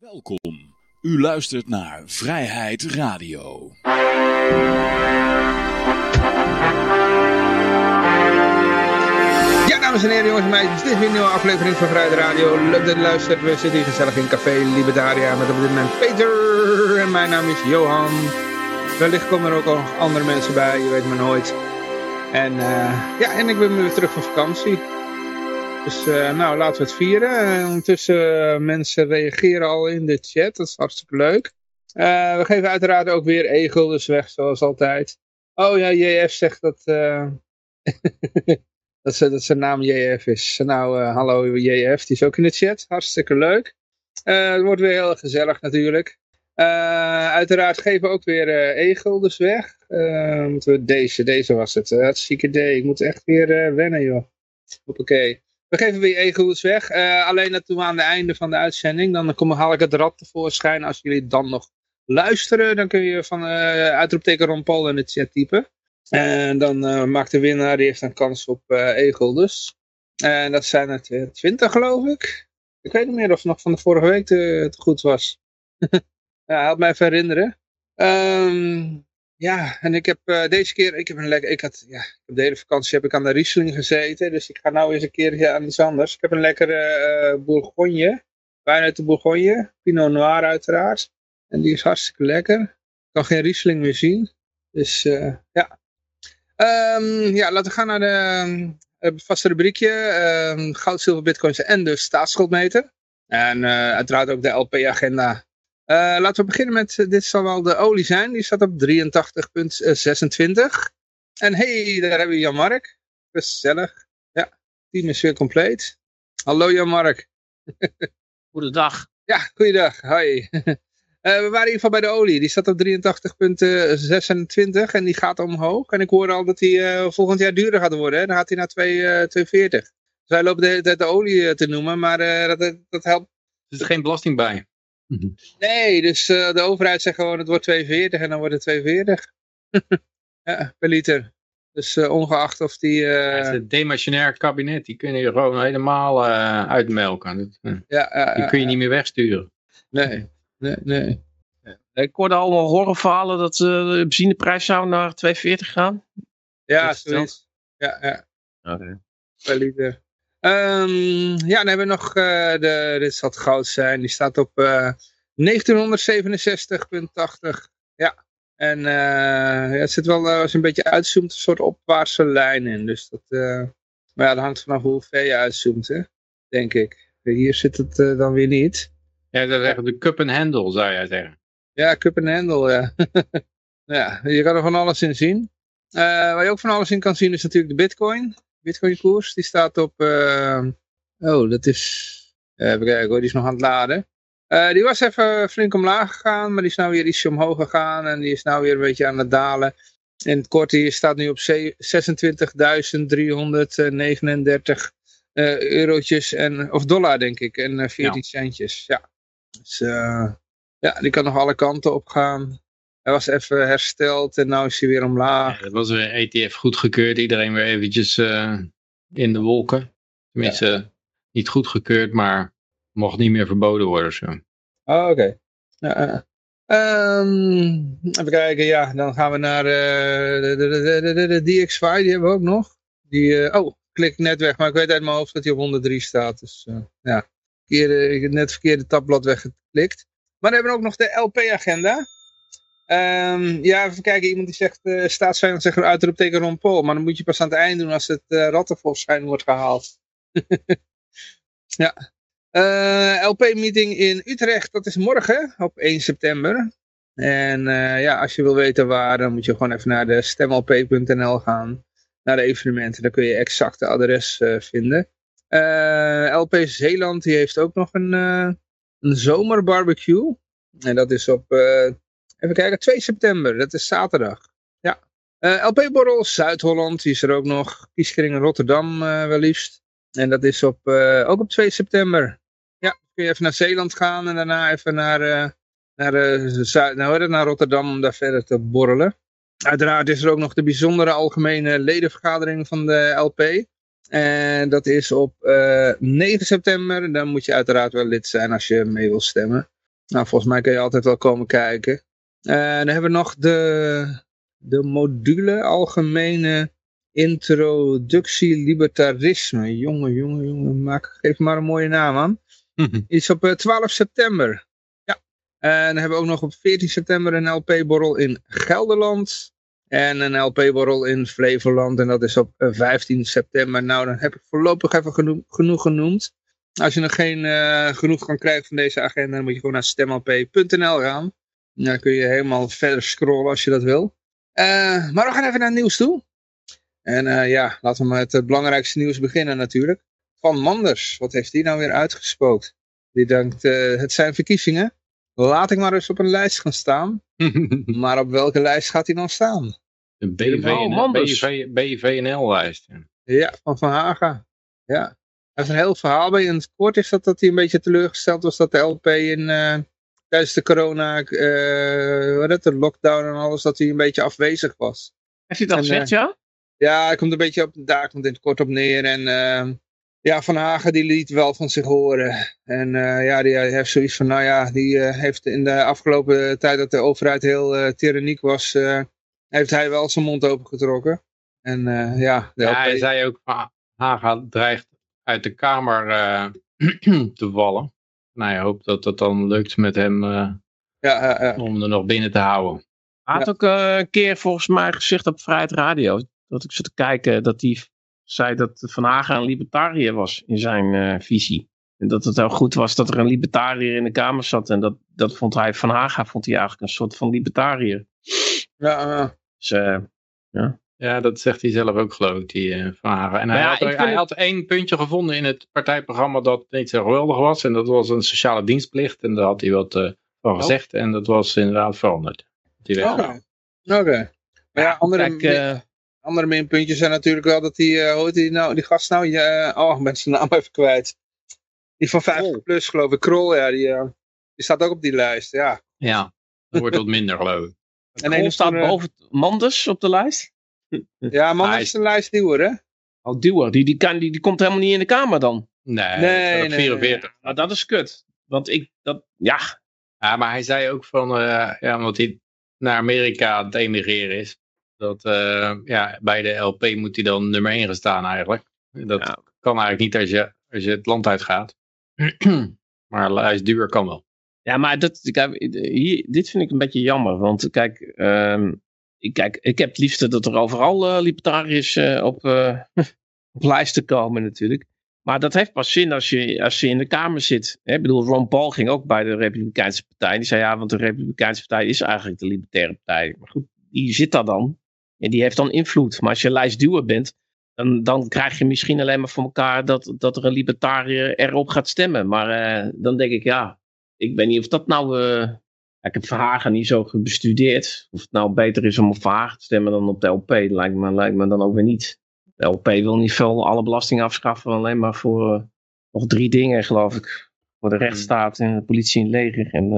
Welkom. U luistert naar Vrijheid Radio. Ja, dames en heren, jongens en meisjes, dit is weer een nieuwe aflevering van Vrijheid Radio. Leuk dat u luistert. We zitten hier gezellig in Café Libertaria met op dit moment Peter. En mijn naam is Johan. Wellicht komen er ook nog andere mensen bij, je weet maar nooit. En uh, ja, en ik ben weer terug van vakantie. Dus uh, nou, laten we het vieren. Uh, ondertussen mensen reageren al in de chat, dat is hartstikke leuk. we geven uiteraard ook weer e-guldens weg, zoals altijd. Oh ja, JF zegt dat... dat, dat zijn naam JF is. Nou, hallo JF, die is ook in de chat. Hartstikke leuk. Het wordt weer heel gezellig natuurlijk. Uiteraard geven we ook weer e-guldens weg. moeten we deze, deze was het. Hartstikke idee. Ik moet echt weer wennen joh. Hoppakee. We geven weer e-guldens weg. alleen dat doen we aan het einde van de uitzending. Dan kom, haal ik het rad tevoorschijn. Als jullie dan nog luisteren, dan kun je van uitroepteken Ron Paul in de chat typen. En dan uh, maakt de winnaar, die heeft een kans op uh, e-guldens. En dat zijn er 20 geloof ik. Ik weet niet meer of het nog van de vorige week te, het goed was. ja, help mij even herinneren. Um, ja, en ik heb uh, deze keer, ik heb een lekker, ik had, ja, heb de hele vakantie heb ik aan de Riesling gezeten. Dus ik ga nou eens een keer aan iets anders. Ik heb een lekkere Bourgogne. Wijn uit de Bourgogne. Pinot Noir uiteraard. En die is hartstikke lekker. Ik kan geen Riesling meer zien. Dus ja, Um, ja, laten we gaan naar de vaste rubriekje. Uh, goud, zilver, bitcoins en de staatsschuldmeter. En uiteraard ook de LP-agenda. Uh, laten we beginnen met, dit zal wel de olie zijn. Die staat op 83,26. En hey, daar hebben we Jan-Mark. Gezellig. Ja, team is weer compleet. Hallo Jan-Mark. Goedendag. Ja, goeiedag. Hoi. Uh, we waren in ieder geval bij de olie. Die staat op 83,26 en die gaat omhoog. En ik hoor al dat die uh, volgend jaar duurder gaat worden. Hè? Dan gaat hij naar 2,40. Uh, dus wij lopen de hele tijd de olie te noemen, maar dat, dat helpt. Er zit geen belasting bij. Nee, dus de overheid zegt gewoon het wordt 2,40 en dan wordt het 2,40. ja, per liter. Dus ongeacht of die... Ja, het, demissionair kabinet, die kunnen je gewoon helemaal uitmelken. Dat, ja, die kun je niet meer wegsturen. Nee nee, nee. Ik hoorde allemaal horrorverhalen dat uh, de benzineprijs zou naar 2,40 gaan. Ja, zoiets. Ja, ja. Oké. Okay. liter. Um, ja, dan hebben we nog, uh, de, dit zal het goud zijn, die staat op uh, 1967,80. Ja, en uh, ja, het zit wel, als je een beetje uitzoomt, een soort opwaartse lijn in. Dus dat, maar ja, dat hangt vanaf hoe ver je uitzoomt, hè? denk ik. Hier zit het dan weer niet. Ja, dat is de cup and handle, zou jij zeggen. Ja, cup and handle, ja. ja, je kan er van alles in zien. Waar je ook van alles in kan zien is natuurlijk de bitcoin. Bitcoin koers, die staat op... Uh, oh, dat is... even kijken hoor, die is nog aan het laden. Uh, die was even flink omlaag gegaan, maar die is nou weer ietsje omhoog gegaan. En die is nou weer een beetje aan het dalen. En het kort die staat nu op 26.339 eurotjes en, of dollar denk ik. En 14 ja. centjes, ja. Dus uh, ja, die kan nog alle kanten op gaan. Hij was even hersteld en nu is hij weer omlaag. Ja, het was weer ETF goedgekeurd. Iedereen weer eventjes uh, in de wolken. Tenminste, ja. niet goedgekeurd, maar mocht niet meer verboden worden. Zo. Oh, oké. Okay. Ja, um, even kijken, ja, dan gaan we naar uh, de, de, de, de, DXY, die hebben we ook nog. Die, oh, klik net weg, maar ik weet uit mijn hoofd dat hij op 103 staat. Dus ja ik heb net het verkeerde tabblad weggeklikt. Maar we hebben ook nog de LP-agenda. Um, ja, even kijken. Iemand die zegt, uh, staatsvijand zegt een uitroepteken Ron Paul. Maar dan moet je pas aan het eind doen als het uh, rattenvolschijn wordt gehaald. ja. Uh, LP-meeting in Utrecht, dat is morgen op 1 september. En ja, als je wil weten waar, dan moet je gewoon even naar de stemlp.nl gaan. Naar de evenementen, daar kun je exact de adres vinden. LP Zeeland die heeft ook nog een, een zomerbarbecue. En dat is op, even kijken, 2 september. Dat is zaterdag. Ja. LP Borrel Zuid-Holland, die is er ook nog. Kieskring Rotterdam wel liefst. En dat is op, ook op 2 september. Ja, kun je even naar Zeeland gaan en daarna even naar, naar, nou, naar Rotterdam om daar verder te borrelen. Uiteraard is er ook nog de bijzondere algemene ledenvergadering van de LP. En dat is op uh, 9 september. Dan moet je uiteraard wel lid zijn als je mee wil stemmen. Nou, volgens mij kun je altijd wel komen kijken. En dan hebben we nog de, de module Algemene Introductie Libertarisme. Jongen, jongen, jongen, maak, geef maar een mooie naam aan. Iets op 12 september. Ja. En dan hebben we ook nog op 14 september een LP-borrel in Gelderland. En een LP-borrel in Flevoland. En dat is op 15 september. Nou, dan heb ik voorlopig even genoeg, genoeg genoemd. Als je nog geen uh, genoeg kan krijgen van deze agenda, dan moet je gewoon naar stemlp.nl gaan. Dan kun je helemaal verder scrollen als je dat wil. Uh, maar we gaan even naar het nieuws toe. En uh, ja, laten we met het belangrijkste nieuws beginnen natuurlijk. Van Manders, wat heeft hij nou weer uitgespookt? Die denkt, het zijn verkiezingen. Laat ik maar eens op een lijst gaan staan. maar op welke lijst gaat hij dan staan? De BVNL-lijst. Ja, van Van Haga. Ja is een heel verhaal bij. In het kort is dat dat hij een beetje teleurgesteld was dat de LP in, tijdens de corona, uh, wat het, de lockdown en alles, dat hij een beetje afwezig was. Heeft hij dat gezegd, uh, ja? Ja, hij komt een beetje op, daar komt in het kort op neer. En ja, Van Hagen die liet wel van zich horen. En ja, die heeft zoiets van, nou ja, die heeft in de afgelopen tijd dat de overheid heel tyranniek was, heeft hij wel zijn mond opengetrokken. En ja, ja hij zei ook, Haga dreigt uit de kamer uh, te vallen. Nou, je hoopt dat dat dan lukt met hem uh, ja, om er nog binnen te houden. Hij had ook eh, een keer volgens mij gezegd op Vrijheid Radio, dat ik zat te kijken, dat hij zei dat Van Hagen een libertariër was in zijn visie. En dat het heel goed was dat er een libertariër in de kamer zat. En dat, dat vond hij, Van Haga vond hij eigenlijk een soort van libertariër. Ja, dus, ja. Ja, dat zegt hij zelf ook geloof ik, die uh, Van Hagen. En hij, had, hij had één puntje gevonden in het partijprogramma dat niet zo geweldig was. En dat was een sociale dienstplicht. En daar had hij wat uh, van oh. gezegd. En dat was inderdaad veranderd. Oké. Okay. Maar ja, andere, Kijk, uh, andere minpuntjes zijn natuurlijk wel dat die, hoe heet die nou, die gast nou, ja, oh, ik ben zijn naam even kwijt. Die van 50 plus geloof ik, Krol, ja, die, die staat ook op die lijst, ja. Ja, dat wordt wat minder geloof ik. En Krol staat boven Manders op de lijst? Ja, man, dat is een lijst duwer, hè? Oh, duwer. Die, die, kan, die, die komt helemaal niet in de kamer dan. Nee, nee, nee 44. Nee. Nou, dat is kut. Want ik, dat, ja. Ja, maar hij zei ook van, uh, ja, omdat hij naar Amerika aan het emigreren is. Dat, uh, ja, bij de LP moet hij dan nummer 1 gaan staan eigenlijk. Dat ja. kan eigenlijk niet als je, als je het land uitgaat. maar lijst duur kan wel. Ja, maar dat, hier, dit vind ik een beetje jammer. Want kijk, um, kijk, ik heb het liefste dat er overal uh, libertariërs uh, op, uh, op lijsten komen natuurlijk. Maar dat heeft pas zin als je, als je in de Kamer zit. Hè? Ik bedoel, Ron Paul ging ook bij de Republikeinse Partij. Die zei ja, want de Republikeinse Partij is eigenlijk de Libertaire Partij. Maar goed, die zit daar dan. En die heeft dan invloed. Maar als je lijstduwer bent, dan, dan krijg je misschien alleen maar voor elkaar dat, dat er een libertariër erop gaat stemmen. Maar dan denk ik, ja, ik weet niet of dat nou ik heb Verhagen niet zo bestudeerd. Of het nou beter is om op Verhagen te stemmen dan op de LP, lijkt me, lijkt me dan ook weer niet. De LP wil niet veel alle belastingen afschaffen, alleen maar voor uh, nog drie dingen, geloof ik. Voor de hmm. rechtsstaat en de politie en het leger. En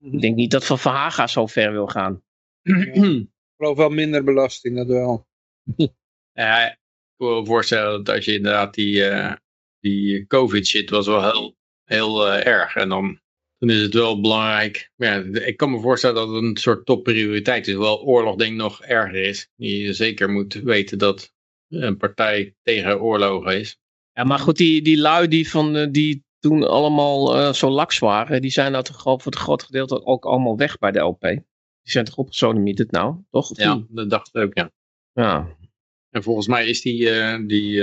uh, ik denk niet dat Van Verhagen zo ver wil gaan. ik geloof wel minder belasting, dat wel. ja, ik wil me voorstellen dat als je inderdaad die, uh, die covid shit was wel heel, heel erg. En dan dan is het wel belangrijk. Ja, ik kan me voorstellen dat het een soort topprioriteit is. Hoewel oorlog denk ik nog erger is. Je zeker moet weten dat een partij tegen oorlogen is. Ja, maar goed, die, die lui die, van, eh, die toen allemaal uh, zo laks waren, die zijn nou toch voor het groot gedeelte ook allemaal weg bij de LP. Die zijn toch het nou, toch? ja, dat dacht ik ook, ja. Ja. En volgens mij is die, uh, die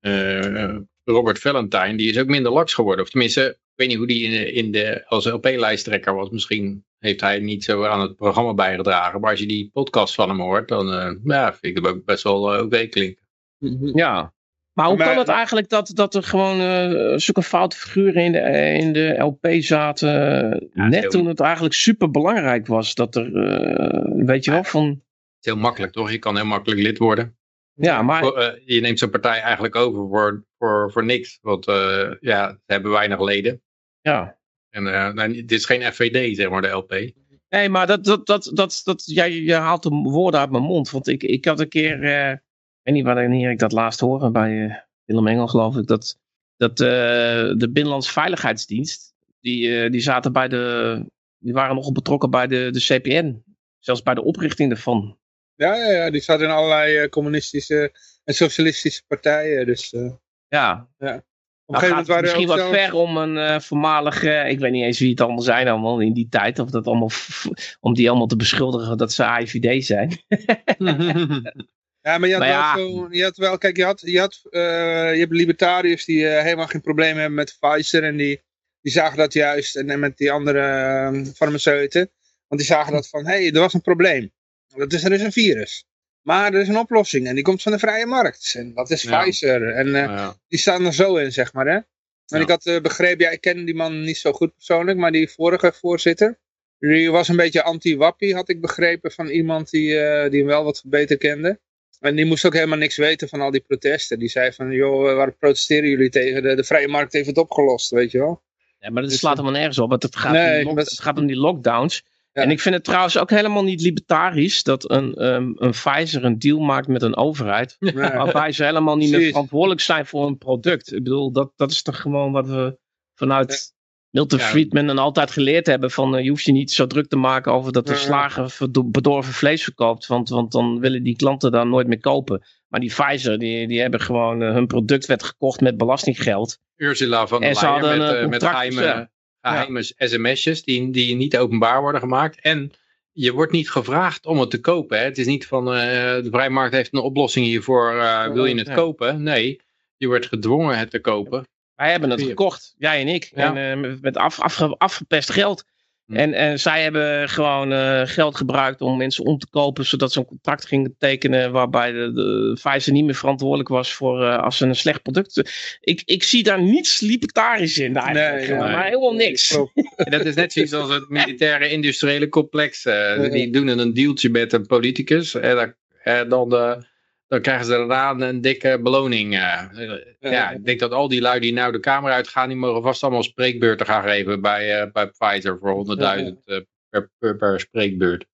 uh, Robert Valentine, die is ook minder laks geworden. Of tenminste, weet niet hoe die in de, in de als LP-lijsttrekker was. Misschien heeft hij niet zo aan het programma bijgedragen. Maar als je die podcast van hem hoort, dan uh, ja, vind ik hem ook best wel uh, oké klinken. Mhm. Ja, maar hoe kan het eigenlijk dat, dat er gewoon uh, zulke foute figuren in de, in de LP zaten, ja, net toen het eigenlijk super belangrijk was dat er, weet je wel, van... Het is heel makkelijk toch? Je kan heel makkelijk lid worden. Ja, maar... je neemt zo'n partij eigenlijk over voor, voor, voor niks, want ja, ze hebben weinig leden. Ja. En uh, dit is geen FVD, zeg maar, de LP. Nee, maar dat, dat, dat, dat, dat, jij, je haalt de woorden uit mijn mond. Want ik, ik had een keer, uh, ik weet niet wanneer ik dat laatst hoorde, bij Willem Engel geloof ik, dat, dat de Binnenlandse Veiligheidsdienst, die, eh, die zaten bij de, die waren nogal betrokken bij de, de CPN. Zelfs bij de oprichting ervan. Ja, ja, ja, die zat in allerlei eh, communistische en socialistische partijen. Dus eh, Ja, op een nou gegeven gaat het waren er misschien ook wat zelfs- ver om een eh, voormalige, ik weet niet eens wie het allemaal zijn allemaal in die tijd, of dat allemaal, om die allemaal te beschuldigen dat ze AIVD zijn. Ja, maar je had, Maar ja. wel zo, je had wel, kijk, je, had, je, had, je hebt libertariërs die helemaal geen probleem hebben met Pfizer en die, die zagen dat juist, en, en met die andere eh, farmaceuten, want die zagen dat van, hé, hey, er was een probleem. Dat is, er is een virus. Maar er is een oplossing en die komt van de vrije markt. En dat is Ja. Pfizer. En eh, Ja. die staan er zo in, zeg maar, hè. En Ja. ik had eh, begrepen, ja, ik ken die man niet zo goed persoonlijk, maar die vorige voorzitter, die was een beetje anti-wappie, had ik begrepen van iemand die, eh, die hem wel wat beter kende. En die moest ook helemaal niks weten van al die protesten. Die zei van, joh, waar protesteren jullie tegen? De, de vrije markt heeft het opgelost, weet je wel. Ja, maar dat Dus, slaat helemaal nergens op. want Het gaat, Nee, om, die lock- het gaat om die lockdowns. Ja. En ik vind het trouwens ook helemaal niet libertarisch dat een, ehm, een Pfizer een deal maakt met een overheid. Ja. Waarbij ze helemaal niet meer verantwoordelijk zijn voor een product. Ik bedoel, dat, dat is toch gewoon wat we vanuit Milton Ja. Friedman en altijd geleerd hebben. Van eh, je hoeft je niet zo druk te maken over dat de slager bedorven vlees verkoopt. Want, want dan willen die klanten daar nooit meer kopen. Maar die Pfizer, die, die hebben gewoon, eh, hun product werd gekocht met belastinggeld. Ursula van der Leyen met, eh, met contract, geheime, ja. sms'jes die, die niet openbaar worden gemaakt. En je wordt niet gevraagd om het te kopen. Hè? Het is niet van eh, de vrije markt heeft een oplossing hiervoor, eh, wil je het Ja. kopen? Nee, je wordt gedwongen het te kopen. Wij hebben het gekocht, jij en ik. Ja. En eh, met af, afge- afgepest geld. Hm. En, en zij hebben gewoon eh, geld gebruikt om mensen om te kopen, zodat ze een contract gingen tekenen waarbij de, de Pfizer niet meer verantwoordelijk was voor eh, als ze een slecht product. Ik, ik zie daar niets libertarisch in eigenlijk. Nee, maar helemaal niks. Dat is net zoiets als het militaire industriële complex. eh, Ja. Die doen een dealtje met een politicus. En dan, en dan, eh, dan krijgen ze daarna een dikke beloning. eh. ja, ik denk dat al die lui die nou de kamer uitgaan, die mogen vast allemaal spreekbeurten gaan geven bij, eh, bij Pfizer voor 100.000 eh, per, per, per spreekbeurt.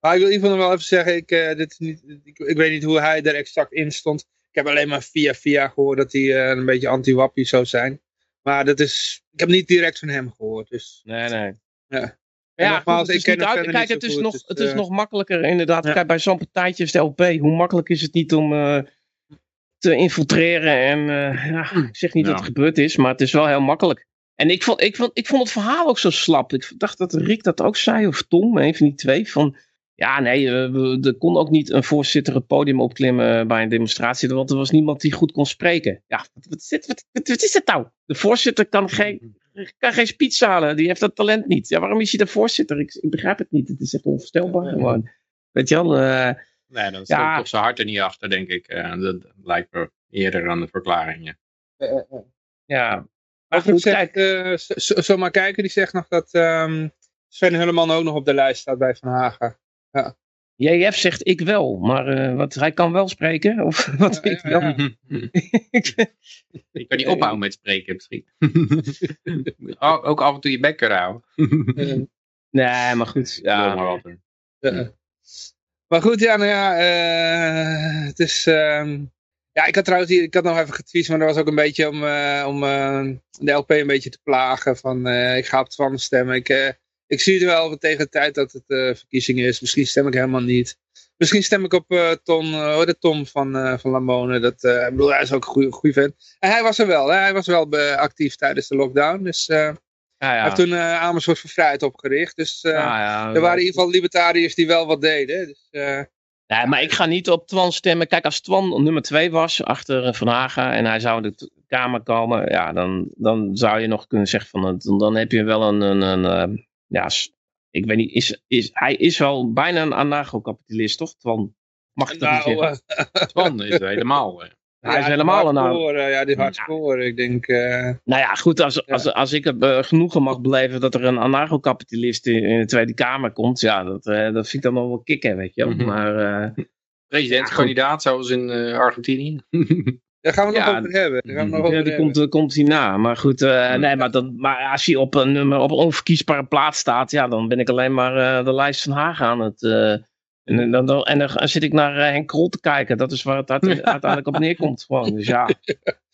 Maar ik wil in ieder geval nog wel even zeggen, ik, eh, dit is niet, ik, ik weet niet hoe hij er exact in stond. Ik heb alleen maar via via gehoord dat hij een beetje anti-wappie zou zijn. Maar dat is, ik heb niet direct van hem gehoord. Dus Nee, nee. Ja. Ja, nogmaals, goed, het ik is ken uit- verder Kijk, het is, nog, dus, het is eh, nog makkelijker inderdaad. Kijk, bij zo'n partijtje als de LP, hoe makkelijk is het niet om eh, te infiltreren. En eh, ja, ik zeg niet Ja. dat het gebeurd is, maar het is wel heel makkelijk. En ik vond, ik, vond, ik vond het verhaal ook zo slap. Ik dacht dat Rick dat ook zei, of Tom, een van die twee. Van, ja, nee, we- er kon ook niet een voorzitter het podium opklimmen bij een demonstratie, want er was niemand die goed kon spreken. Ja, wat, wat, is, wat, wat, wat is het nou? De voorzitter kan geen, kan geen speech halen, die heeft dat talent niet. Ja, waarom is hij de voorzitter? Ik, ik begrijp het niet, het is echt onvoorstelbaar gewoon. Weet je wel, eh, Nee, dan Ja. stond toch zijn hart er niet achter, denk ik. Eh, dat lijkt me eerder aan de verklaringen. ja. Maar goed, zegt, kijk, eh, zomaar kijken, die zegt nog dat ehm, Sven Hulleman ook nog op de lijst staat bij Van Haga. JF zegt ik wel, maar eh, wat, hij kan wel spreken, of wat Ja, ik ja, wel. Ik kan niet ophouden met spreken misschien. ook, ook af en toe je bek kunnen houden. Eh, Nee, maar goed, Ja, ja. maar wat. Ja. Maar goed, ja, nou ja, eh, het is... ehm, ja, ik had trouwens hier, ik had nog even getweet, maar dat was ook een beetje om, eh, om eh, de LP een beetje te plagen. Van, eh, ik ga op Twan stemmen. Ik, eh, ik zie het wel tegen de tijd dat het eh, verkiezingen is. Misschien stem ik helemaal niet. Misschien stem ik op eh Ton, eh, hoe heet het, Tom van, eh, van Lamone. Dat, eh, ik bedoel, hij is ook een goede, goede vent. En hij was er wel, hè? hij was wel eh, actief tijdens de lockdown. Dus eh, Ja, hij ja. heeft toen eh Amersfoort voor Vrijheid opgericht. Dus eh, Ja, ja. er waren in ieder geval libertariërs die wel wat deden. Dus, eh, Nee, maar ik ga niet op Twan stemmen. Kijk, als Twan nummer twee was achter eh, Van Haga en hij zou in de Kamer komen, ja, dan, dan zou je nog kunnen zeggen van, het- dan heb je wel een, een, een eh, ja, ik weet niet, is, is, hij is wel bijna een anarcho-kapitalist, toch? Twan, mag ik dat niet nou, zeggen? eh, Twan is helemaal. eh. hij is helemaal een hardcore, Ja, die hardcore. Ik denk, eh, Nou ja, goed, als, als, als ik het genoegen mag beleven dat er een anarcho-kapitalist in, in de Tweede Kamer komt, ja, dat, eh, dat vind ik dan nog wel kicken, weet je wel. Mhm. Maar eh, Presidentskandidaat zoals in Argentinië. daar gaan we nog Ja, over hebben. Daar gaan we nog over die hebben. komt, komt hierna. Maar goed, eh, nee, maar, dan, maar als hij op een, nummer, op een onverkiesbare plaats staat, ja, dan ben ik alleen maar eh, de lijst van Haag aan het. eh, en, dan, dan, en dan zit ik naar Henk Krol te kijken. Dat is waar het uite- uiteindelijk op neerkomt. Gewoon. Dus ja.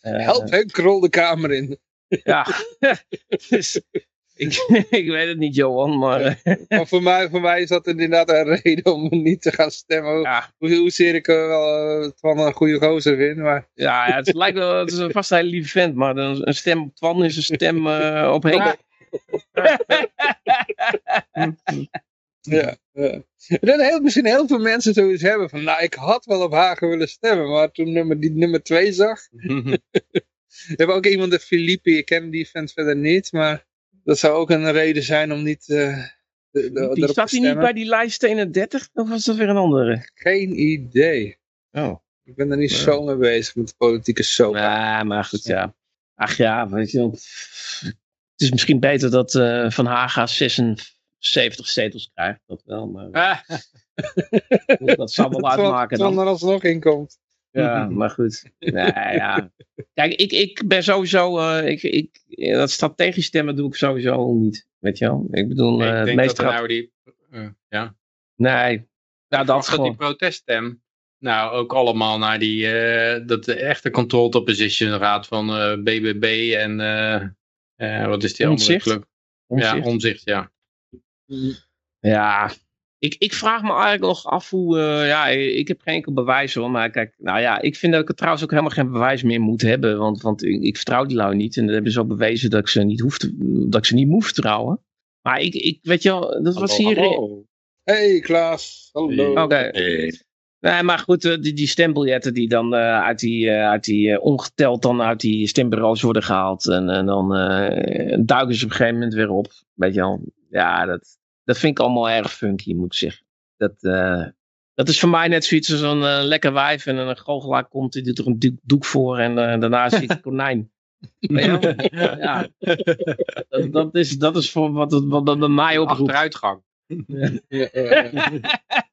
Help Henk Krol de kamer in. Ja. dus, Ik, ik weet het niet, Johan, maar... eh, Maar voor mij, voor mij is dat inderdaad een reden om niet te gaan stemmen. ja, Hoe, hoezeer ik wel van een goede gozer vind. Maar ja, ja, het lijkt wel, het is een vast lieve vent, maar een, een stem op Twan is een stem eh, op Henk. ja, ja. Dat heel, misschien heel veel mensen zoiets hebben van, nou ik had wel op Hagen willen stemmen. Maar toen nummer, die nummer twee zag. We hebben ook iemand, de Filippi, ik ken die vent verder niet. Maar dat zou ook een reden zijn om niet eh, de, de, Die staat hij niet bij die lijst 31? Of was dat weer een andere? Geen idee. Oh. Ik ben er niet Ja. zo mee bezig met de politieke soap. Ja, maar goed, ja. Ach ja, weet je wel. Het is misschien beter dat eh, Van Haga 76 zetels krijgt. Dat wel, maar Ah, dat zal wel uitmaken Terwijl dan. er alsnog in komt. Ja, maar goed. Nee, ja. Kijk, ik, ik ben sowieso... eh, ik, ik, dat strategisch stemmen doe ik sowieso niet. Weet je wel? Ik bedoel, eh, ik het denk meest dat gaat... nou die... eh, ja. Nee. Nou, dat dat die proteststem nou ook allemaal naar die dat de echte controlled opposition gaat van BBB en wat is die Omtzigt? andere club? Ja, Omzicht. omzicht, ja. Ja, ik, ik vraag me eigenlijk nog af hoe. eh, ja, ik heb geen enkel bewijs hoor. Maar kijk, nou ja, ik vind dat ik er trouwens ook helemaal geen bewijs meer moet hebben. Want, want ik, ik vertrouw die lui niet. En dat hebben ze ook bewezen dat ik ze niet, hoef te, dat ik ze niet moet vertrouwen. Maar ik, ik weet je wel, dat was hier. Hallo. Hey Klaas, hallo. Oké. Hey. Nee, maar goed, eh, die, die stembiljetten die dan eh, uit die, eh, uit die ongeteld dan uit die stembureaus worden gehaald. En, en dan eh, duiken ze op een gegeven moment weer op. Weet je wel. Ja, dat, dat vind ik allemaal erg funky, moet ik zeggen. Dat, eh, dat is voor mij net zoiets als een eh, lekker wijf en een goochelaar komt, die doet er een doek, doek voor en eh, daarna zit een konijn. Ja, dat, dat, is, dat is voor wat, het, wat dat bij mij oproept. Achteruitgang. Ja,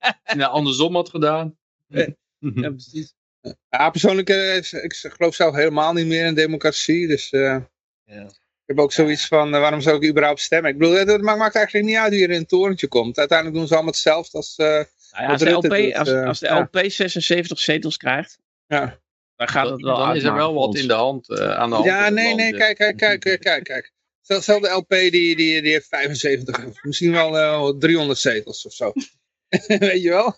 Als je nou andersom had gedaan. Ja, precies. ja, persoonlijk, ik, ik geloof zelf helemaal niet meer in democratie. Dus eh, Ja. Ik heb ook zoiets van, eh, waarom zou ik überhaupt stemmen? Ik bedoel, het, het maakt, maakt eigenlijk niet uit wie er in een torentje komt. Uiteindelijk doen ze allemaal hetzelfde als... eh, Nou ja, als, de LP, doet, als, eh, als de ja. LP 76 zetels krijgt, ja. dan gaat Dan, het wel dan is er wel wat in de hand eh, aan de hand. ja, het nee, nee, kijk, kijk, kijk, kijk, kijk. Stel, de LP die, die, die heeft 75, misschien wel eh, 300 zetels of zo. Weet je wel?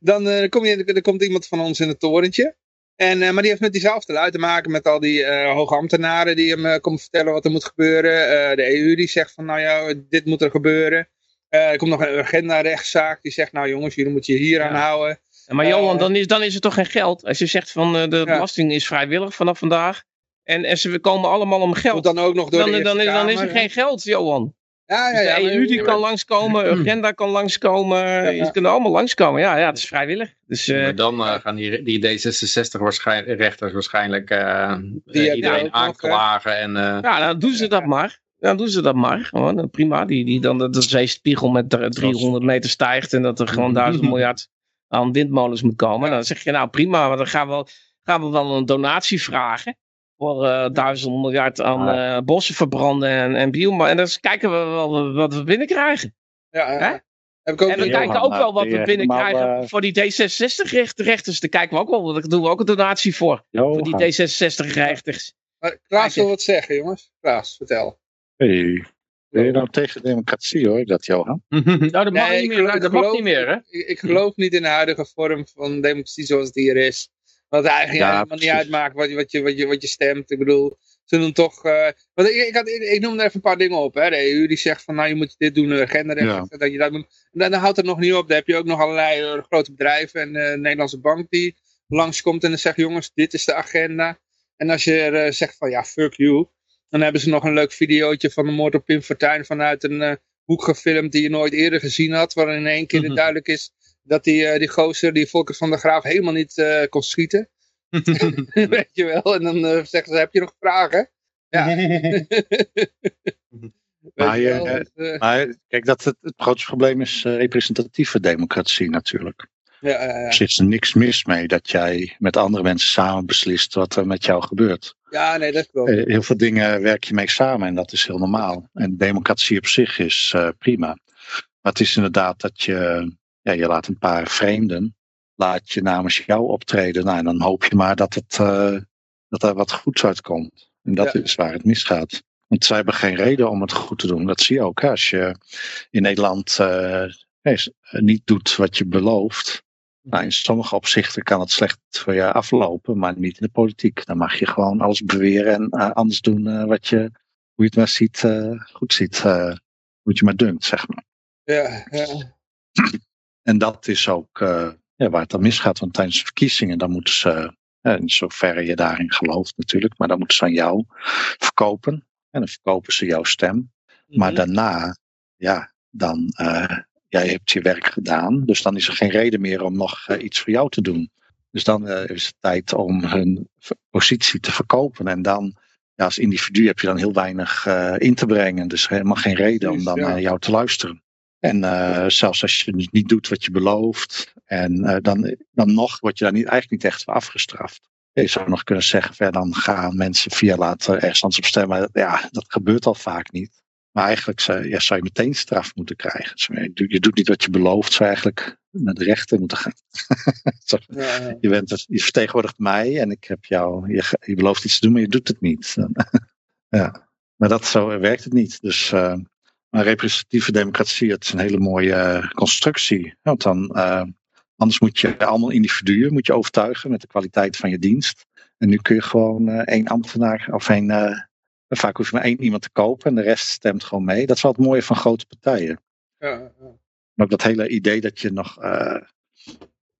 Dan, eh, kom je, er komt iemand van ons in het torentje. En, eh, maar die heeft met diezelfde lui te maken met al die eh hoge ambtenaren die hem eh, komen vertellen wat er moet gebeuren. Eh, de EU die zegt van nou ja, dit moet er gebeuren. Eh, er komt nog een agenda-rechtszaak die zegt nou jongens, jullie moeten je hier aan houden. Ja, Maar Johan, Eh, dan is, dan is er toch geen geld? Als je zegt van eh, de belasting is vrijwillig vanaf vandaag. En, en ze komen allemaal om geld. dan ook nog door Dan, de dan, dan is er geen geld, Johan. Ja, ja, Dus ja. de maar- EU die kan langskomen, agenda kan langskomen. ja. Ze kunnen allemaal langskomen. Ja, ja, het is vrijwillig. Dus eh, Maar dan eh, gaan die, die D66 waarschijnlijk, rechters waarschijnlijk eh, Die iedereen aanklagen. En, eh, ja, dan doen ze dat maar. Dan doen ze dat maar. Gewoon, prima. Die, die dan de, de zeespiegel met dr- 300 meter stijgt. En dat er gewoon duizend miljard aan windmolens moet komen. Dan zeg je nou prima, maar dan gaan we, gaan we wel een donatie vragen. Voor eh, duizend miljard aan eh, bossen verbranden en, en bioma. En dan kijken we wel wat we binnenkrijgen. Ja, ja. Hè? Heb ik ook En we kijken ook wel wat we je binnenkrijgen eh, voor die D66-rechters. Daar kijken we ook wel. Daar doen we ook een donatie voor. Voor die Johan. D66-rechters. Maar Klaas wil wat zeggen, jongens. Klaas, vertel. Hey. Ben je nou tegen democratie hoor, dat Johan? nou, dat mag Nee, niet meer. geloof- Dat ik mag geloof- niet meer, hè? Ik, ik geloof niet in de huidige vorm van democratie zoals het hier is. Het eigenlijk Ja, helemaal niet uitmaakt wat je, wat, je, wat, je, wat je stemt. Ik bedoel, ze doen toch... eh, want ik, ik, had, ik, ik noemde even een paar dingen op. Hè. De EU die zegt van, nou je moet dit doen, de agenda Ja. dat je dat moet. En dan, dan houdt het nog niet op. Dan heb je ook nog allerlei eh, grote bedrijven en eh, Nederlandse bank die langskomt en dan zegt, jongens, dit is de agenda. En als je zegt van, ja, fuck you. Dan hebben ze nog een leuk videootje van de moord op Pim Fortuyn vanuit een hoek gefilmd die je nooit eerder gezien had. Waarin in één keer Mhm. duidelijk is dat die, eh, die gozer, die Volker van der Graaf, helemaal niet eh, kon schieten. Weet je wel? En dan eh, zeggen ze, heb je nog vragen? Ja. Maar je je, wel, Maar kijk, dat het, het grootste probleem is representatieve democratie natuurlijk. ja, ja, ja. Er zit er niks mis mee dat jij met andere mensen samen beslist wat er met jou gebeurt. ja, nee, dat klopt. Heel veel dingen werk je mee samen en dat is heel normaal. En democratie op zich is prima. Maar het is inderdaad dat je, ja, je laat een paar vreemden, laat je namens jou optreden. Nou, en dan hoop je maar dat, het, eh, dat er wat goeds uitkomt. En dat Ja. is waar het misgaat. Want zij hebben geen reden om het goed te doen. Dat zie je ook. Hè? Als je in Nederland uh, niet doet wat je belooft. Nou, in sommige opzichten kan het slecht voor je aflopen, maar niet in de politiek. Dan mag je gewoon alles beweren en uh, anders doen uh, wat je, hoe je het maar ziet, goed ziet. hoe je maar dunkt, zeg maar. Ja, ja. En dat is ook ja, waar het dan misgaat. Want tijdens de verkiezingen, dan moeten ze, in zoverre je daarin gelooft natuurlijk, maar dan moeten ze aan jou verkopen. En dan verkopen ze jouw stem. Maar Mhm. daarna, ja, dan, uh, jij hebt je werk gedaan. Dus dan is er geen reden meer om nog uh, iets voor jou te doen. Dus dan uh, is het tijd om hun positie te verkopen. En dan, ja, als individu heb je dan heel weinig uh, in te brengen. Dus helemaal geen reden om dan naar jou te luisteren. En uh, zelfs als je niet doet wat je belooft, en uh, dan, dan nog word je daar niet, eigenlijk niet echt voor afgestraft. Je zou nog kunnen zeggen, ja, dan gaan mensen via later ergens anders op stemmen. Ja, dat gebeurt al vaak niet. Maar eigenlijk zou, ja, zou je meteen straf moeten krijgen. Je doet niet wat je belooft, zou eigenlijk naar de rechter moeten gaan. ja. je, bent het, je vertegenwoordigt mij en ik heb jou, je, je belooft iets te doen, maar je doet het niet. ja. Maar dat zo werkt het niet. Dus uh, maar representatieve democratie, het is een hele mooie uh, constructie. Want dan, uh, anders moet je allemaal individuen moet je overtuigen met de kwaliteit van je dienst. En nu kun je gewoon uh, één ambtenaar of één. Uh, vaak hoef je maar één iemand te kopen en de rest stemt gewoon mee. Dat is wel het mooie van grote partijen. Ja, ja. Maar ook dat hele idee dat je nog.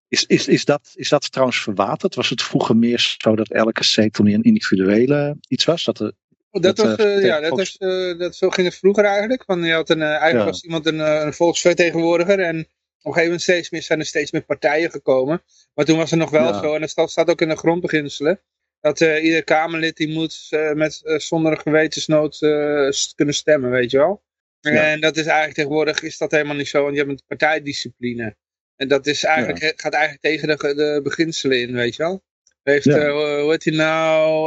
Is, is, is, dat, is dat trouwens verwaterd? Was het vroeger meer zo dat elke zetel een individuele iets was? Dat er, dat, dat was, uh, ja, dat was, uh, dat, zo ging het vroeger eigenlijk. Van, je had een, eigenlijk ja. was iemand een, een volksvertegenwoordiger en op een gegeven moment steeds meer, zijn er steeds meer partijen gekomen. Maar toen was er nog wel ja. zo, en dat staat, ook in de grondbeginselen, dat uh, ieder Kamerlid die moet met, zonder gewetensnood kunnen stemmen, weet je wel. Ja. En dat is eigenlijk tegenwoordig is dat helemaal niet zo, want je hebt een partijdiscipline. En dat is eigenlijk, gaat eigenlijk tegen de, de beginselen in, weet je wel. Heeft, ja. hoe heet hij nou,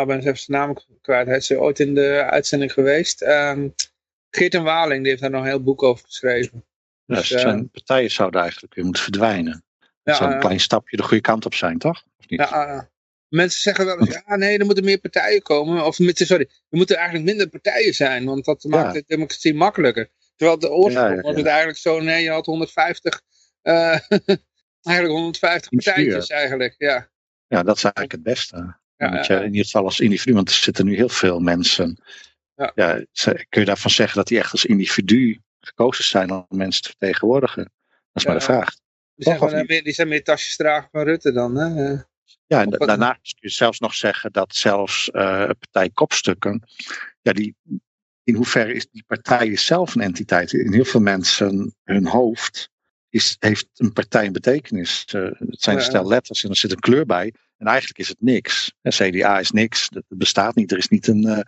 ik ben even zijn naam kwijt, hij is ooit in de uitzending geweest. Um, Geert en Waling, die heeft daar nog een heel boek over geschreven. Ja, dus, zijn partijen zouden eigenlijk weer moeten verdwijnen. Dat zou een klein stapje de goede kant op zijn, toch? Of niet? Ja, mensen zeggen wel eens, ja nee, er moeten meer partijen komen. Of sorry, er moeten eigenlijk minder partijen zijn, want dat maakt de democratie makkelijker. Terwijl de oorsprong ja, ja, was het eigenlijk zo, nee, je had 150, uh, eigenlijk 150 partijtjes eigenlijk, ja. Ja, dat is eigenlijk het beste. Ja, je in ieder geval als individu, want er zitten nu heel veel mensen. Ja. Ja, kun je daarvan zeggen dat die echt als individu gekozen zijn om mensen te vertegenwoordigen? Dat is maar de vraag. Die zijn, gewoon, meer, die zijn meer tasjes dragen van Rutte dan, hè? Ja, en daarnaast kun je zelfs nog zeggen dat zelfs uh, partijkopstukken, ja, die, in hoeverre is die partij zelf een entiteit? In heel veel mensen hun hoofd is, heeft een partij een betekenis. Uh, het zijn een stel letters en er zit een kleur bij. En eigenlijk is het niks. CDA is niks. Dat bestaat niet. Er is niet een uh,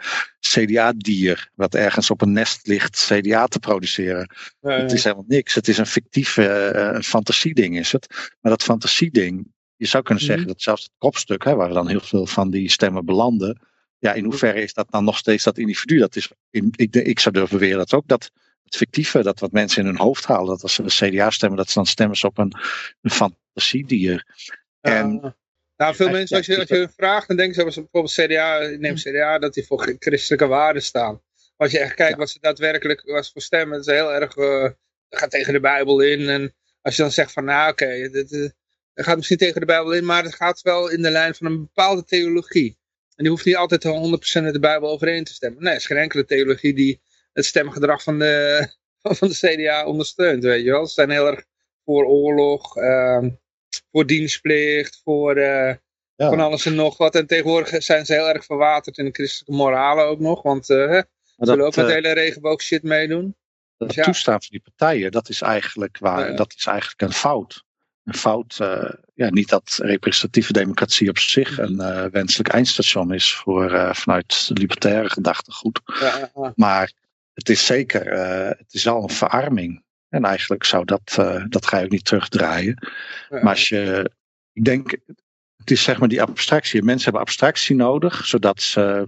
CDA-dier wat ergens op een nest ligt CDA te produceren. Nee, het is helemaal niks. Het is een fictief uh, fantasieding is het. Maar dat fantasieding, je zou kunnen zeggen mm. dat zelfs het kopstuk, hè, waar dan heel veel van die stemmen belanden. Ja, in hoeverre is dat dan nog steeds dat individu? Dat is, in, ik, ik zou durven beweren dat ook dat het fictieve, dat wat mensen in hun hoofd halen, dat als ze de CDA stemmen, dat ze dan stemmen op een, een fantasiedier. En, nou, veel mensen, als je, als je hun vraagt, dan denken ze bijvoorbeeld CDA, neem CDA, dat die voor christelijke waarden staan. Maar als je echt kijkt ja. wat ze daadwerkelijk was voor stemmen, dat is heel erg, uh, gaat tegen de Bijbel in. En als je dan zegt van, nou oké, okay, het gaat misschien tegen de Bijbel in, maar het gaat wel in de lijn van een bepaalde theologie. En die hoeft niet altijd 100% met de Bijbel overeen te stemmen. Nee, er is geen enkele theologie die het stemgedrag van de, van de CDA ondersteunt, weet je wel. Ze zijn heel erg voor oorlog, uh, voor dienstplicht, voor uh, ja. van alles en nog wat. En tegenwoordig zijn ze heel erg verwaterd in de christelijke moralen ook nog. Want uh, ze willen ook met hele regenboog shit meedoen. Dat dus ja. toestaan van die partijen, dat is eigenlijk, waar, dat is eigenlijk een fout. Een fout, ja, niet dat representatieve democratie op zich een wenselijk eindstation is voor, vanuit de libertaire gedachtegoed. Ja, maar het is zeker, het is al een verarming. En eigenlijk zou dat, dat ga je ook niet terugdraaien. Maar als je, ik denk, het is zeg maar die abstractie. Mensen hebben abstractie nodig, zodat ze,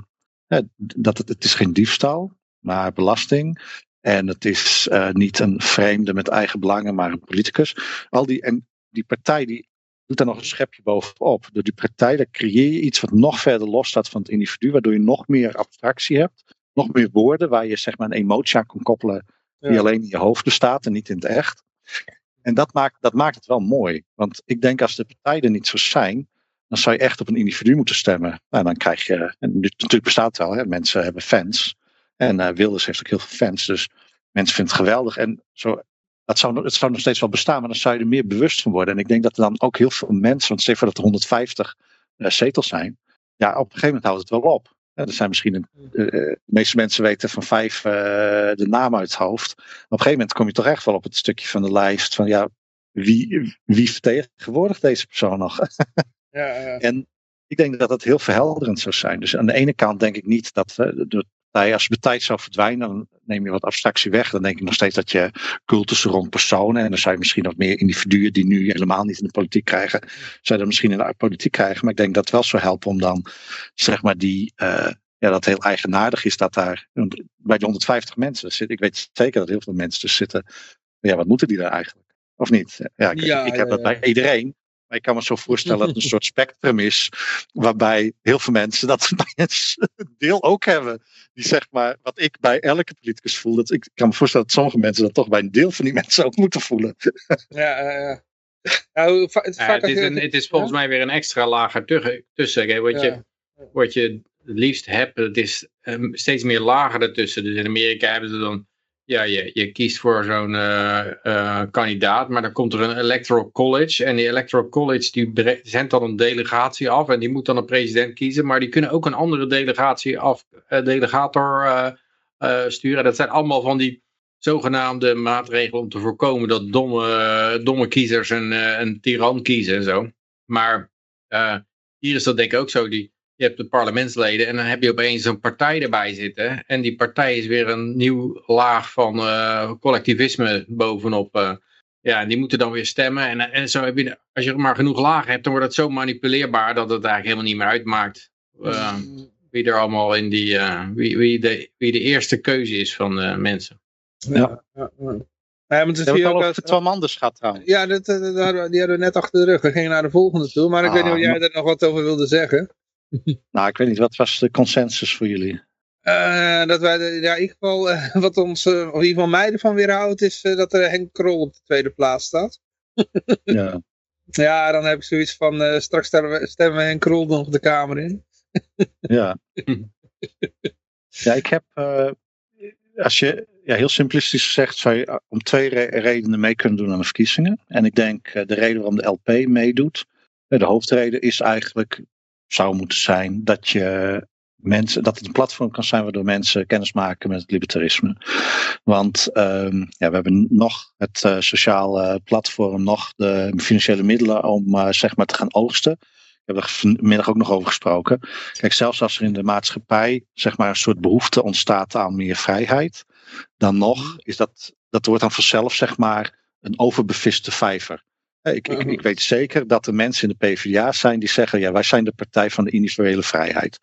dat het, het is geen diefstal, maar belasting. En het is uh, niet een vreemde met eigen belangen, maar een politicus. Al die, en die partij die doet daar nog een schepje bovenop. Door die partij daar creëer je iets wat nog verder los staat van het individu, waardoor je nog meer abstractie hebt. Nog meer woorden waar je zeg maar een emotie aan kon koppelen die Ja. alleen in je hoofd bestaat en niet in het echt. En dat maakt, dat maakt het wel mooi. Want ik denk als de partijen niet zo zijn, dan zou je echt op een individu moeten stemmen. Nou, dan krijg je, en nu- natuurlijk bestaat het wel, hè, mensen hebben fans. En eh, Wilders heeft ook heel veel fans, dus mensen vinden het geweldig. En zo, dat zou, het zou nog steeds wel bestaan, maar dan zou je er meer bewust van worden. En ik denk dat er dan ook heel veel mensen, want stel voor dat er 150 eh, zetels zijn, ja, op een gegeven moment houdt het wel op. Er zijn misschien een, eh, eh, de meeste mensen weten van vijf eh, de naam uit het hoofd. Maar op een gegeven moment kom je toch echt wel op het stukje van de lijst van ja, wie, wie vertegenwoordigt deze persoon nog? Ja, ja. En ik denk dat dat heel verhelderend zou zijn. Dus aan de ene kant denk ik niet dat de partij, als de partij zou verdwijnen, dan neem je wat abstractie weg. Dan denk ik nog steeds dat je cultussen rond personen, en dan zou je misschien wat meer individuen die nu helemaal niet in de politiek krijgen, zou je dan misschien in de politiek krijgen. Maar ik denk dat het wel zou helpen om dan, zeg maar, die, eh, ja, dat heel eigenaardig is dat daar bij de 150 mensen zitten. Ik weet zeker dat heel veel mensen dus zitten. Ja, wat moeten die daar eigenlijk? Of niet? Ja, ik, Ja, ik heb ja, dat ja. bij iedereen. Maar ik kan me zo voorstellen dat het een soort spectrum is. Waarbij heel veel mensen dat deel ook hebben. Die zeg maar, wat ik bij elke politicus voel. Dat ik kan me voorstellen dat sommige mensen dat toch bij een deel van die mensen ook moeten voelen. Ja, ja, ja. Va- het is Ja, het, is je- een, het is volgens mij weer een extra lager tussen. Wat, Ja. je, wat je het liefst hebt, het is ehm, steeds meer lagen ertussen. Dus in Amerika hebben ze dan, ja, je, je kiest voor zo'n eh, eh, kandidaat, maar dan komt er een electoral college. En die electoral college die zendt dan een delegatie af en die moet dan een president kiezen. Maar die kunnen ook een andere delegatie af, eh, delegator sturen. Dat zijn allemaal van die zogenaamde maatregelen om te voorkomen dat domme, domme kiezers een, een tiran kiezen en zo. Maar hier is dat denk ik ook zo. Die, je hebt de parlementsleden en dan heb je opeens een partij erbij zitten. En die partij is weer een nieuw laag van eh, collectivisme bovenop. eh. ja, en die moeten dan weer stemmen. En, en zo heb je, als je maar genoeg lagen hebt, dan wordt het zo manipuleerbaar dat het eigenlijk helemaal niet meer uitmaakt. eh, wie er allemaal in die, eh, wie, wie, de, wie de eerste keuze is van de mensen. Ja, ja, maar het is hier het ook Twan Manders gehad trouwens. Ja, dat, dat, die hadden we net achter de rug. We gingen naar de volgende toe. Maar ik Ah, weet niet of jij er nog wat over wilde zeggen. Nou, ik weet niet, wat was de consensus voor jullie? Eh, dat wij, de- ja, in ieder geval, eh, wat ons, eh, of in ieder geval mij ervan weerhoudt, is eh, dat er Henk Krol op de tweede plaats staat. Ja. Ja, dan heb ik zoiets van, eh, straks stemmen we, stemmen we Henk Krol nog de Kamer in. Ja. ja, ik heb, eh, als je ja, heel simplistisch gezegd, zou je eh, om twee re- redenen mee kunnen doen aan de verkiezingen. En ik denk eh, de reden waarom de LP meedoet, eh, de hoofdreden is eigenlijk, zou moeten zijn dat je mensen, dat het een platform kan zijn waardoor mensen kennis maken met het libertarisme. Want ehm, ja, we hebben nog het eh, sociale platform, nog de financiële middelen om eh, zeg maar te gaan oogsten. Ik heb er vanmiddag ook nog over gesproken. Kijk, zelfs als er in de maatschappij zeg maar een soort behoefte ontstaat aan meer vrijheid, dan nog is dat, dat wordt dan vanzelf zeg maar een overbeviste vijver. Ik, ik, ik weet zeker dat er mensen in de PvdA zijn die zeggen, ja, wij zijn de partij van de individuele vrijheid.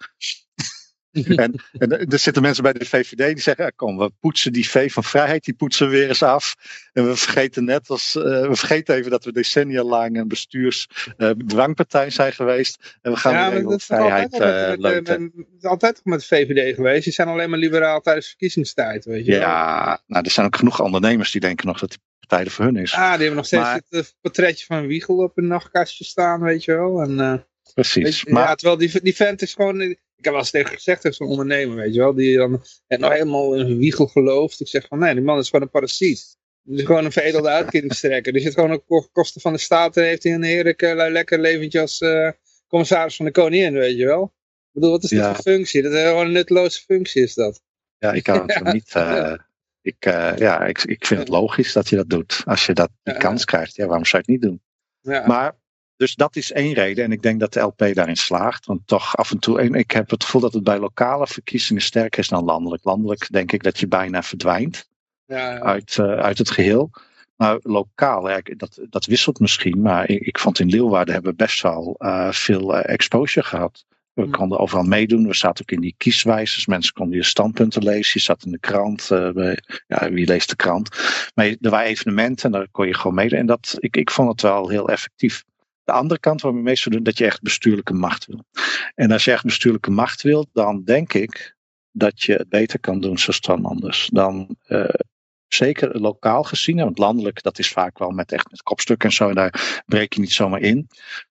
en, en er zitten mensen bij de VVD die zeggen, ja, kom, we poetsen die V van vrijheid, die poetsen we weer eens af. En we vergeten net als, eh, we vergeten even dat we decennia lang een bestuursdwangpartij zijn geweest. En we gaan ja, weer even op vrijheid altijd, eh met, met, leuten. met- het is altijd toch met de VVD geweest. Die zijn alleen maar liberaal tijdens verkiezingstijd, weet je wel. Ja, nou, er zijn ook genoeg ondernemers die denken nog dat die partij er voor hun is. Ah, die hebben nog steeds Maar- het eh, portretje van Wiegel op een nachtkastje staan, weet je wel. En, eh, Precies. je, maar Ja, terwijl die, die vent is gewoon... Ik heb wel eens tegen gezegd, dat is een ondernemer, weet je wel. Die dan net nog helemaal in Wiegel gelooft. Ik zeg van, nee, die man is gewoon een parasiet. Die is gewoon een veredelde uitkeringstrekker. Die zit gewoon op kosten van de staat en heeft hij een heerlijk, lekker leventje als eh, commissaris van de koningin, weet je wel. Ik bedoel, wat is Ja. voor functie? Dat is gewoon een nutteloze functie, is dat. ja, ik kan het niet. eh, ik, eh, ja, ik, ik vind het logisch dat je dat doet. Als je dat, die kans krijgt, ja, waarom zou je het niet doen? Ja. Maar, dus dat is één reden. En ik denk dat de LP daarin slaagt. Want toch af en toe, en ik heb het gevoel dat het bij lokale verkiezingen sterker is dan landelijk. Landelijk denk ik dat je bijna verdwijnt ja, ja. uit, eh, uit het geheel. Maar lokaal, ja, dat, dat wisselt misschien. Maar ik, ik vond in Leeuwarden hebben we best wel eh, veel eh, exposure gehad. We Hmm. konden overal meedoen. We zaten ook in die kieswijzers. Mensen konden je standpunten lezen. Je zat in de krant. bij- ja, wie leest de krant? Maar er waren evenementen en daar kon je gewoon meedoen. En dat, ik, ik vond het wel heel effectief. De andere kant waarom je meestal doen, dat je echt bestuurlijke macht wil. En als je echt bestuurlijke macht wil, dan denk ik dat je het beter kan doen zoals dan anders. Dan uh, zeker lokaal gezien, want landelijk dat is vaak wel met echt met kopstukken en zo, en daar breek je niet zomaar in.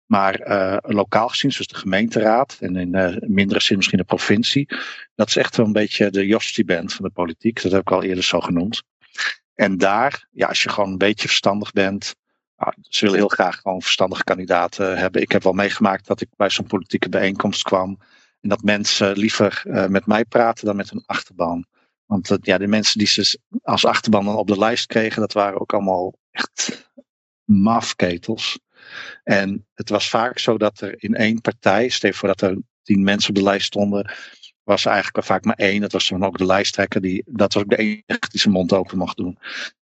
Maar uh, lokaal gezien, zoals de gemeenteraad en in uh, mindere zin misschien de provincie, dat is echt wel een beetje de Jostie-band van de politiek. Dat heb ik al eerder zo genoemd. En daar, ja, als je gewoon een beetje verstandig bent, nou, ze willen heel graag gewoon verstandige kandidaten hebben. Ik heb wel meegemaakt dat ik bij zo'n politieke bijeenkomst kwam en dat mensen liever uh, met mij praten dan met hun achterban. Want uh, ja, de mensen die ze als achterban dan op de lijst kregen, dat waren ook allemaal echt mafketels. En het was vaak zo dat er in één partij, stel voor dat er tien mensen op de lijst stonden, was er eigenlijk vaak maar één. Dat was dan ook de lijsttrekker. Die, dat was ook de enige die zijn mond open mocht doen.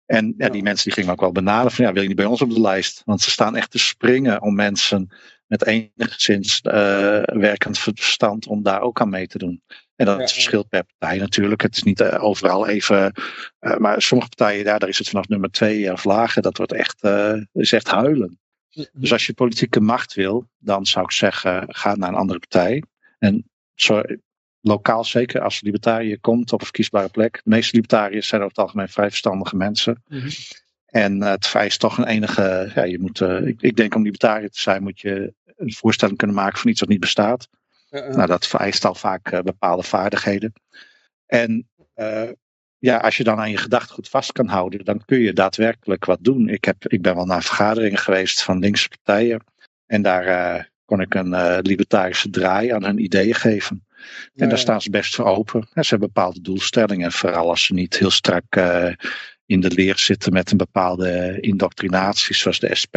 En ja, die mensen die gingen ook wel benaderen van ja, wil je niet bij ons op de lijst? Want ze staan echt te springen om mensen met enigszins uh, werkend verstand om daar ook aan mee te doen. En dat ja. verschilt per partij natuurlijk. Het is niet uh, overal even. Uh, maar sommige partijen, ja, daar is het vanaf nummer twee of lager. Dat wordt echt, is echt huilen. Dus als je politieke macht wil, dan zou ik zeggen, ga naar een andere partij. En sorry, lokaal zeker, als libertariër komt op een verkiesbare plek. De meeste libertariërs zijn over het algemeen vrij verstandige mensen. Mm -hmm. En uh, het vereist toch een enige. Ja, je moet, uh, ik, ik, denk om libertariër te zijn, moet je een voorstelling kunnen maken van iets wat niet bestaat. Uh -uh. Nou, dat vereist al vaak uh, bepaalde vaardigheden. En ja, als je dan aan je gedachtegoed vast kan houden, dan kun je daadwerkelijk wat doen. Ik, heb, ik ben wel naar vergaderingen geweest van linkse partijen. En daar kon ik een libertarische draai aan hun ideeën geven. En ja, daar staan ze best voor open. ze hebben bepaalde doelstellingen, vooral als ze niet heel strak uh, in de leer zitten met een bepaalde indoctrinatie, zoals de SP.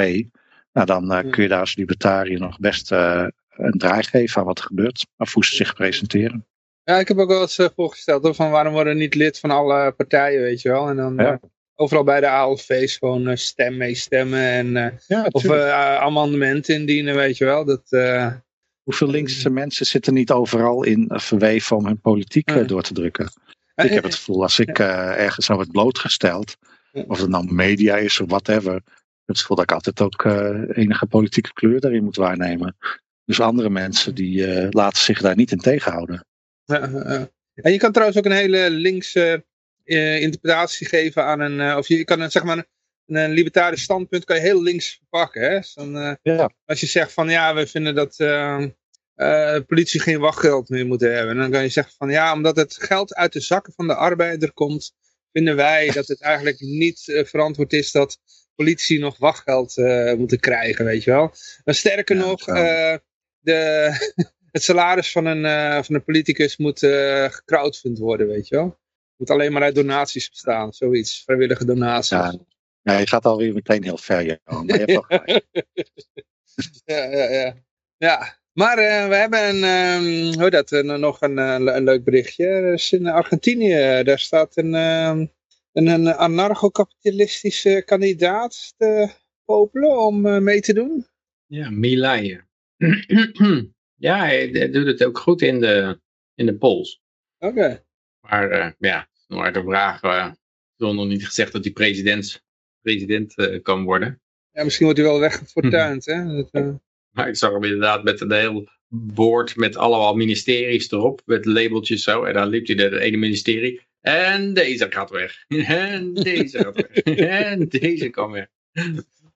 Nou, dan uh, kun je daar als libertariër nog best een draai geven aan wat er gebeurt, of hoe ze zich presenteren. Ja, ik heb ook wel eens voorgesteld van waarom worden niet lid van alle partijen, weet je wel. En dan ja. Overal bij de ALV's gewoon stem meestemmen en ja, of amendementen indienen, weet je wel. Dat, Hoeveel linkse mensen zitten niet overal in verweven om hun politiek door te drukken? Ik heb het gevoel als ik ergens zou wordt blootgesteld, of het nou media is of whatever, het gevoel dat ik altijd ook uh, enige politieke kleur daarin moet waarnemen. Dus andere mensen die laten zich daar niet in tegenhouden. En je kan trouwens ook een hele linkse interpretatie geven aan een, of je kan een, zeg maar een libertarisch standpunt kan je heel links verpakken. Hè? Dus dan, uh, ja. Als je zegt van ja, we vinden dat uh, uh, politie geen wachtgeld meer moeten hebben. dan kan je zeggen van ja, omdat het geld uit de zakken van de arbeider komt, vinden wij dat het eigenlijk niet verantwoord is dat politie nog wachtgeld moeten krijgen, weet je wel. Maar sterker ja, nog, de, het salaris van een, van een politicus moet gecrowdfund worden, weet je wel. Moet alleen maar uit donaties bestaan, zoiets, vrijwillige donaties. Ja. Ja, je gaat alweer meteen heel ver, Johan. Maar je hebt toch ja, ja, ja. ja. Maar uh, we hebben een, um, hoe dat, uh, nog een, uh, een, leuk berichtje. Dus in Argentinië, daar staat een, een, een anarcho-kapitalistische kandidaat te popelen om mee te doen. Ja, Milay. ja, hij doet het ook goed in de, in de polls. Oké. Okay. Maar ja, maar de vraag, uh, er nog niet gezegd dat hij president president uh, kan worden. Ja, misschien wordt hij wel weggefortuind. Hè? Dat. Maar ik zag hem inderdaad met een heel boord met allemaal ministeries erop, met labeltjes zo. En dan liep hij naar het ene ministerie. En deze gaat weg. En deze gaat weg. en deze kan weg.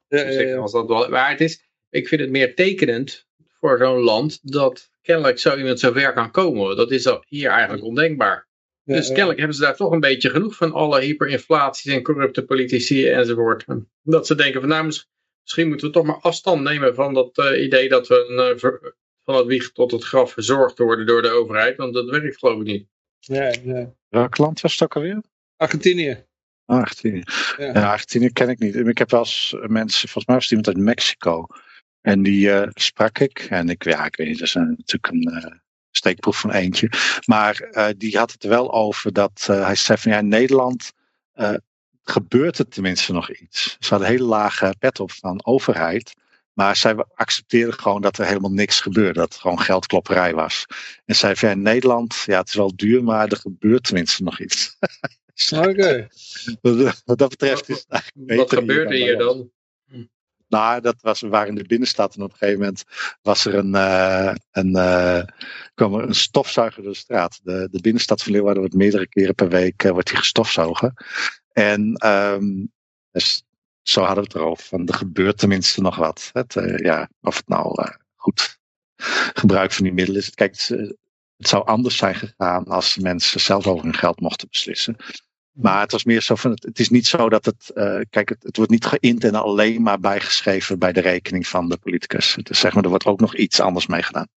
Ja, dus ja, was dat wel, het is, ik vind het meer tekenend voor zo'n land dat kennelijk zo iemand zo ver kan komen. Dat is hier eigenlijk ondenkbaar. Dus kennelijk hebben ze daar toch een beetje genoeg van alle hyperinflaties en corrupte politici enzovoort. Dat ze denken van nou, misschien moeten we toch maar afstand nemen van dat uh, idee dat we een, uh, van het wieg tot het graf verzorgd worden door de overheid. Want dat werkt geloof ik niet. Ja, ja. Welk land was het ook alweer? Argentinië. Argentinië. Ja. ja. Argentinië ken ik niet. Ik heb wel eens mensen, volgens mij was het iemand uit Mexico. En die uh, sprak ik. En ik, ja, ik weet niet, dat is natuurlijk een steekproef van eentje. Maar uh, die had het er wel over dat uh, hij zei van ja, in Nederland uh, gebeurt er tenminste nog iets. Ze hadden een hele lage pet op van overheid. Maar zij accepteerden gewoon dat er helemaal niks gebeurde. Dat het gewoon geldklopperij was. En zij van ja, in Nederland, ja, het is wel duur, maar er gebeurt tenminste nog iets. Oké. Okay. wat, wat, dat betreft is het Wat gebeurt er hier dan? Nou, dat was, we waren in de binnenstad en op een gegeven moment was er een, uh, een, uh, kwam er een stofzuiger door de straat. De, de binnenstad van Leeuwarden wordt meerdere keren per week uh, wordt die gestofzogen. En um, dus zo hadden we het erover. Van, er gebeurt tenminste nog wat. Het, ja, of het nou goed gebruik van die middelen is. Kijk, het zou anders zijn gegaan als mensen zelf over hun geld mochten beslissen. Maar het was meer zo van, het, is niet zo dat het, uh, kijk, het, het, wordt niet geïnt en alleen maar bijgeschreven bij de rekening van de politicus. Is, zeg maar, er wordt ook nog iets anders mee gedaan.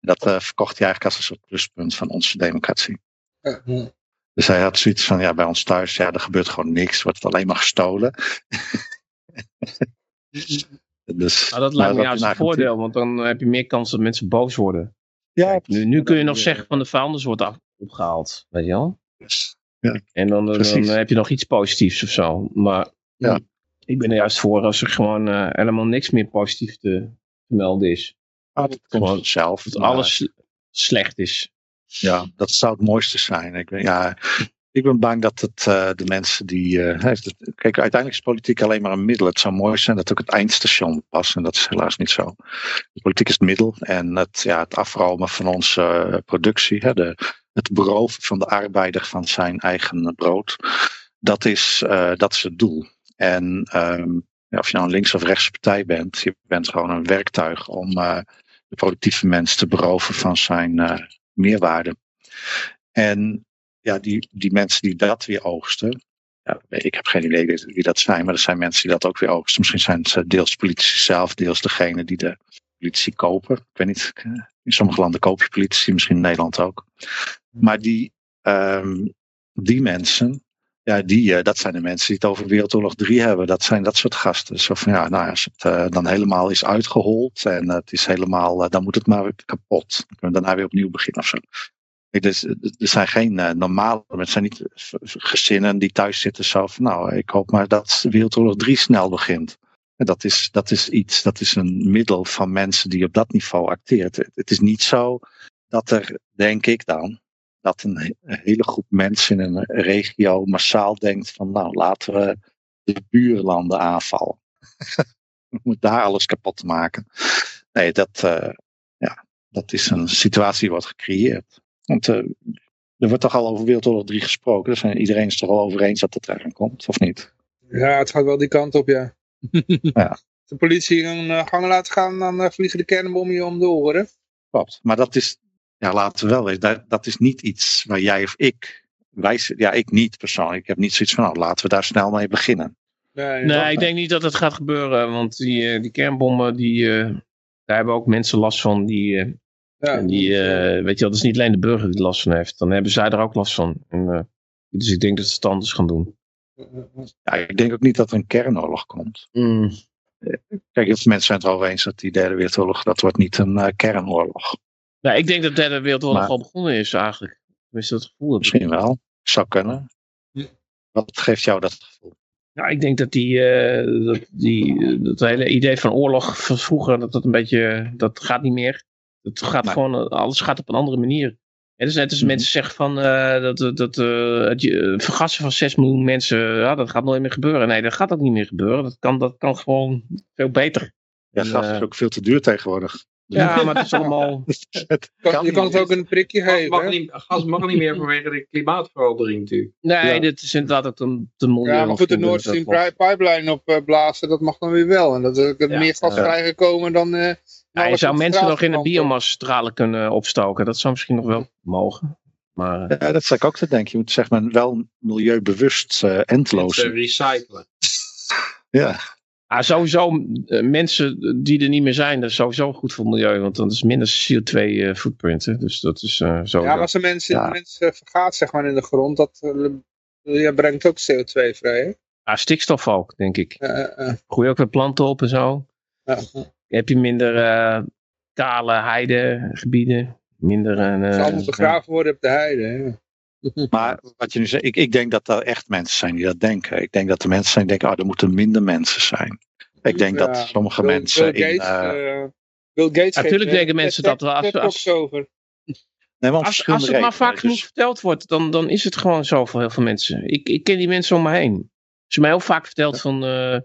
Dat uh, verkocht hij eigenlijk als een soort pluspunt van onze democratie. Uh, dus hij had zoiets van, ja, bij ons thuis, ja, er gebeurt gewoon niks, wordt het alleen maar gestolen. dus, nou, dat lijkt me juist een voordeel, want dan heb je meer kans dat mensen boos worden. Ja, Kijk, nu, nu kun je nog zeggen van de vuilnis wordt opgehaald, weet je wel? Yes. Ja, en dan, dan, heb je nog iets positiefs of zo. Maar ja. ik ben er juist voor als er gewoon uh, helemaal niks meer positief te, te melden is. Ah, dat komt gewoon zelf. Dat maar... alles slecht is. Ja, dat zou het mooiste zijn. Ik ben, ja, ik ben bang dat het uh, de mensen die. Uh, kijk, uiteindelijk is politiek alleen maar een middel. Het zou mooi zijn dat ook het eindstation was. En dat is helaas niet zo. De politiek is het middel. En het, ja, het afromen van onze productie. Hè, de, het beroven van de arbeider van zijn eigen brood. Dat is, uh, dat is het doel. En um, ja, of je nou een links- of rechtse partij bent, je bent gewoon een werktuig om uh, de productieve mens te beroven van zijn uh, meerwaarde. En ja, die, die mensen die dat weer oogsten, ja, ik heb geen idee wie dat zijn, maar er zijn mensen die dat ook weer oogsten. Misschien zijn het deels politici zelf, deels degene die de politici kopen. Ik weet niet, in sommige landen koop je politici, misschien in Nederland ook. Maar die, um, die mensen, ja, die, uh, dat zijn de mensen die het over Wereldoorlog 3 hebben. Dat zijn dat soort gasten. Zo van ja, nou, als het uh, dan helemaal is uitgehold en het is helemaal, dan moet het maar weer kapot. Dan kunnen we daarna weer opnieuw beginnen of zo. Dus, er zijn geen normale, het zijn niet gezinnen die thuis zitten zo van nou, ik hoop maar dat Wereldoorlog 3 snel begint. Dat is, dat is iets, dat is een middel van mensen die op dat niveau acteert. Het is niet zo dat er, denk ik dan, dat een hele groep mensen in een regio massaal denkt van nou laten we de buurlanden aanvallen. we moeten daar alles kapot maken. Nee, dat, uh, ja, dat is een situatie die wordt gecreëerd. Want uh, er wordt toch al over Wereldoorlog 3 gesproken. Dus iedereen is toch al over eens dat het eraan komt, of niet? Ja, het gaat wel die kant op, ja. ja. De politie een uh, gang laten gaan, dan vliegen de kernbommen je om de oren. Klopt, maar dat is, ja, laten we wel weten, dat, dat is niet iets waar jij of ik, wij, ja, ik niet persoonlijk, ik heb niet zoiets van, nou, laten we daar snel mee beginnen. Nee, nee ik denk niet dat het gaat gebeuren, want die, uh, die kernbommen, die, uh, daar hebben ook mensen last van, die, uh, ja. die weet je, dat is niet alleen de burger die last van heeft, dan hebben zij er ook last van. En, dus ik denk dat ze het anders gaan doen. Ja, ik denk ook niet dat er een kernoorlog komt. Mm. Kijk, mensen zijn het erover eens dat die derde wereldoorlog, dat wordt niet een kernoorlog. Nou, ik denk dat de derde wereldoorlog maar, al begonnen is eigenlijk. Tenminste, dat gevoel. Misschien wel. Zou kunnen. Wat geeft jou dat gevoel? Nou, ik denk dat die, uh, dat, die dat hele idee van oorlog van vroeger, dat dat een beetje, dat gaat niet meer. Het gaat maar, gewoon, alles gaat op een andere manier. Ja, dus net als -hmm. mensen zeggen van uh, dat, dat uh, het vergassen van 6 miljoen mensen, ja, dat gaat nooit meer gebeuren. Nee, dat gaat ook niet meer gebeuren. Dat kan, dat kan gewoon veel beter. Ja, gas is ook veel te duur tegenwoordig. Ja, maar het is allemaal... het kan je kan het ook een prikje gas geven. Mag niet, gas mag niet meer vanwege de klimaatverandering natuurlijk. Nee, ja. dit is inderdaad ook te, te milieu. Ja, maar goed, de Nord Stream pipeline opblazen, dat mag dan weer wel. En dat er ja. meer gas ja. vrijgekomen dan... Ja, je zou mensen nog in de biomasstralen kunnen opstoken. Dat zou misschien nog wel mogen. Maar, ja, dat zou ik ook te denken. Je moet zeg maar wel milieubewust uh, endloos. recyclen. ja. Ah, sowieso, uh, mensen die er niet meer zijn, dat is sowieso goed voor het milieu, want dan is minder CO2 uh, footprint. Dus dat is uh, zo. Ja, maar als de mensen, ja. mensen vergaat zeg maar in de grond, dat ja, brengt ook CO2 vrij. Hè? Ja, stikstof ook, denk ik. Groei ook weer planten op en zo. Heb je minder kale heidegebieden. Minder, Het zal allemaal begraven worden op de heide. Hè? Maar wat je nu zegt, ik, ik denk dat er echt mensen zijn die dat denken. Ik denk dat er mensen zijn die denken, oh, er moeten minder mensen zijn. Ik denk ja, dat sommige Bill, mensen Bill in... Gates, uh, Bill Gates Natuurlijk denken mensen dat wel. Als, als, over. Nee, maar als, als het maar vaak dus. genoeg verteld wordt, dan, dan is het gewoon zo voor heel veel mensen. Ik, ik ken die mensen om me heen. Als je mij heel vaak vertelt van... Uh,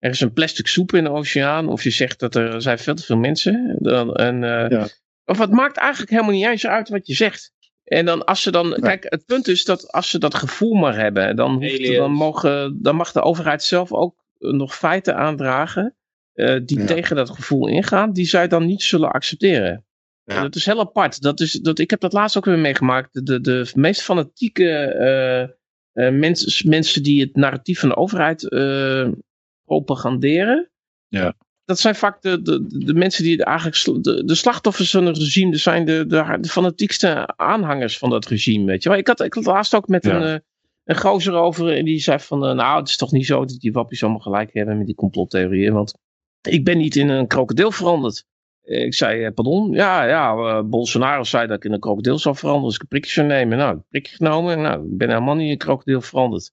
er is een plastic soep in de oceaan. Of je zegt dat er zijn veel te veel mensen. Dan, en, eh, Ja. Of het maakt eigenlijk helemaal niet eens uit wat je zegt. En dan als ze dan, kijk, het punt is dat als ze dat gevoel maar hebben, dan, hoeft, dan, mogen, dan mag de overheid zelf ook eh, nog feiten aandragen eh, die Ja. tegen dat gevoel ingaan, die zij dan niet zullen accepteren. Ja. Dat is heel apart. Dat is, dat, ik heb dat laatst ook weer meegemaakt. De, de, de meest fanatieke eh, eh, mensen, mensen die het narratief van de overheid eh, propaganderen. Ja. Dat zijn vaak de, de, de, mensen die eigenlijk de, de slachtoffers van het regime. Dat zijn de, de, de fanatiekste aanhangers van dat regime. Weet je wel. Ik had, ik had laatst ook met Ja. een, eh, een gozer over. En die zei van eh, nou het is toch niet zo dat die wappies allemaal gelijk hebben met die complottheorieën. Want ik ben niet in een krokodil veranderd. Ik zei, eh, pardon? Ja, ja, Bolsonaro zei dat ik in een krokodil zou veranderen als ik een prikje zou nemen. Nou, een prikje genomen. Nou, ik ben helemaal niet in een krokodil veranderd.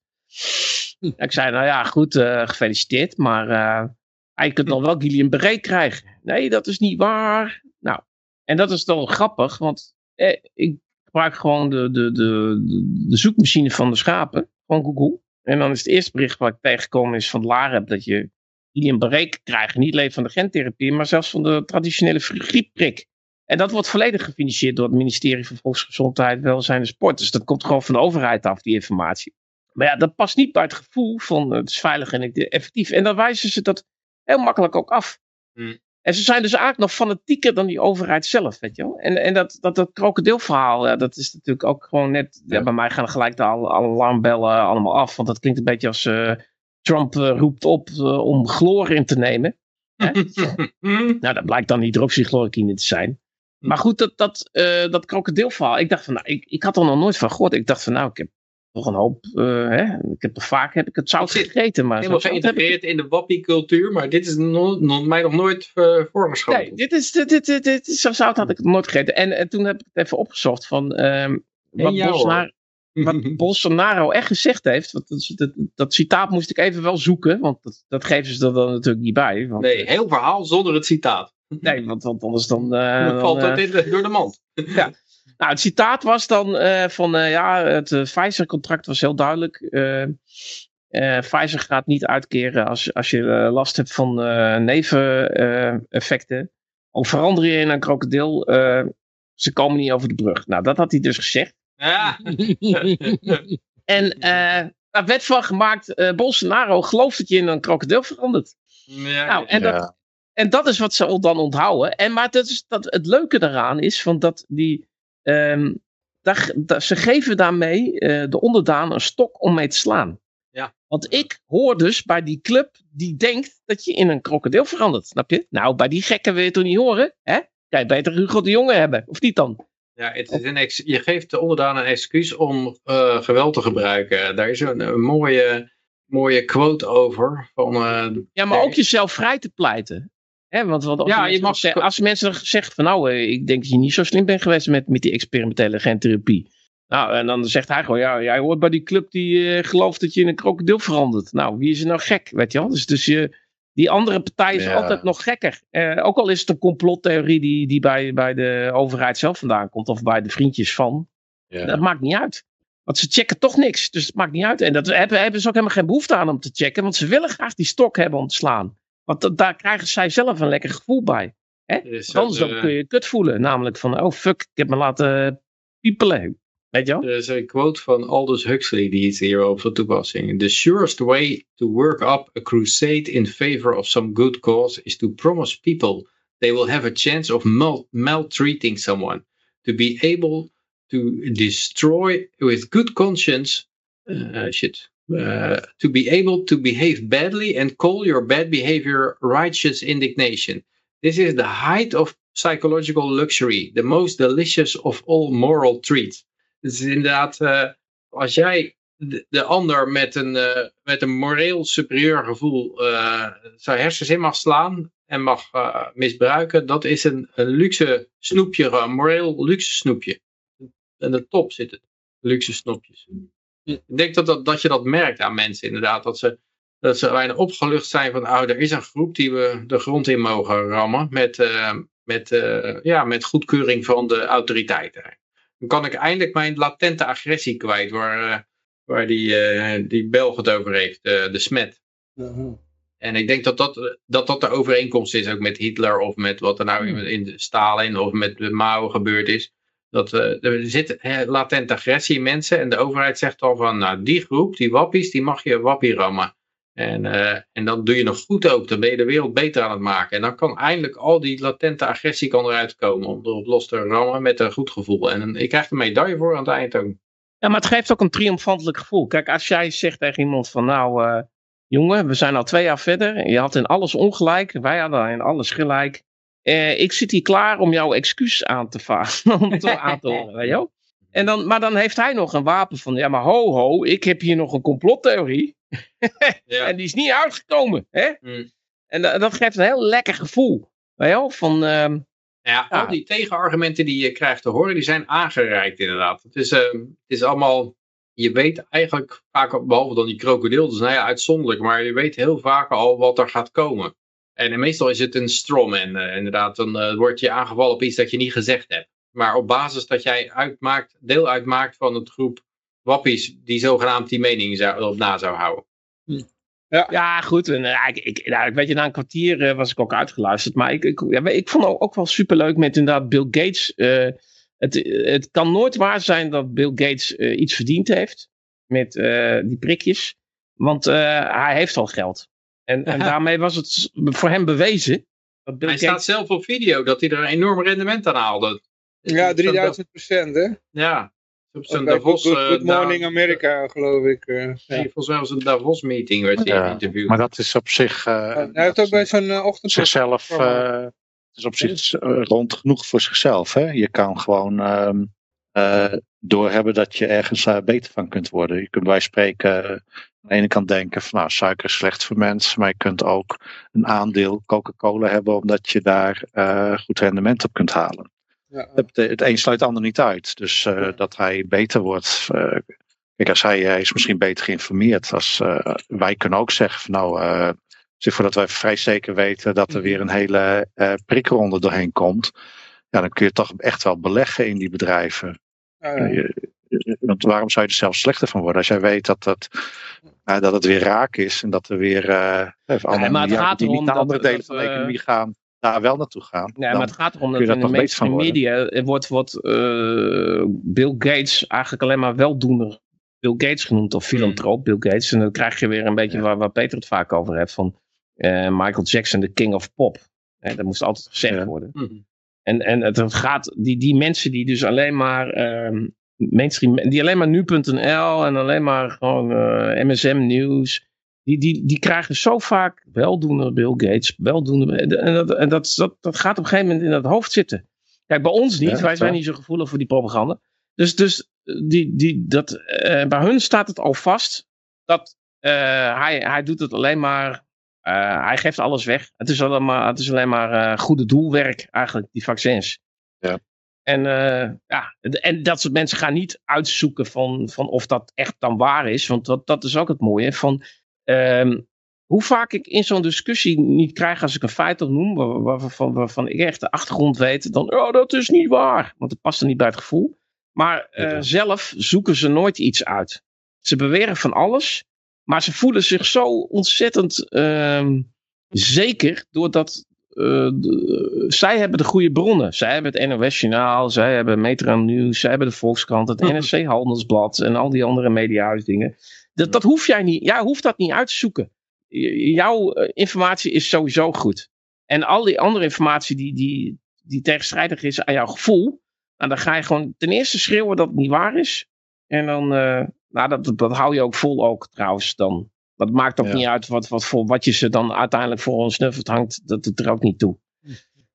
Ik zei, nou ja, goed, eh, gefeliciteerd, maar eh hij kunt dan wel Guillain Barré krijgen. Nee, dat is niet waar. Nou, en dat is dan grappig, want eh, ik gebruik gewoon de, de, de, de, zoekmachine van de schapen, gewoon Google. En dan is het eerste bericht wat ik tegengekomen is van LAREP dat je Guillain Barré kan krijgen. Niet alleen van de gentherapie, maar zelfs van de traditionele griepprik. En dat wordt volledig gefinancierd door het ministerie van Volksgezondheid, Welzijn en Sport. Dus dat komt gewoon van de overheid af, die informatie. Maar ja, dat past niet bij het gevoel van eh, het is veilig en effectief. En dan wijzen ze dat heel makkelijk ook af. Hmm. En ze zijn dus eigenlijk nog fanatieker dan die overheid zelf, weet je wel. En, en dat, dat, dat krokodilverhaal, ja, dat is natuurlijk ook gewoon net... Ja, Ja. bij mij gaan gelijk de al- alarmbellen allemaal af. Want dat klinkt een beetje als eh, Trump eh, roept op eh, om chloor in te nemen. Nou, dat blijkt dan hydroxychloroquine te zijn. Maar goed, dat, dat, eh, dat krokodilverhaal. Ik dacht van, nou, ik, ik had er nog nooit van gehoord. Ik dacht van, nou, ik heb toch een hoop, eh, hè. Ik heb toch vaak heb ik het zout gegeten. Maar Helemaal geïntegreerd in de wappie-cultuur, maar dit is mij nog nooit eh, voorgeschoten. Nee, dit is, dit, dit, dit, dit is zo zout had ik nooit gegeten. En, en toen heb ik het even opgezocht van ehm, wat, jou, Bolsonaro, wat Bolsonaro echt gezegd heeft. Want dat, dat, dat citaat moest ik even wel zoeken, want dat, dat geven ze er dan natuurlijk niet bij. Want, Nee, heel verhaal zonder het citaat. nee, want, want anders dan... eh, Dan valt eh, het in de- door de mand. Nou, het citaat was dan eh, van eh, ja, het eh, Pfizer-contract was heel duidelijk. Eh, eh, Pfizer gaat niet uitkeren als, als je last hebt van eh, neveneffecten. Al verander je in een krokodil, eh, ze komen niet over de brug. Nou, dat had hij dus gezegd. Ja. En eh daar werd van gemaakt, eh, Bolsonaro gelooft dat je in een krokodil verandert. Ja, Nou, en Ja. dat, en dat is wat ze dan onthouden. En, maar dat is, dat, het leuke daaraan is van dat die. Ehm, daar, daar- ze geven daarmee eh, de onderdaan een stok om mee te slaan. Ja. Want ik hoor dus bij die club die denkt dat je in een krokodil verandert. Snap je? Nou, bij die gekken wil je toch niet horen? Hè? Kan je beter Hugo de Jonge hebben, of niet dan? Ja, het is een ex je geeft de onderdaan een excuus om eh, geweld te gebruiken. Daar is een, een mooie, mooie quote over. Van, eh, Ja, maar ook jezelf vrij te pleiten. Hè, want wat als, Ja, mensen je mag- zeggen- als mensen dan zeggen van nou, eh, ik denk dat je niet zo slim bent geweest met, met die experimentele gentherapie. Nou, en dan zegt hij gewoon, ja, jij hoort bij die club die eh, gelooft dat je in een krokodil verandert. Nou, wie is er nou gek, weet je wel? Dus, dus je, die andere partij is Ja. altijd nog gekker. Eh, ook al is het een complottheorie die, die bij, bij de overheid zelf vandaan komt, of bij de vriendjes van. Ja. Dat maakt niet uit. Want ze checken toch niks, dus het maakt niet uit. En dat hebben, hebben ze ook helemaal geen behoefte aan om te checken, want ze willen graag die stok hebben om te slaan. Want da- daar krijgen zij zelf een lekker gevoel bij. dus, Want Anders eh, dan kun je kut voelen. Namelijk van, oh fuck, ik heb me laten piepelen. Weet je wel? Er is een quote van Aldous Huxley die is hierop van toepassing. The surest way to work up a crusade in favor of some good cause is to promise people they will have a chance of mal- maltreating someone. To be able to destroy with good conscience, uh, shit, uh, to be able to behave badly and call your bad behavior righteous indignation. This is the height of psychological luxury, the most delicious of all moral treats. Is inderdaad, eh, als jij de, de ander met een, eh, met een moreel superieur gevoel eh, zijn hersens in mag slaan en mag eh, misbruiken, dat is een, een luxe snoepje, een moreel luxe snoepje. En de top zit het, luxe snoepjes. Ik denk dat, dat, dat je dat merkt aan mensen inderdaad, dat ze, dat ze bijna opgelucht zijn van, oh, er is een groep die we de grond in mogen rammen met, eh, met, eh, ja, met goedkeuring van de autoriteiten dan kan ik eindelijk mijn latente agressie kwijt, waar, eh, waar die, die Belg het over heeft, de smet. En ik denk dat dat, dat dat de overeenkomst is ook met Hitler of met wat er nou in, in Stalin of met de Mao gebeurd is. Dat uh, er zit latente agressie in mensen en de overheid zegt al van, nou die groep, die wappies, die mag je wappie rammen. En, uh, en dan doe je nog goed ook, dan ben je de wereld beter aan het maken. En dan kan eindelijk al die latente agressie kan eruit komen om erop los te rammen met een goed gevoel. En ik krijg een medaille voor aan het eind ook. Ja, maar het geeft ook een triomfantelijk gevoel. Kijk, als jij zegt tegen iemand van nou, uh, jongen, we zijn al twee jaar verder. Je had in alles ongelijk, wij hadden in alles gelijk. Uh, ik zit hier klaar om jouw excuus aan te varen, om het aan te horen, weet je wel? En dan, maar dan heeft hij nog een wapen van, ja maar ho ho, ik heb hier nog een complottheorie. ja. En die is niet uitgekomen. Hè? Mm. En dat, dat geeft een heel lekker gevoel. Weet je wel? Van, uh, ja, Ja. al die tegenargumenten die je krijgt te horen, die zijn aangereikt inderdaad. Het is, ehm, het is allemaal, je weet eigenlijk vaak, behalve dan die krokodil, dus nou ja, uitzonderlijk, maar je weet heel vaak al wat er gaat komen. En meestal is het een strawman, eh, inderdaad. Dan eh, word je aangevallen op iets dat je niet gezegd hebt. Maar op basis dat jij uitmaakt, deel uitmaakt van het groep wappies die zogenaamd die mening zou, op na zou houden. ja, goed. En, eh, ik, ik, nou, ik weet je, na een kwartier eh, was ik ook uitgeluisterd. Maar ik, ik, ja, ik vond het ook wel superleuk met inderdaad Bill Gates. eh, het, het kan nooit waar zijn dat Bill Gates eh, iets verdiend heeft met eh, die prikjes. Want eh, hij heeft al geld. En, en daarmee was het voor hem bewezen. Dat Bill Hij Gates, staat zelf op video dat hij er een enorm rendement aan haalde. Ja, 3000 procent, hè? Ja. Op zijn Davos... Good, eh, Good Morning America, geloof ik. eh, Nee, ja. volgens mij was het een Davos meeting werd hij Ja, geïnterviewd. Maar dat is op zich. eh, Hij heeft ook bij zo'n ochtend... zichzelf. eh, het is op zich eh, rond genoeg voor zichzelf. Hè? Je kan gewoon ehm, eh, doorhebben dat je ergens beter van kunt worden. Je kunt bij spreken eh, aan de ene kant denken van nou, suiker is slecht voor mensen. Maar je kunt ook een aandeel Coca-Cola hebben omdat je daar eh, goed rendement op kunt halen. Ja, Het, het een sluit het ander niet uit. Dus eh, dat hij beter wordt. eh, kijk, als hij, hij is misschien beter geïnformeerd. Als, wij kunnen ook zeggen van nou, zeg voordat wij vrij zeker weten dat er weer een hele prikronde doorheen komt. Ja, dan kun je toch echt wel beleggen in die bedrijven. ja, je- Want waarom zou je er zelf slechter van worden? Als jij weet dat, dat, nou, dat het weer raak is en dat er weer eh even allemaal maar het miljarden gaat die niet naar andere delen dat, van de eh, economie gaan, daar wel naartoe gaan. Nee, maar het gaat erom dat in de mainstream media er wordt, wordt eh, Bill Gates eigenlijk alleen maar weldoener Bill Gates genoemd of filantroop Bill Gates. En dan krijg je weer een beetje Ja. waar, waar Peter het vaak over heeft van eh, Michael Jackson, de king of pop. Hè, dat moest altijd gezegd Ja. worden. Mhm. En, en het gaat, die, die mensen die dus alleen maar ehm, mainstream, die alleen maar nu.nl en alleen maar gewoon eh, MSM nieuws, die, die, die krijgen zo vaak weldoener Bill Gates, weldoener, en, dat, en dat, dat, dat gaat op een gegeven moment in dat hoofd zitten. Kijk, bij ons niet, Ja, wij zijn niet zo gevoelig voor die propaganda. Dus, dus die, die, dat, eh, bij hun staat het al vast dat eh, hij, hij doet het alleen maar eh, hij geeft alles weg. Het is alleen maar, het is alleen maar eh, goede doelwerk eigenlijk, die vaccins. Ja. En, eh, ja, en dat soort mensen gaan niet uitzoeken van, van of dat echt dan waar is. Want dat, dat is ook het mooie. Van, ehm, hoe vaak ik in zo'n discussie niet krijg als ik een feit opnoem. Waar, waarvan, waarvan ik echt de achtergrond weet. Dan, oh dat is niet waar. Want het past er niet bij het gevoel. Maar eh, zelf zoeken ze nooit iets uit. Ze beweren van alles. Maar ze voelen zich zo ontzettend ehm, zeker doordat de- zij hebben de goede bronnen. Zij hebben het NOS-journaal, zij hebben Metro Nieuws, zij hebben de Volkskrant, het Mhm. NRC Handelsblad en al die andere mediahuisdingen. Dat, dat hoef jij niet, jij hoeft dat niet uit te zoeken. Jouw eh, informatie is sowieso goed. En al die andere informatie die, die, die tegenstrijdig is aan jouw gevoel, nou, dan ga je gewoon ten eerste schreeuwen dat het niet waar is. En dan, eh, nou, dat, dat, dat hou je ook vol ook trouwens dan. Dat maakt ook Ja. niet uit wat, wat, voor, wat je ze dan uiteindelijk voor een snuffert hangt. Dat doet er ook niet toe.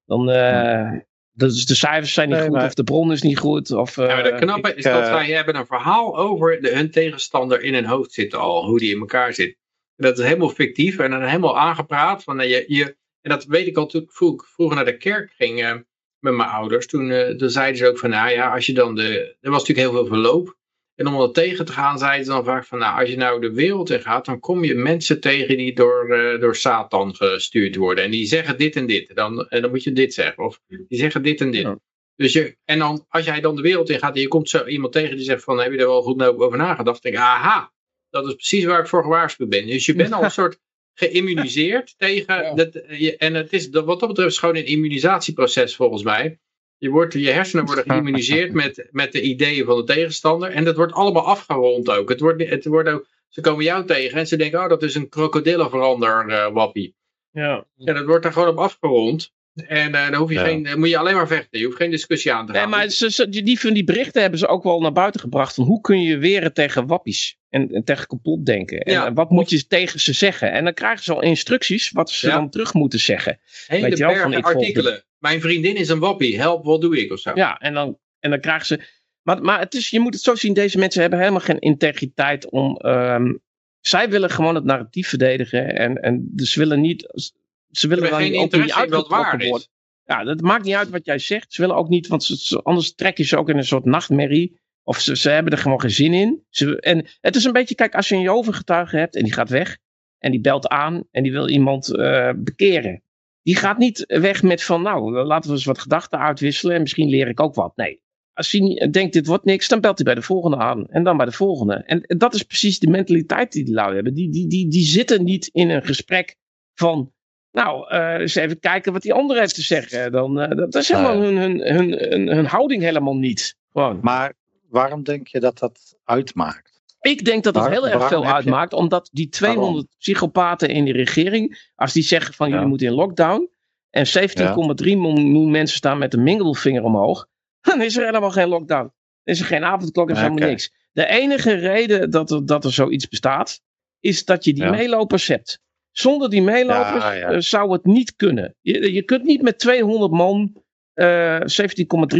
Dan, eh, dus de cijfers zijn niet Nee, goed maar- of de bron is niet goed. Of, Ja, maar de eh, knappe ik, is dat eh, zij hebben een verhaal over de, hun tegenstander in hun hoofd zitten al, hoe die in elkaar zit. Dat is helemaal fictief en dan helemaal aangepraat. Van, je, je, en dat weet ik al toen ik vroeg- vroeger naar de kerk ging met mijn ouders. Toen, eh, toen zeiden ze ook van, nou ja, als je dan de... Er was natuurlijk heel veel verloop. En om dat tegen te gaan, zeiden ze dan vaak van, nou, als je nou de wereld in gaat, dan kom je mensen tegen die door, eh, door Satan gestuurd worden. En die zeggen dit en dit. Dan, en dan moet je dit zeggen. Of die zeggen dit en dit. Ja. Dus je, en dan, als jij dan de wereld in gaat en je komt zo iemand tegen die zegt van, heb je er wel goed over nagedacht? Dan denk ik, aha, dat is precies waar ik voor gewaarschuwd ben. Dus je bent al een soort geïmmuniseerd tegen... Ja. Dat, je- en het is, wat dat betreft is gewoon een immunisatieproces volgens mij. Je, wordt, je hersenen worden geïmmuniseerd met, met de ideeën van de tegenstander. En dat wordt allemaal afgerond ook. Het wordt, het wordt ook ze komen jou tegen en ze denken, oh dat is een krokodillenverander eh, wappie. Ja. Ja, dat wordt daar gewoon op afgerond. En eh dan, hoef je Ja. geen, dan moet je alleen maar vechten. Je hoeft geen discussie aan te gaan. Nee, maar ze, ze- die, van die berichten hebben ze ook wel naar buiten gebracht. Van hoe kun je weren tegen wappies en, en tegen complotdenken. En Ja. eh, wat moet je tegen ze zeggen. En dan krijgen ze al instructies wat ze Ja. dan terug moeten zeggen. Hele weet je wel, van, artikelen. Mijn vriendin is een wappie. Help, wat doe ik of zo. Ja, en dan, en dan krijgen ze... Maar, maar het is, je moet het zo zien, deze mensen hebben helemaal geen integriteit om... ehm, zij willen gewoon het narratief verdedigen. En, en dus ze willen niet... Ze willen dan geen ook niet interesse in wat waar uitgetrokken is. worden. Ja, dat maakt niet uit wat jij zegt. Ze willen ook niet, want ze- anders trek je ze ook in een soort nachtmerrie. Of ze, ze hebben er gewoon geen zin in. Ze, en het is een beetje, kijk, als je een Jehovah-getuige hebt en die gaat weg. En die belt aan en die wil iemand eh, bekeren. Die gaat niet weg met van, nou, laten we eens wat gedachten uitwisselen. En misschien leer ik ook wat. Nee, als hij denkt dit wordt niks, dan belt hij bij de volgende aan. En dan bij de volgende. En, en dat is precies de mentaliteit die die lui hebben. Die, die, die, die zitten niet in een gesprek van... Nou, eh, eens even kijken wat die ander heeft te zeggen. Dan, eh, dat is helemaal Nou hun, hun, hun, hun, hun houding helemaal niet. Gewoon. Maar waarom denk je dat dat uitmaakt? Ik denk dat het heel erg veel uitmaakt, omdat die 200 psychopaten in de regering, als die zeggen van Ja. jullie moeten in lockdown, en 17,3 miljoen mensen staan met de mingelvinger omhoog, dan is er helemaal geen lockdown. Dan is er geen avondklok en helemaal niks. De enige reden dat er, dat er zoiets bestaat, is dat je die Ja. meelopers hebt. Zonder die meelopers Ja, ja. eh, zou het niet kunnen. Je, je kunt niet met 200 man eh 17,3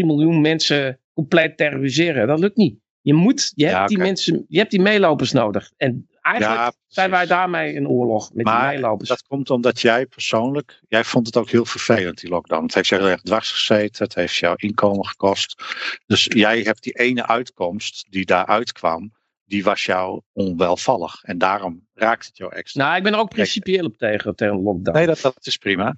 miljoen mensen compleet terroriseren. Dat lukt niet. Je moet, je hebt Ja, die mensen, je hebt die meelopers nodig. En eigenlijk Ja, zijn wij daarmee in oorlog met die Maar meelopers. dat komt omdat jij persoonlijk, jij vond het ook heel vervelend, die lockdown. Het heeft jou heel erg dwars gezeten, het heeft jouw inkomen gekost. Dus jij hebt die ene uitkomst die daaruit kwam, die was jou onwelvallig. En daarom raakt het jou extra. Nou, ik ben er ook principieel op tegen, tegen lockdown. Nee, dat, dat is prima.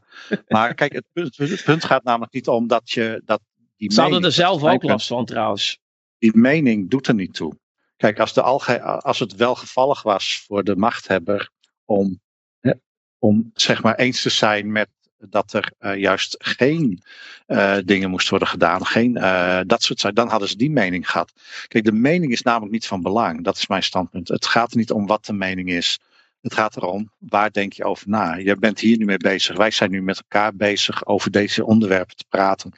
Maar kijk, het punt, het punt gaat namelijk niet om dat je dat die Ze hadden er zelf ook last van trouwens. Die mening doet er niet toe. Kijk, als, de alge als het wel gevallig was voor de machthebber om, hè, om zeg maar eens te zijn met dat er eh, juist geen eh, dingen moesten worden gedaan, geen, eh, dat soort dan hadden ze die mening gehad. Kijk, de mening is namelijk niet van belang. Dat is mijn standpunt. Het gaat er niet om wat de mening is. Het gaat erom, waar denk je over na? Je bent hier nu mee bezig. Wij zijn nu met elkaar bezig over deze onderwerpen te praten.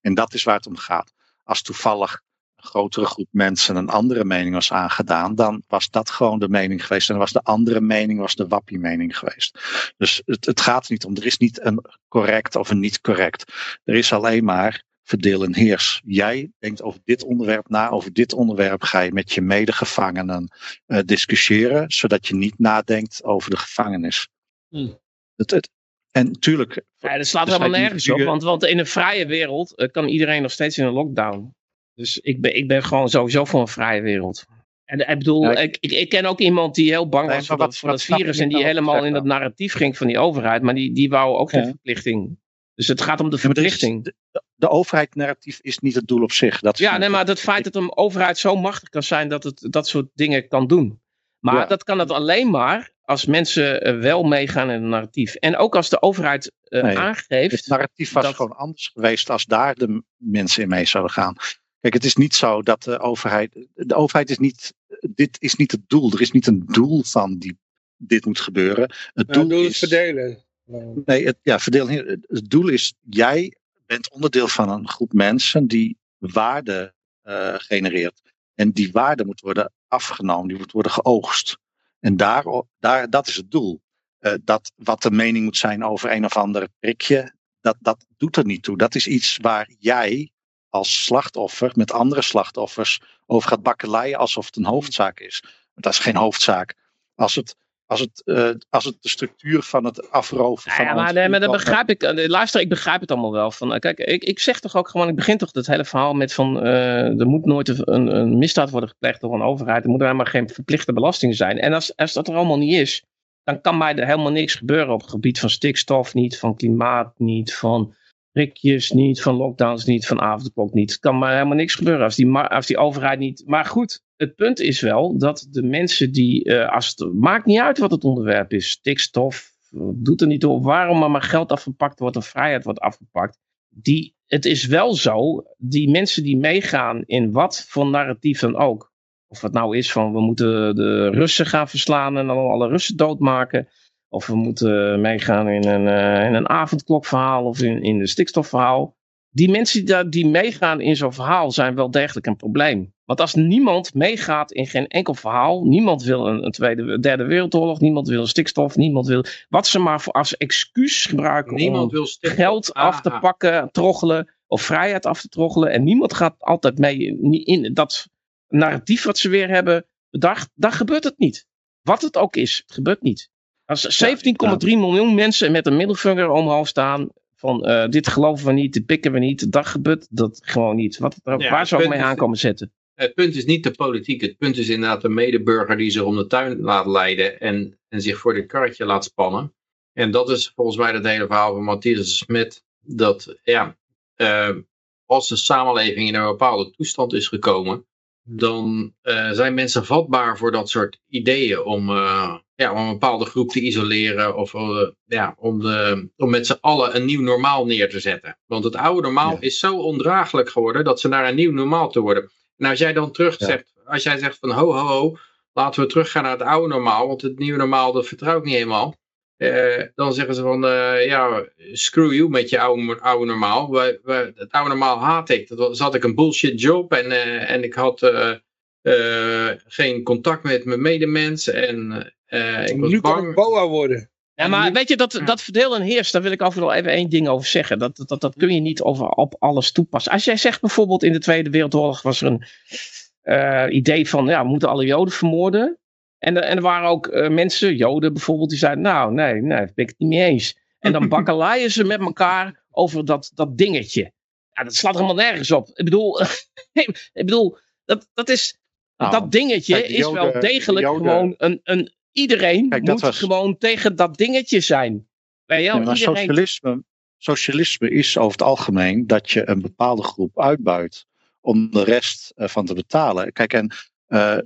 En dat is waar het om gaat. Als toevallig grotere groep mensen een andere mening was aangedaan, dan was dat gewoon de mening geweest. En dan was de andere mening was de wappie-mening geweest. Dus het, het gaat er niet om. Er is niet een correct of een niet correct. Er is alleen maar verdeel en heers. Jij denkt over dit onderwerp na. Over dit onderwerp ga je met je medegevangenen eh, discussiëren, zodat je niet nadenkt over de gevangenis. Hmm. Het, het, en natuurlijk. Ja, dat slaat helemaal nergens op. Want, want in een vrije wereld eh, kan iedereen nog steeds in een lockdown. Dus ik ben, ik ben gewoon sowieso voor een vrije wereld. En ik bedoel, Ja, ik- ik, ken ook iemand die heel bang Nee, was voor dat, voor virus. En die helemaal in dat narratief ging van die overheid. Maar die, die wou ook Ja. geen verplichting. Dus het gaat om de Ja, er verplichting. de, de, de overheid-narratief is niet het doel op zich. Dat Ja, nee, maar het feit dat een overheid zo machtig kan zijn dat het dat soort dingen kan doen. Maar dat kan het alleen maar als mensen eh, wel meegaan in het narratief. En ook als de overheid eh, Nee, aangeeft. Het narratief was dat- gewoon anders geweest als daar de mensen in mee zouden gaan. Kijk, het is niet zo dat de overheid. De overheid is niet. Dit is niet het doel. Er is niet een doel van die, dit moet gebeuren. Het Ja, doel doe het is. verdelen. Nee, het, ja, verdeel, het doel is. Jij bent onderdeel van een groep mensen die waarde eh, genereert. En die waarde moet worden afgenomen, die moet worden geoogst. En daar, daar, dat is het doel. Eh, dat wat de mening moet zijn over een of ander prikje, dat, dat doet er niet toe. Dat is iets waar jij als slachtoffer met andere slachtoffers over gaat bakkeleien alsof het een hoofdzaak is. Maar dat is geen hoofdzaak. Als het, als het, eh, als het de structuur van het afroven Ja, van ja, maar, nee, maar dat begrijp ik. eh, Luister, ik begrijp het allemaal wel. Van, eh, kijk, ik, ik zeg toch ook gewoon, ik begin toch dat hele verhaal met van, er moet nooit een, een misdaad worden gepleegd door een overheid. Er moet helemaal geen verplichte belasting zijn. En als, als dat er allemaal niet is, dan kan mij er helemaal niks gebeuren op het gebied van stikstof niet, van klimaat niet, van prikjes niet, van lockdowns niet, van avondklok niet. Kan mij helemaal niks gebeuren als die, als die overheid niet... Maar goed, het punt is wel dat de mensen die, uh, als het maakt niet uit wat het onderwerp is, stikstof, doet er niet toe, waarom er maar geld afgepakt wordt of vrijheid wordt afgepakt. Die, het is wel zo, die mensen die meegaan in wat voor narratief dan ook. Of het nou is van we moeten de Russen gaan verslaan en dan alle Russen doodmaken. Of we moeten meegaan in een, uh, in een avondklokverhaal of in, in een stikstofverhaal. Die mensen die, die meegaan in zo'n verhaal zijn wel degelijk een probleem. Want als niemand meegaat in geen enkel verhaal, niemand wil een, een tweede, derde wereldoorlog, niemand wil stikstof, niemand wil wat ze maar voor als excuus gebruiken niemand om wil geld af te Ah, ah. pakken, troggelen of vrijheid af te troggelen. En niemand gaat altijd mee in, in dat narratief wat ze weer hebben bedacht. Dan gebeurt het niet. Wat het ook is, het gebeurt niet. Als 17,3 miljoen mensen met een middelvinger omhoog staan van eh, dit geloven we niet, dit pikken we niet, dat gebeurt dat gewoon niet. Wat, Ja, waar ook punt mee aankomen zetten. Het punt is niet de politiek. Het punt is inderdaad de medeburger die zich om de tuin laat leiden en, en zich voor dit karretje laat spannen. En dat is volgens mij het hele verhaal van Matthias Smit. Dat ja, eh, als de samenleving in een bepaalde toestand is gekomen, dan eh, zijn mensen vatbaar voor dat soort ideeën om, eh, ja, om een bepaalde groep te isoleren of eh, ja, om, de, om met z'n allen een nieuw normaal neer te zetten. Want het oude normaal Ja. is zo ondraaglijk geworden dat ze naar een nieuw normaal te worden. En als jij dan terug Ja. zegt, als jij zegt van ho ho ho, laten we teruggaan naar het oude normaal, want het nieuwe normaal dat vertrouw ik niet helemaal. Eh, dan zeggen ze van, eh, ja, screw you met je oude, oude normaal. Wij, wij, het oude normaal haat ik. Dat was, had ik een bullshit job en, eh, en ik had geen contact met mijn medemens en eh, ik was Nu kan boa worden. Ja, maar weet je, dat, dat verdeel en heers, daar wil ik over nog even één ding over zeggen. Dat, dat, dat kun je niet over, op alles toepassen. Als jij zegt bijvoorbeeld in de Tweede Wereldoorlog was er een eh, idee van, ja, we moeten alle Joden vermoorden. En, er- en er waren ook eh, mensen, Joden bijvoorbeeld, die zeiden, nou, nee, nee, daar ben ik het niet mee eens. En dan bakkeleien ze met elkaar over dat, dat dingetje. Ja, dat slaat helemaal nergens op. Ik bedoel, ik bedoel dat, dat is, Nou, dat dingetje kijk, is wel degelijk Joden- gewoon een, een iedereen Kijk, moet was- gewoon tegen dat dingetje zijn. Maar iedereen... socialisme, socialisme is over het algemeen dat je een bepaalde groep uitbuit om de rest eh, van te betalen. Kijk, en eh,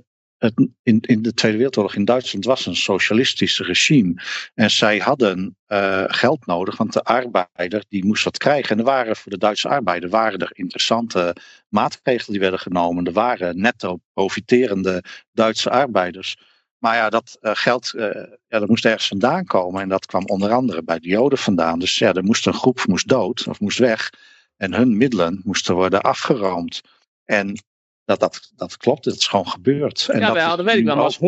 in, in de Tweede Wereldoorlog in Duitsland was een socialistisch regime. En zij hadden eh, geld nodig, want de arbeider die moest wat krijgen. En er waren voor de Duitse arbeider waren er interessante maatregelen die werden genomen. Er waren netto profiterende Duitse arbeiders. Maar ja, dat eh, geld eh, ja, dat moest ergens vandaan komen. En dat kwam onder andere bij de Joden vandaan. Dus ja, er moest een groep moest dood of moest weg. En hun middelen moesten worden afgeroomd. En dat, dat, dat klopt, dat is gewoon gebeurd. En ja, dat wel, dat weet ik wel. als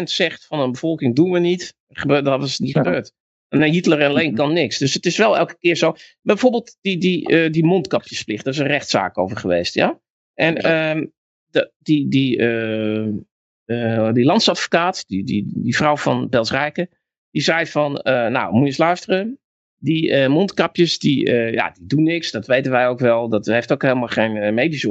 100% zegt van een bevolking doen we niet, gebeurt, dat is niet Ja. gebeurd. En Hitler alleen kan niks. Dus het is wel elke keer zo. Bijvoorbeeld die, die, eh, die mondkapjesplicht, daar is een rechtszaak over geweest, ja? En ehm, de, die, die, eh, eh, die landsadvocaat, die, die, die vrouw van Bels Rijken, die zei van, nou, moet je eens luisteren. Die eh, mondkapjes, die, eh, ja, die doen niks, dat weten wij ook wel. Dat heeft ook helemaal geen eh, medische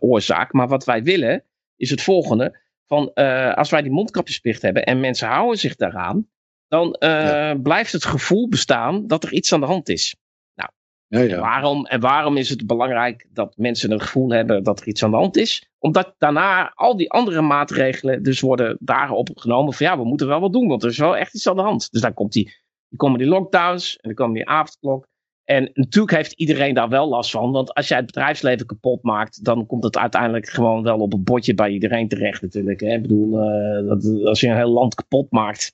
oorzaak. Maar wat wij willen, is het volgende. Van, als wij die mondkapjesplicht hebben en mensen houden zich daaraan, dan Ja. blijft het gevoel bestaan dat er iets aan de hand is. Ja, ja. Waarom, en waarom is het belangrijk dat mensen het gevoel hebben dat er iets aan de hand is? Omdat daarna al die andere maatregelen dus worden daarop genomen van ja, we moeten wel wat doen, want er is wel echt iets aan de hand. Dus dan komt die, die komen die lockdowns en dan komen die avondklok. En natuurlijk heeft iedereen daar wel last van, want als jij het bedrijfsleven kapot maakt, dan komt het uiteindelijk gewoon wel op het bordje bij iedereen terecht natuurlijk. Hè? Ik bedoel, eh, dat, als je een heel land kapot maakt,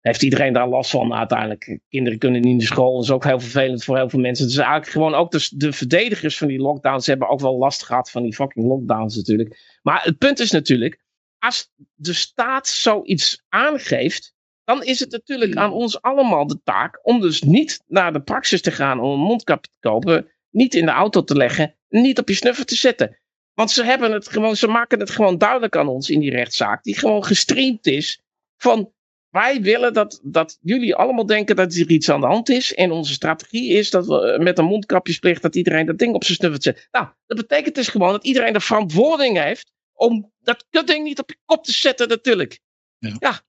heeft iedereen daar last van uiteindelijk. Kinderen kunnen niet naar school. Dat is ook heel vervelend voor heel veel mensen. Dus eigenlijk gewoon ook de, de verdedigers van die lockdowns hebben ook wel last gehad van die fucking lockdowns natuurlijk. Maar het punt is natuurlijk, als de staat zoiets aangeeft, dan is het natuurlijk aan ons allemaal de taak om dus niet naar de praxis te gaan om een mondkapje te kopen, niet in de auto te leggen, niet op je snuffer te zetten. Want ze hebben het gewoon, ze maken het gewoon duidelijk aan ons in die rechtszaak, die gewoon gestreamd is van wij willen dat, dat jullie allemaal denken dat er iets aan de hand is. En onze strategie is dat we eh, met een mondkapjesplicht dat iedereen dat ding op zijn snuffert zet. Nou, dat betekent dus gewoon dat iedereen de verantwoording heeft om dat kutding niet op je kop te zetten natuurlijk. Ja. Ja,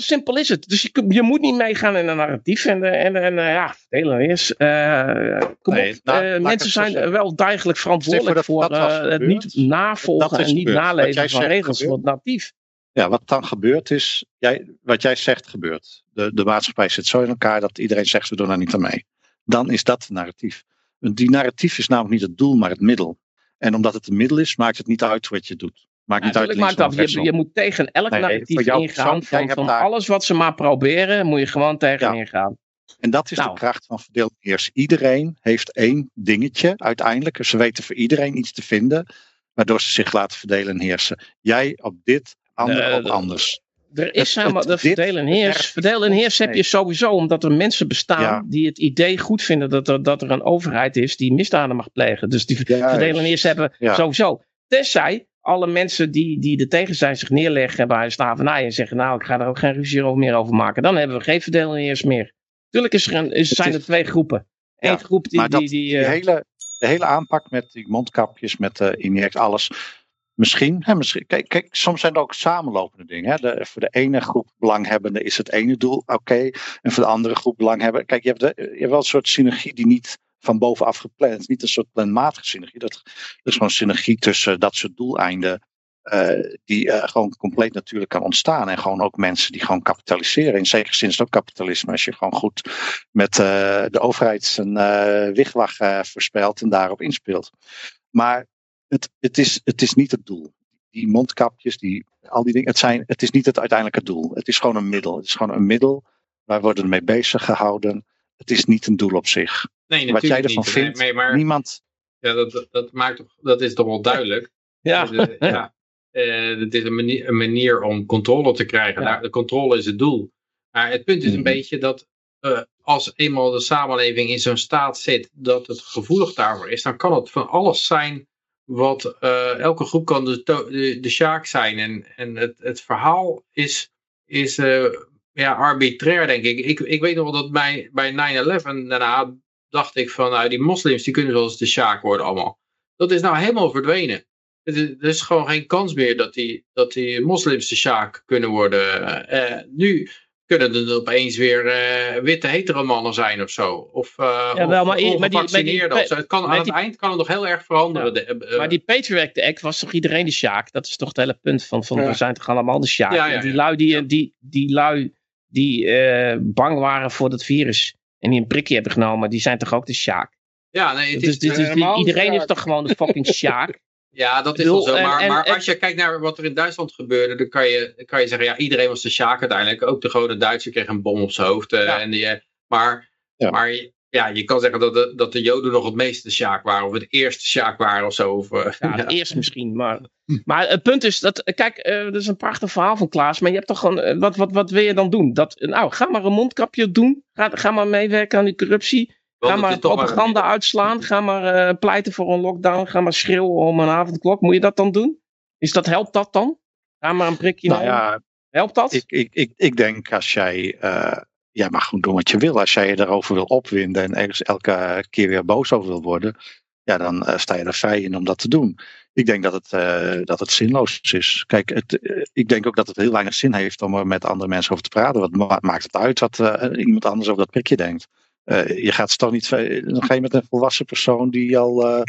simpel is het. Dus je, je moet niet meegaan in een narratief. En, eh, en, en eh, ja, verdelen is. eh kom Nee, op. eh, mensen het zo zijn wel degelijk verantwoordelijk voor dat eh, het niet navolgen is en niet gebeurd. Naleven van regels voor het natief. Ja, wat dan gebeurt is, jij, wat jij zegt gebeurt. De, de maatschappij zit zo in elkaar dat iedereen zegt we doen daar niet aan mee. Dan is dat het narratief. Die narratief is namelijk niet het doel, maar het middel. En omdat het een middel is, maakt het niet uit wat je doet. Maakt niet uit dat. Je, je moet tegen elk Nee, narratief ingaan. Van, hebt van daar- alles wat ze maar proberen, moet je gewoon tegen Ja. ingaan. En dat is Nou. de kracht van verdeel en heers. Iedereen heeft één dingetje uiteindelijk. Ze weten voor iedereen iets te vinden, waardoor ze zich laten verdelen en heersen. Jij op dit, ander Eh, op anders. Er is Het- helemaal, het- de verdeel en heers. Verdeel en heers heb je sowieso omdat er mensen bestaan Ja. die het idee goed vinden dat er, dat er een overheid is die misdaden mag plegen. Dus die verdeel en heers hebben Ja. sowieso. Tenzij alle mensen die, die er tegen zijn zich neerleggen bij een slavernij en zeggen nou ik ga er ook geen ruzie over meer over maken. Dan hebben we geen verdeel en heers meer. Tuurlijk is er een, zijn er twee groepen. Eén Ja, groep die, maar dat- die, die, Die eh, hele, de hele aanpak met die mondkapjes, met de inject, alles. Misschien, hè, misschien kijk, kijk, soms zijn er ook samenlopende dingen. Hè. De, voor de ene groep belanghebbenden is het ene doel oké. en voor de andere groep belanghebbenden. Kijk, je hebt, de, je hebt wel een soort synergie die niet van bovenaf gepland. Niet een soort planmatige synergie. Dat, is gewoon synergie tussen dat soort doeleinden. eh, die eh, gewoon compleet natuurlijk kan ontstaan. En gewoon ook mensen die gewoon kapitaliseren. In zekere zin is het ook kapitalisme. Als je gewoon goed met eh, de overheid zijn eh, voorspelt en daarop inspeelt. Maar het, het, is, het is niet het doel. Die mondkapjes, die, al die dingen, het, zijn, het is niet het uiteindelijke doel. Het is gewoon een middel. Het is gewoon een middel. Wij worden ermee bezig gehouden. Het is niet een doel op zich. Nee, Wat jij natuurlijk ervan niet. vindt, Nee, maar Niemand. ja, dat, dat, maakt, toch- dat is toch wel duidelijk. ja. De- ja. Eh, het is een manier, een manier om controle te krijgen. Ja. Daar- de controle is het doel. Maar het punt is een Mhm. beetje dat eh, als eenmaal de samenleving in zo'n staat zit dat het gevoelig daarvoor is, dan kan het van alles zijn wat eh, elke groep kan de, de, de sjaak zijn. En, en het, het verhaal is, is eh, ja, arbitrair, denk ik. ik. Ik weet nog wel dat bij, bij 9-11 daarna dacht ik van nou, die moslims die kunnen wel eens de sjaak worden allemaal. Dat is nou helemaal verdwenen. Het is- Er is gewoon geen kans meer dat die, dat die moslims de sjaak kunnen worden. Eh, eh, nu kunnen er opeens weer eh, witte hetero mannen zijn of zo. Of, uh, Ja, wel, maar i- maar die- maar die- ongevaccineerden of zo. Het kan, aan het die- eind kan het nog heel erg veranderen. De- eh, Maar die Patriot Act was toch iedereen de Sjaak? Dat is toch het hele punt van, van Ja. we zijn toch allemaal de Sjaak? Ja, die lui die, die, die, lui die eh, bang waren voor dat virus en die een prikje hebben genomen, die zijn toch ook de Sjaak? ja, nee, het Dus is, de iedereen is toch gewoon de fucking Sjaak? ja, dat is wel zo. Maar, en- maar en- als je kijkt naar wat er in Duitsland gebeurde, dan kan je, kan je zeggen, ja, iedereen was de Sjaak uiteindelijk. Ook de gewone Duitser kreeg een bom op zijn hoofd. eh, Ja. en die, eh, maar Ja. maar ja, je kan zeggen dat de, dat de Joden nog het meeste de Sjaak waren. Of het eerste Sjaak waren of zo. Of, eh, Ja, het eerst misschien, maar... Maar het punt is, dat, kijk, eh dat is een prachtig verhaal van Klaas, maar je hebt toch gewoon, eh, wat, wat, wat wil je dan doen? Dat, nou, ga maar een mondkapje doen, ga, ga maar meewerken aan die corruptie, Ga maar propaganda uitslaan. Ga maar eh, pleiten voor een lockdown. Ga maar schreeuwen om een avondklok. Moet je dat dan doen? Is dat, helpt dat dan? Ga maar een prikje Nou nemen. ja, Helpt dat? ik, ik, ik, ik denk als jij. Jij mag gewoon doen wat je wil. Als jij je daarover wil opwinden en ergens elke keer weer boos over wil worden. Ja, dan eh, sta je er vrij in om dat te doen. Ik denk dat het, eh, dat het zinloos is. Kijk, het, eh, ik denk ook dat het heel weinig zin heeft om er met andere mensen over te praten. Wat ma- maakt het uit wat iemand anders over dat prikje denkt? Je gaat toch niet. Dan ga je met een volwassen persoon die al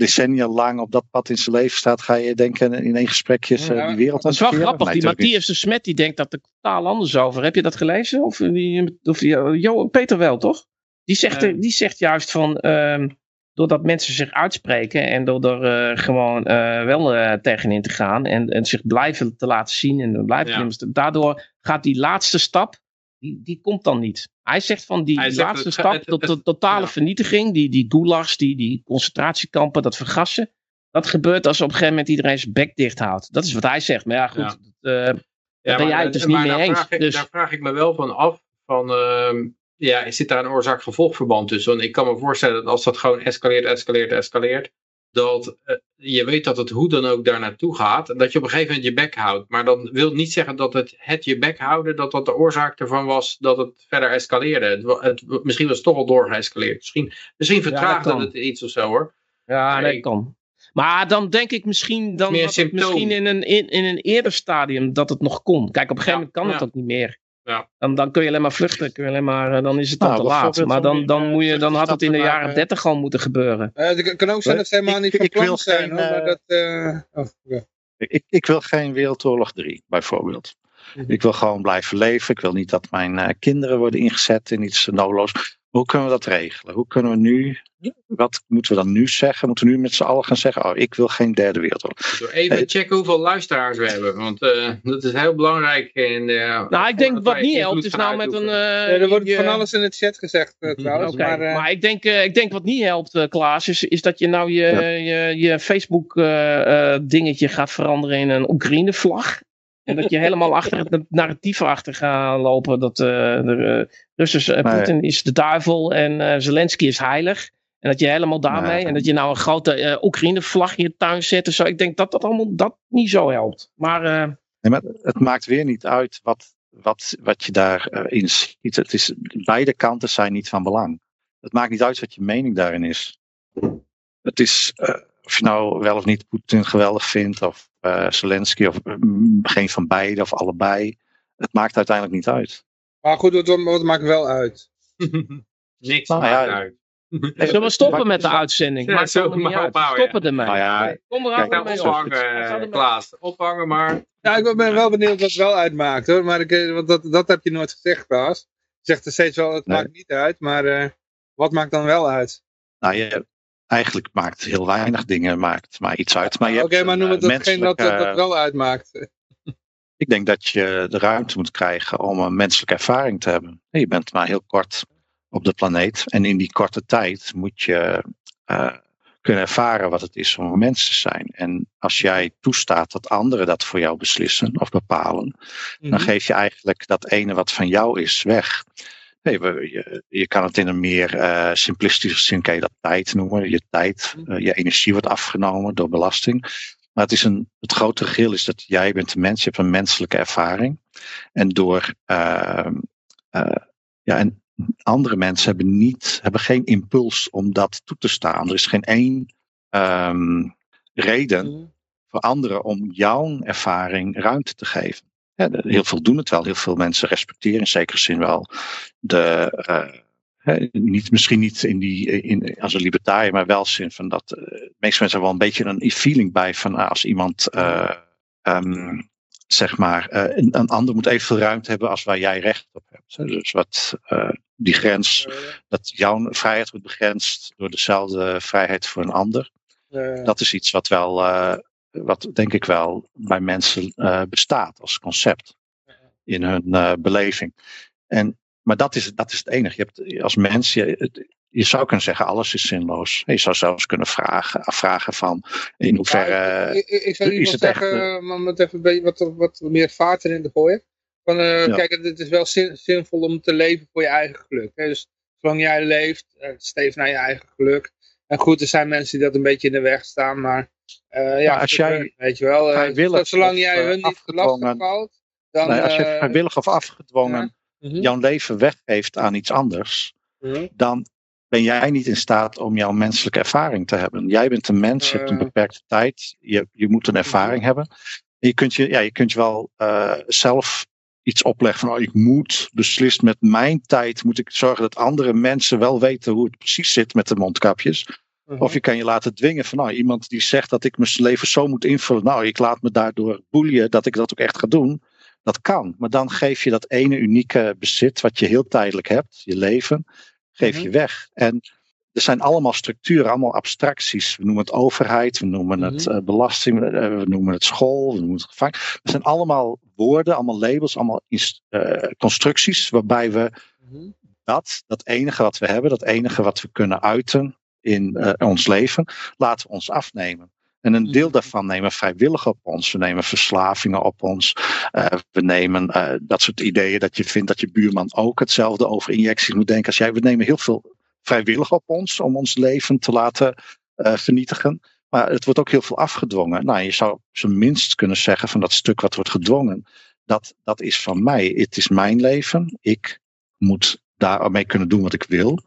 decennia lang op dat pad in zijn leven staat. Ga je denken in één gesprekje eh, Ja, die wereld dat is wel aan grappig. Nee, die. Matthias de Smet die denkt dat er totaal anders over. Heb je dat gelezen? Of, die, of die, jo, Peter wel, toch? Die zegt, die zegt juist van. ehm, doordat mensen zich uitspreken en door er eh, gewoon eh, wel eh, tegenin te gaan en, en zich blijven te laten zien en blijven Ja. daardoor gaat die laatste stap, die, die komt dan niet. Hij zegt van die, zegt laatste het- stap, tot de totale ja. vernietiging, die, die gulags, die, die concentratiekampen, dat vergassen, dat gebeurt als op een gegeven moment iedereen zijn bek dicht houdt. Dat is wat hij zegt. Maar ja, goed, Ja. eh, Daar ben jij het dat- dus niet mee eens, Vraag ik, dus- Daar vraag ik me wel van af. Van, ehm, ja, zit daar een oorzaak-gevolgverband tussen? Want ik kan me voorstellen dat als dat gewoon escaleert, escaleert, escaleert. Dat eh, je weet dat het hoe dan ook daar naartoe gaat. en Dat je op een gegeven moment je bek houdt. Maar dan wil niet zeggen dat het, het je bek houden. Dat dat de oorzaak ervan was dat het verder escaleerde. Het, misschien was het toch al doorgeëscaleerd. Misschien, misschien vertraagde het iets of zo hoor. Ja, dat ik- kan. Maar dan denk ik misschien, dan had het misschien in een, in, in een eerder stadium dat het nog kon. Kijk, op een gegeven Ja, moment kan het ook niet meer. Ja. Dan, dan kun je alleen maar vluchten. Kun je alleen maar, eh, dan is het dan Nou, te laat. Maar dan, dan, die, moet je, eh, dan had het in de jaren. 30 al moeten gebeuren. Eh, het kan ook zijn dat ze helemaal Ik- niet van ik wil plan zijn. geen, Hoor, maar eh, dat, eh, oh, ja. Ik, ik wil geen Wereldoorlog 3, bijvoorbeeld. Mhm. Ik wil gewoon blijven leven. Ik wil niet dat mijn eh, kinderen worden ingezet in iets noodloos. Hoe kunnen we dat regelen? Hoe kunnen we nu, wat moeten we dan nu zeggen? Moeten we nu met z'n allen gaan zeggen, oh, ik wil geen derde wereldoorlog. Door even Hey. checken hoeveel luisteraars we hebben. Want eh, dat is heel belangrijk. In, de- Nou, ik denk wat niet helpt is nou met een... eh, Ja, er wordt je- van alles in het chat gezegd eh, trouwens. Maar, maar, eh, ik, denk, eh, ik denk wat niet helpt, eh, Klaas, is, is dat je nou je, Ja. je, je Facebook eh, eh, dingetje gaat veranderen in een Oekraïne vlag. En dat je helemaal achter het narratief achter gaat lopen. Dat eh, de uh, Russische eh, Maar- Poetin is de duivel en eh, Zelensky is heilig. En dat je helemaal daarmee, Nee. en dat je nou een grote eh, Oekraïne vlag in je tuin zet en zo. Ik denk dat dat allemaal dat niet zo helpt. Maar Nee, maar het maakt weer niet uit wat, wat, wat je daarin ziet. Het is, beide kanten zijn niet van belang. Het maakt niet uit wat je mening daarin is. Het is, of je nou wel of niet Poetin geweldig vindt, of eh, Zelensky, of mm, geen van beide, of allebei. Het maakt uiteindelijk niet uit. Maar goed, wat, wat maakt wel uit? Niks Nou maakt ja, uit. zullen we stoppen met de uitzending? Ja, Maakt zo maar uit. opbouwen, Stoppen ermee. Nou ja, Kom er kijk, allemaal mee zo- op. Ophangen, uh, Klaas. Ophangen maar. Ja, ik ben wel benieuwd wat wel uitmaakt hoor. Maar ik, eh, want dat, dat heb je nooit gezegd, Klaas. Je zegt er steeds wel, het Nee. maakt niet uit. Maar eh, wat maakt dan wel uit? Nou, je, eigenlijk maakt heel weinig dingen maakt maar iets uit. Maar je Oké, maar noem het eh, datgene dat, dat, wel uitmaakt. Ik denk dat je de ruimte moet krijgen om een menselijke ervaring te hebben. Je bent maar heel kort op de planeet. En in die korte tijd moet je eh, kunnen ervaren wat het is om een mens te zijn. En als jij toestaat dat anderen dat voor jou beslissen of bepalen, Mhm. dan geef je eigenlijk dat ene wat van jou is weg. Nee, we- je, je kan het in een meer eh, simplistische zin kan je dat tijd noemen. Je tijd, eh, je energie wordt afgenomen door belasting. Maar het, is een, het grote geheel is dat jij bent een mens, je hebt een menselijke ervaring. En door ehm, eh, ja, en andere mensen hebben niet, hebben geen impuls om dat toe te staan. Er is geen één ehm, reden Mhm. voor anderen om jouw ervaring ruimte te geven. Ja, heel veel doen het wel, heel veel mensen respecteren in zekere zin wel de. eh, niet, misschien niet in die, in, als een libertariër, maar wel zin van dat. de meeste mensen hebben wel een beetje een feeling bij van ah, als iemand. eh, ehm, zeg maar, eh, een, een ander moet evenveel ruimte hebben als waar jij recht op hebt. Dus wat die grens, dat jouw vrijheid wordt begrensd door dezelfde vrijheid voor een ander dat is iets wat wel, wat denk ik wel bij mensen bestaat als concept in hun beleving. En, maar dat is, dat is het enige. Je hebt, als mens, je, zou kunnen zeggen, alles is zinloos. Je zou zelfs kunnen vragen, afvragen van in hoeverre. Ja, ik, ik, ik zou is het zeggen, echt, eh, maar om het even een beetje wat, wat meer vaart erin te gooien. Van, eh, Ja. Kijk, het is wel zin- zinvol om te leven voor je eigen geluk. Hè? Dus zolang jij leeft, eh, streef naar je eigen geluk. En goed, er zijn mensen die dat een beetje in de weg staan, maar ja, Maar als jij hun, weet je wel, vrijwillig zolang of, jij hun niet lastig valt, dan... nee, als je vrijwillig of afgedwongen mhm, jouw leven weggeeft aan iets anders, mhm. dan ben jij niet in staat om jouw menselijke ervaring te hebben. Jij bent een mens, je hebt een Eh. beperkte tijd, je, je moet een ervaring hebben. En je kunt je, ja, je kunt je wel eh, zelf iets opleggen van, oh, ik moet beslist met mijn tijd, moet ik zorgen dat andere mensen wel weten hoe het precies zit met de mondkapjes. mhm. Of je kan je laten dwingen van, nou, iemand die zegt dat ik mijn leven zo moet invullen, nou, ik laat me daardoor boeien dat ik dat ook echt ga doen. Dat kan, maar dan geef je dat ene unieke bezit wat je heel tijdelijk hebt, je leven, geef Mhm. je weg. En er zijn allemaal structuren, allemaal abstracties. We noemen het overheid, we noemen het Mhm. eh, belasting, eh, we noemen het school, we noemen het gevangenis. Het zijn allemaal woorden, allemaal labels, allemaal eh, constructies waarbij we Mhm. dat, dat enige wat we hebben, dat enige wat we kunnen uiten in ons leven, laten we ons afnemen. En een deel Mhm. daarvan nemen we vrijwillig op ons. We nemen verslavingen op ons. Eh, we nemen eh, dat soort ideeën dat je vindt dat je buurman ook hetzelfde over injecties moet denken als jij. We nemen heel veel vrijwillig op ons om ons leven te laten eh, vernietigen. Maar het wordt ook heel veel afgedwongen. Nou, je zou zijn minst kunnen zeggen van dat stuk wat wordt gedwongen. Dat, dat is van mij. Het is mijn leven. Ik moet daarmee kunnen doen wat ik wil.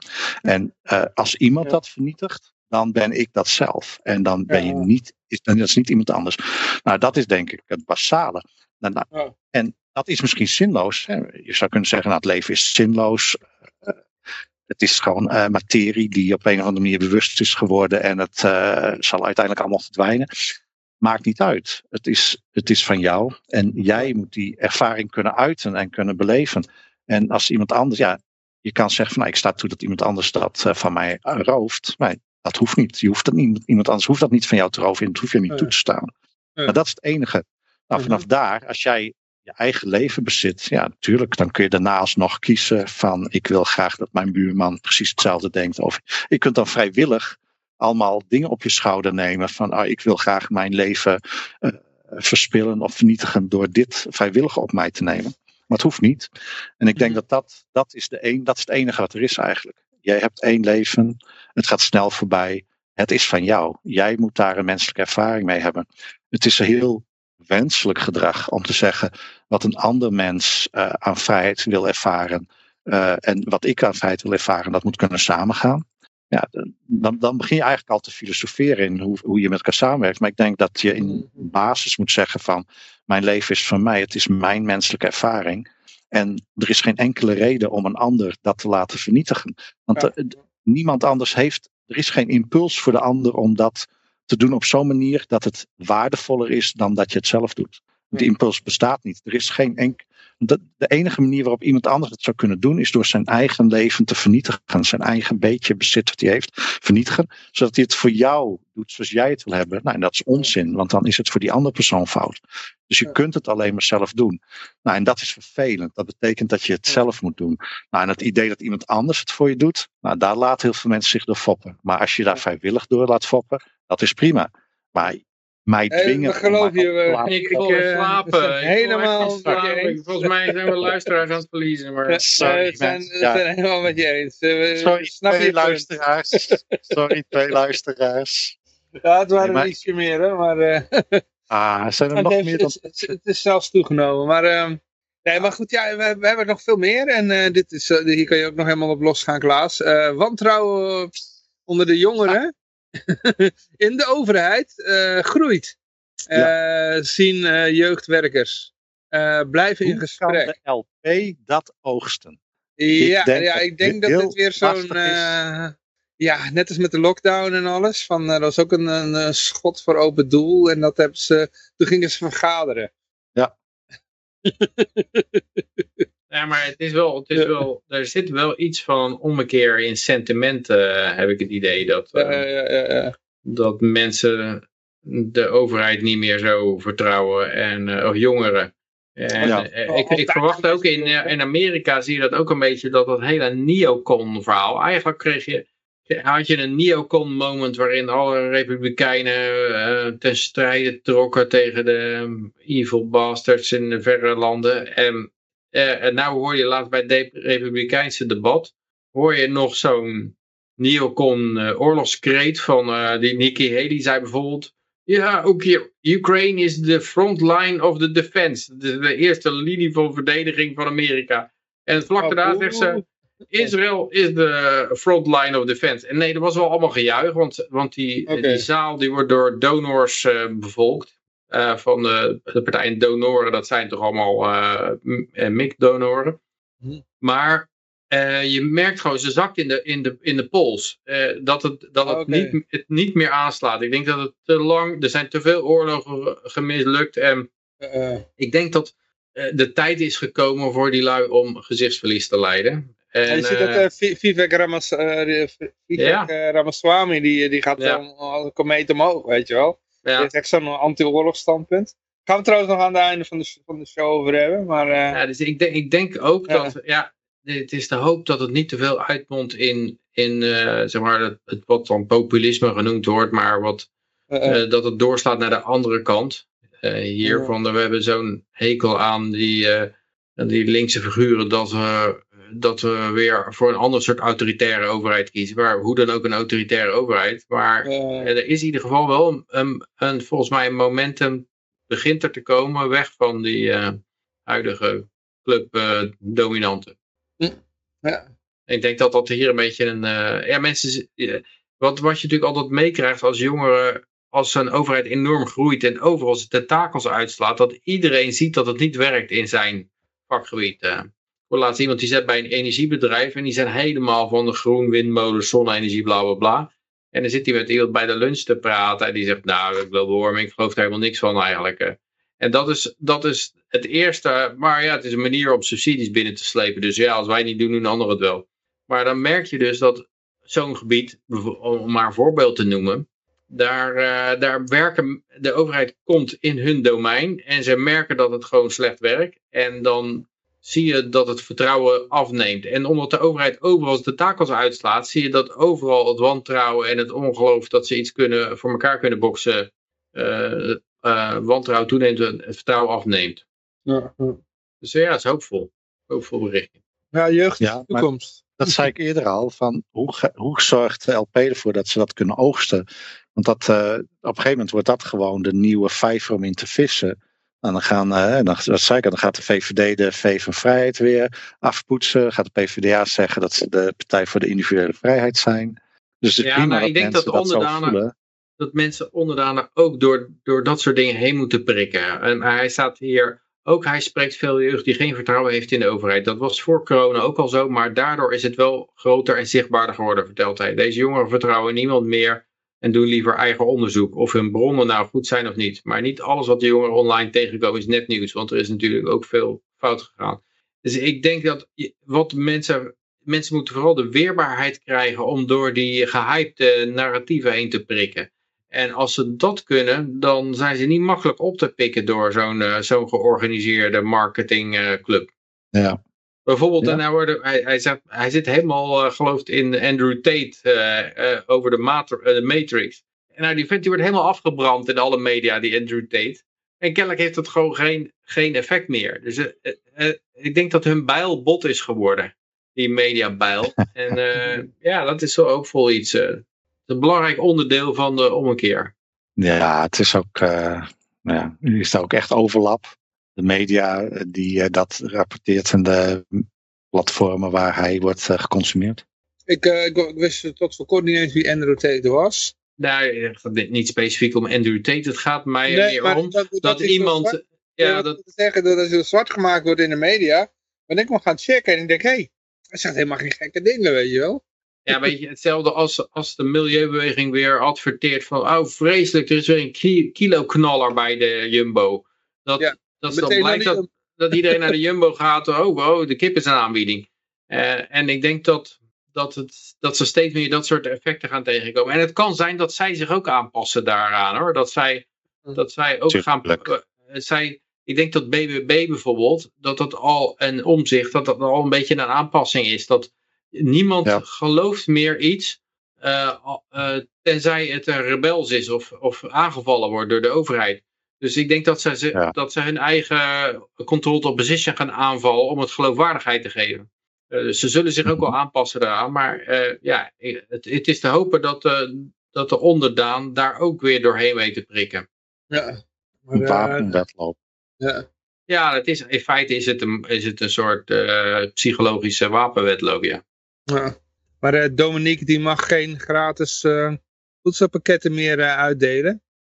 En als iemand dat vernietigt, dan ben ik dat zelf. En dan ben je niet, is, dan is niet iemand anders. Nou, dat is denk ik het basale. Nou, nou. En dat is misschien zinloos. Hè. Je zou kunnen zeggen, nou, het leven is zinloos. Eh, het is gewoon eh, materie die op een of andere manier bewust is geworden. En het eh, zal uiteindelijk allemaal verdwijnen. Maakt niet uit. Het is, het is van jou. En jij moet die ervaring kunnen uiten en kunnen beleven. En als iemand anders, ja, je kan zeggen van nou, ik sta toe dat iemand anders dat van mij rooft. Maar dat hoeft niet. Je hoeft dat niet. Iemand anders hoeft dat niet van jou te roven. En dat hoef je niet Ja. toe te staan. Ja. Maar dat is het enige. Nou, Mhm. vanaf daar, als jij je eigen leven bezit, ja, natuurlijk, dan kun je daarna alsnog kiezen van ik wil graag dat mijn buurman precies hetzelfde denkt. Of je kunt dan vrijwillig allemaal dingen op je schouder nemen van ah, ik wil graag mijn leven eh, verspillen of vernietigen door dit vrijwillig op mij te nemen. Maar het hoeft niet. En ik denk Mhm. dat dat, dat, is de een, dat is het enige wat er is eigenlijk. Jij hebt één leven, het gaat snel voorbij. Het is van jou. Jij moet daar een menselijke ervaring mee hebben. Het is een heel wenselijk gedrag om te zeggen wat een ander mens eh, aan vrijheid wil ervaren. eh, en wat ik aan vrijheid wil ervaren, dat moet kunnen samengaan. Ja, dan, dan begin je eigenlijk al te filosoferen in hoe, hoe je met elkaar samenwerkt. Maar ik denk dat je in basis moet zeggen van mijn leven is van mij, het is mijn menselijke ervaring. En er is geen enkele reden om een ander dat te laten vernietigen. Want Ja. er- niemand anders heeft, er is geen impuls voor de ander om dat te doen op zo'n manier dat het waardevoller is dan dat je het zelf doet. Die impuls bestaat niet. Er is geen enk, de, de enige manier waarop iemand anders het zou kunnen doen, is door zijn eigen leven te vernietigen. Zijn eigen beetje bezit wat hij heeft, vernietigen. Zodat hij het voor jou doet zoals jij het wil hebben. Nou, en dat is onzin, want dan is het voor die andere persoon fout. Dus je kunt het alleen maar zelf doen. Nou, en dat is vervelend. Dat betekent dat je het zelf moet doen. Nou, en het idee dat iemand anders het voor je doet, nou, daar laten heel veel mensen zich door foppen. Maar als je daar vrijwillig door laat foppen, dat is prima. Maar mij Eh, dwingen. geloven om mij je, Ik Ik, wil eh, slapen. Ik helemaal. Volgens mij zijn we luisteraars aan het verliezen. Maar... Eh, Sorry, we zijn, helemaal met je eens. Eh, we- Sorry, twee luisteraars. Sorry, twee luisteraars. Ja, het waren Nee, maar- er ietsje meer, hè, maar eh, Ah, zijn er het, nog heeft- meer dan... het, het- het is zelfs toegenomen. Maar, ehm, nee, maar goed, ja, we, we hebben nog veel meer. En eh, dit is, eh, hier kan je ook nog helemaal op losgaan, Klaas. Eh, wantrouwen onder de jongeren in de overheid eh, groeit. Eh, zien eh, jeugdwerkers. Blijven in gesprek. kan de LP dat oogsten? Ja, denk ja dat ik denk dat dit weer zo'n... ja, net als met de lockdown en alles. Van, er was ook een, een, eh, schot voor open doel. En dat hebben ze, toen gingen ze vergaderen. Ja, maar het is wel, het is wel, er zit wel iets van ommekeer in sentimenten, heb ik het idee. Dat, eh, dat mensen de overheid niet meer zo vertrouwen. En, eh, of jongeren. En, Ja. eh, ik, ik verwacht ook in, in Amerika zie je dat ook een beetje, dat dat hele neocon verhaal. Eigenlijk kreeg je, had je een neocon moment waarin alle republikeinen eh, ten strijde trokken tegen de evil bastards in de verre landen. En, eh, en nou hoor je laatst bij het de- republikeinse debat, hoor je nog zo'n neocon eh, oorlogskreet van eh, die Nikki Haley zei bijvoorbeeld. Ja, ook hier. Ukraine is de front line of the defense. De, de eerste linie van verdediging van Amerika. En vlak Oh, daarna zegt ze. Israël is de front line of defense. En nee, dat was wel allemaal gejuich. Want, want die, die zaal die wordt door donors eh, bevolkt. Eh, van de, de partijen donoren. Dat zijn toch allemaal eh m- eh, MIC-donoren. Hm. Maar eh, je merkt gewoon, ze zakt in de, in de, in de pols. eh, dat het, dat het, niet, het niet meer aanslaat. Ik denk dat het te lang, er zijn te veel oorlogen gemislukt. En eh, eh. ik denk dat eh, de tijd is gekomen voor die lui om gezichtsverlies te lijden. En, En je ziet dat eh, eh, Vi- Vivek, Ramas, eh, Vivek Ja. eh, Ramaswamy, die, die gaat Ja. dan een komeet omhoog, weet je wel. Die ja, heeft echt zo'n anti-oorlogsstandpunt. Gaan we trouwens nog aan het einde van de, van de show over hebben. Maar eh, ja, dus ik, denk, ik denk ook Ja. dat, ja, het is de hoop dat het niet te veel uitmondt in, in eh, zeg maar, het, het wat dan populisme genoemd wordt, maar wat eh, dat het doorslaat naar de andere kant. Eh, hier Ja. van, we hebben zo'n hekel aan die, die linkse figuren dat we, dat we weer voor een ander soort autoritaire overheid kiezen. Maar hoe dan ook een autoritaire overheid. Maar er is in ieder geval wel een, een, volgens mij een momentum begint er te komen weg van die eh, huidige club eh, dominanten. ja. Ik denk dat dat hier een beetje een. eh, ja, mensen. wat, wat je natuurlijk altijd meekrijgt als jongeren, als een overheid enorm groeit en overal zijn tentakels uitslaat, dat iedereen ziet dat het niet werkt in zijn vakgebied. Ik laatst iemand die zit bij een energiebedrijf en die zijn helemaal van de groen, windmolen, zonne-energie, bla bla bla. En dan zit hij met iemand bij de lunch te praten en die zegt, nou, global warming, ik geloof daar helemaal niks van eigenlijk. En dat is, dat is het eerste, maar ja, het is een manier om subsidies binnen te slepen. Dus ja, als wij niet doen, doen anderen het wel. Maar dan merk je dus dat zo'n gebied, om maar een voorbeeld te noemen, daar, eh, daar werken, de overheid komt in hun domein en ze merken dat het gewoon slecht werkt. En dan zie je dat het vertrouwen afneemt. En omdat de overheid overal de takels uitslaat, zie je dat overal het wantrouwen en het ongeloof dat ze iets kunnen, voor elkaar kunnen boksen, eh, eh, wantrouwen toeneemt en het vertrouwen afneemt. Ja, ja. Dus ja, het is hoopvol. Hoopvol berichtje. ja jeugd is Ja, de toekomst. Dat zei ik eerder al. Van hoe, hoe zorgt de LP ervoor dat ze dat kunnen oogsten? Want dat, eh, op een gegeven moment wordt dat gewoon de nieuwe vijver om in te vissen. En dan, gaan, eh, dan, dat zei ik dan gaat de VVD de V van Vrijheid weer afpoetsen. Gaat de PvdA zeggen dat ze de Partij voor de Individuele Vrijheid zijn. Dus het Ja, prima maar dat ik denk dat onderdanen- dat mensen onderdanen ook door, door dat soort dingen heen moeten prikken. En hij staat hier, ook hij spreekt veel jeugd die geen vertrouwen heeft in de overheid. Dat was voor corona ook al zo, maar daardoor is het wel groter en zichtbaarder geworden, vertelt hij. Deze jongeren vertrouwen niemand meer en doen liever eigen onderzoek. Of hun bronnen nou goed zijn of niet. Maar niet alles wat de jongeren online tegenkomen is netnieuws, want er is natuurlijk ook veel fout gegaan. Dus ik denk dat wat mensen mensen moeten vooral de weerbaarheid krijgen om door die gehypte narratieven heen te prikken. En als ze dat kunnen, dan zijn ze niet makkelijk op te pikken door zo'n eh, zo'n georganiseerde marketingclub. Ja. Bijvoorbeeld, Ja. en hij, wordt, hij, hij, zegt, hij zit helemaal uh, geloofd in Andrew Tate uh, uh, over de, mater, Matrix. En nou, die vent die wordt helemaal afgebrand in alle media, die Andrew Tate. En kennelijk heeft het gewoon geen, geen effect meer. Dus ik denk dat hun bijl bot is geworden die mediabijl. en ja, dat is zo ook vol iets. Een belangrijk onderdeel van de ommekeer. Ja, het is ook, nou ja, nu is er ook echt overlap. De media die uh, dat rapporteert en de platformen waar hij wordt uh, geconsumeerd. Ik, ik, ik, wist tot voor kort niet eens wie Andrew Tate was. Het gaat niet specifiek om Andrew Tate. Het gaat mij nee, meer om dat, dat, dat iemand... Zwart, ja, dat, dat zeggen dat het zwart gemaakt wordt in de media. Maar ik mag gaan checken en ik denk, hé, hey, er zijn helemaal geen gekke dingen, weet je wel. Ja, weet je, hetzelfde als, als de milieubeweging weer adverteert van, oh vreselijk, er is weer een kiloknaller bij de Jumbo. Dat, ja, dat dan blijkt dat, dat iedereen naar de Jumbo gaat, oh, oh de kip is een aanbieding. Uh, en ik denk dat, dat, het, dat ze steeds meer dat soort effecten gaan tegenkomen. En het kan zijn dat zij zich ook aanpassen daaraan, hoor. Dat zij, dat zij ook gaan... Uh, zij, ik denk dat BBB bijvoorbeeld, dat dat al een omzicht, dat dat al een beetje een aanpassing is. Dat niemand ja. gelooft meer iets, uh, uh, tenzij het een rebels is of, of aangevallen wordt door de overheid. Dus ik denk dat ze, Ja. dat ze hun eigen controlled opposition gaan aanvallen om het geloofwaardigheid te geven. Uh, dus ze zullen zich ook wel aanpassen daaraan. Maar uh, ja, het, het, is te hopen dat, uh, dat de onderdaan daar ook weer doorheen weet te prikken. Ja. Een wapenwetloop. Ja. Ja, het is, in feite is het een, is het een soort uh, psychologische wapenwetloop, ja. ja. Maar uh, Dominique die mag geen gratis uh, voedselpakketten meer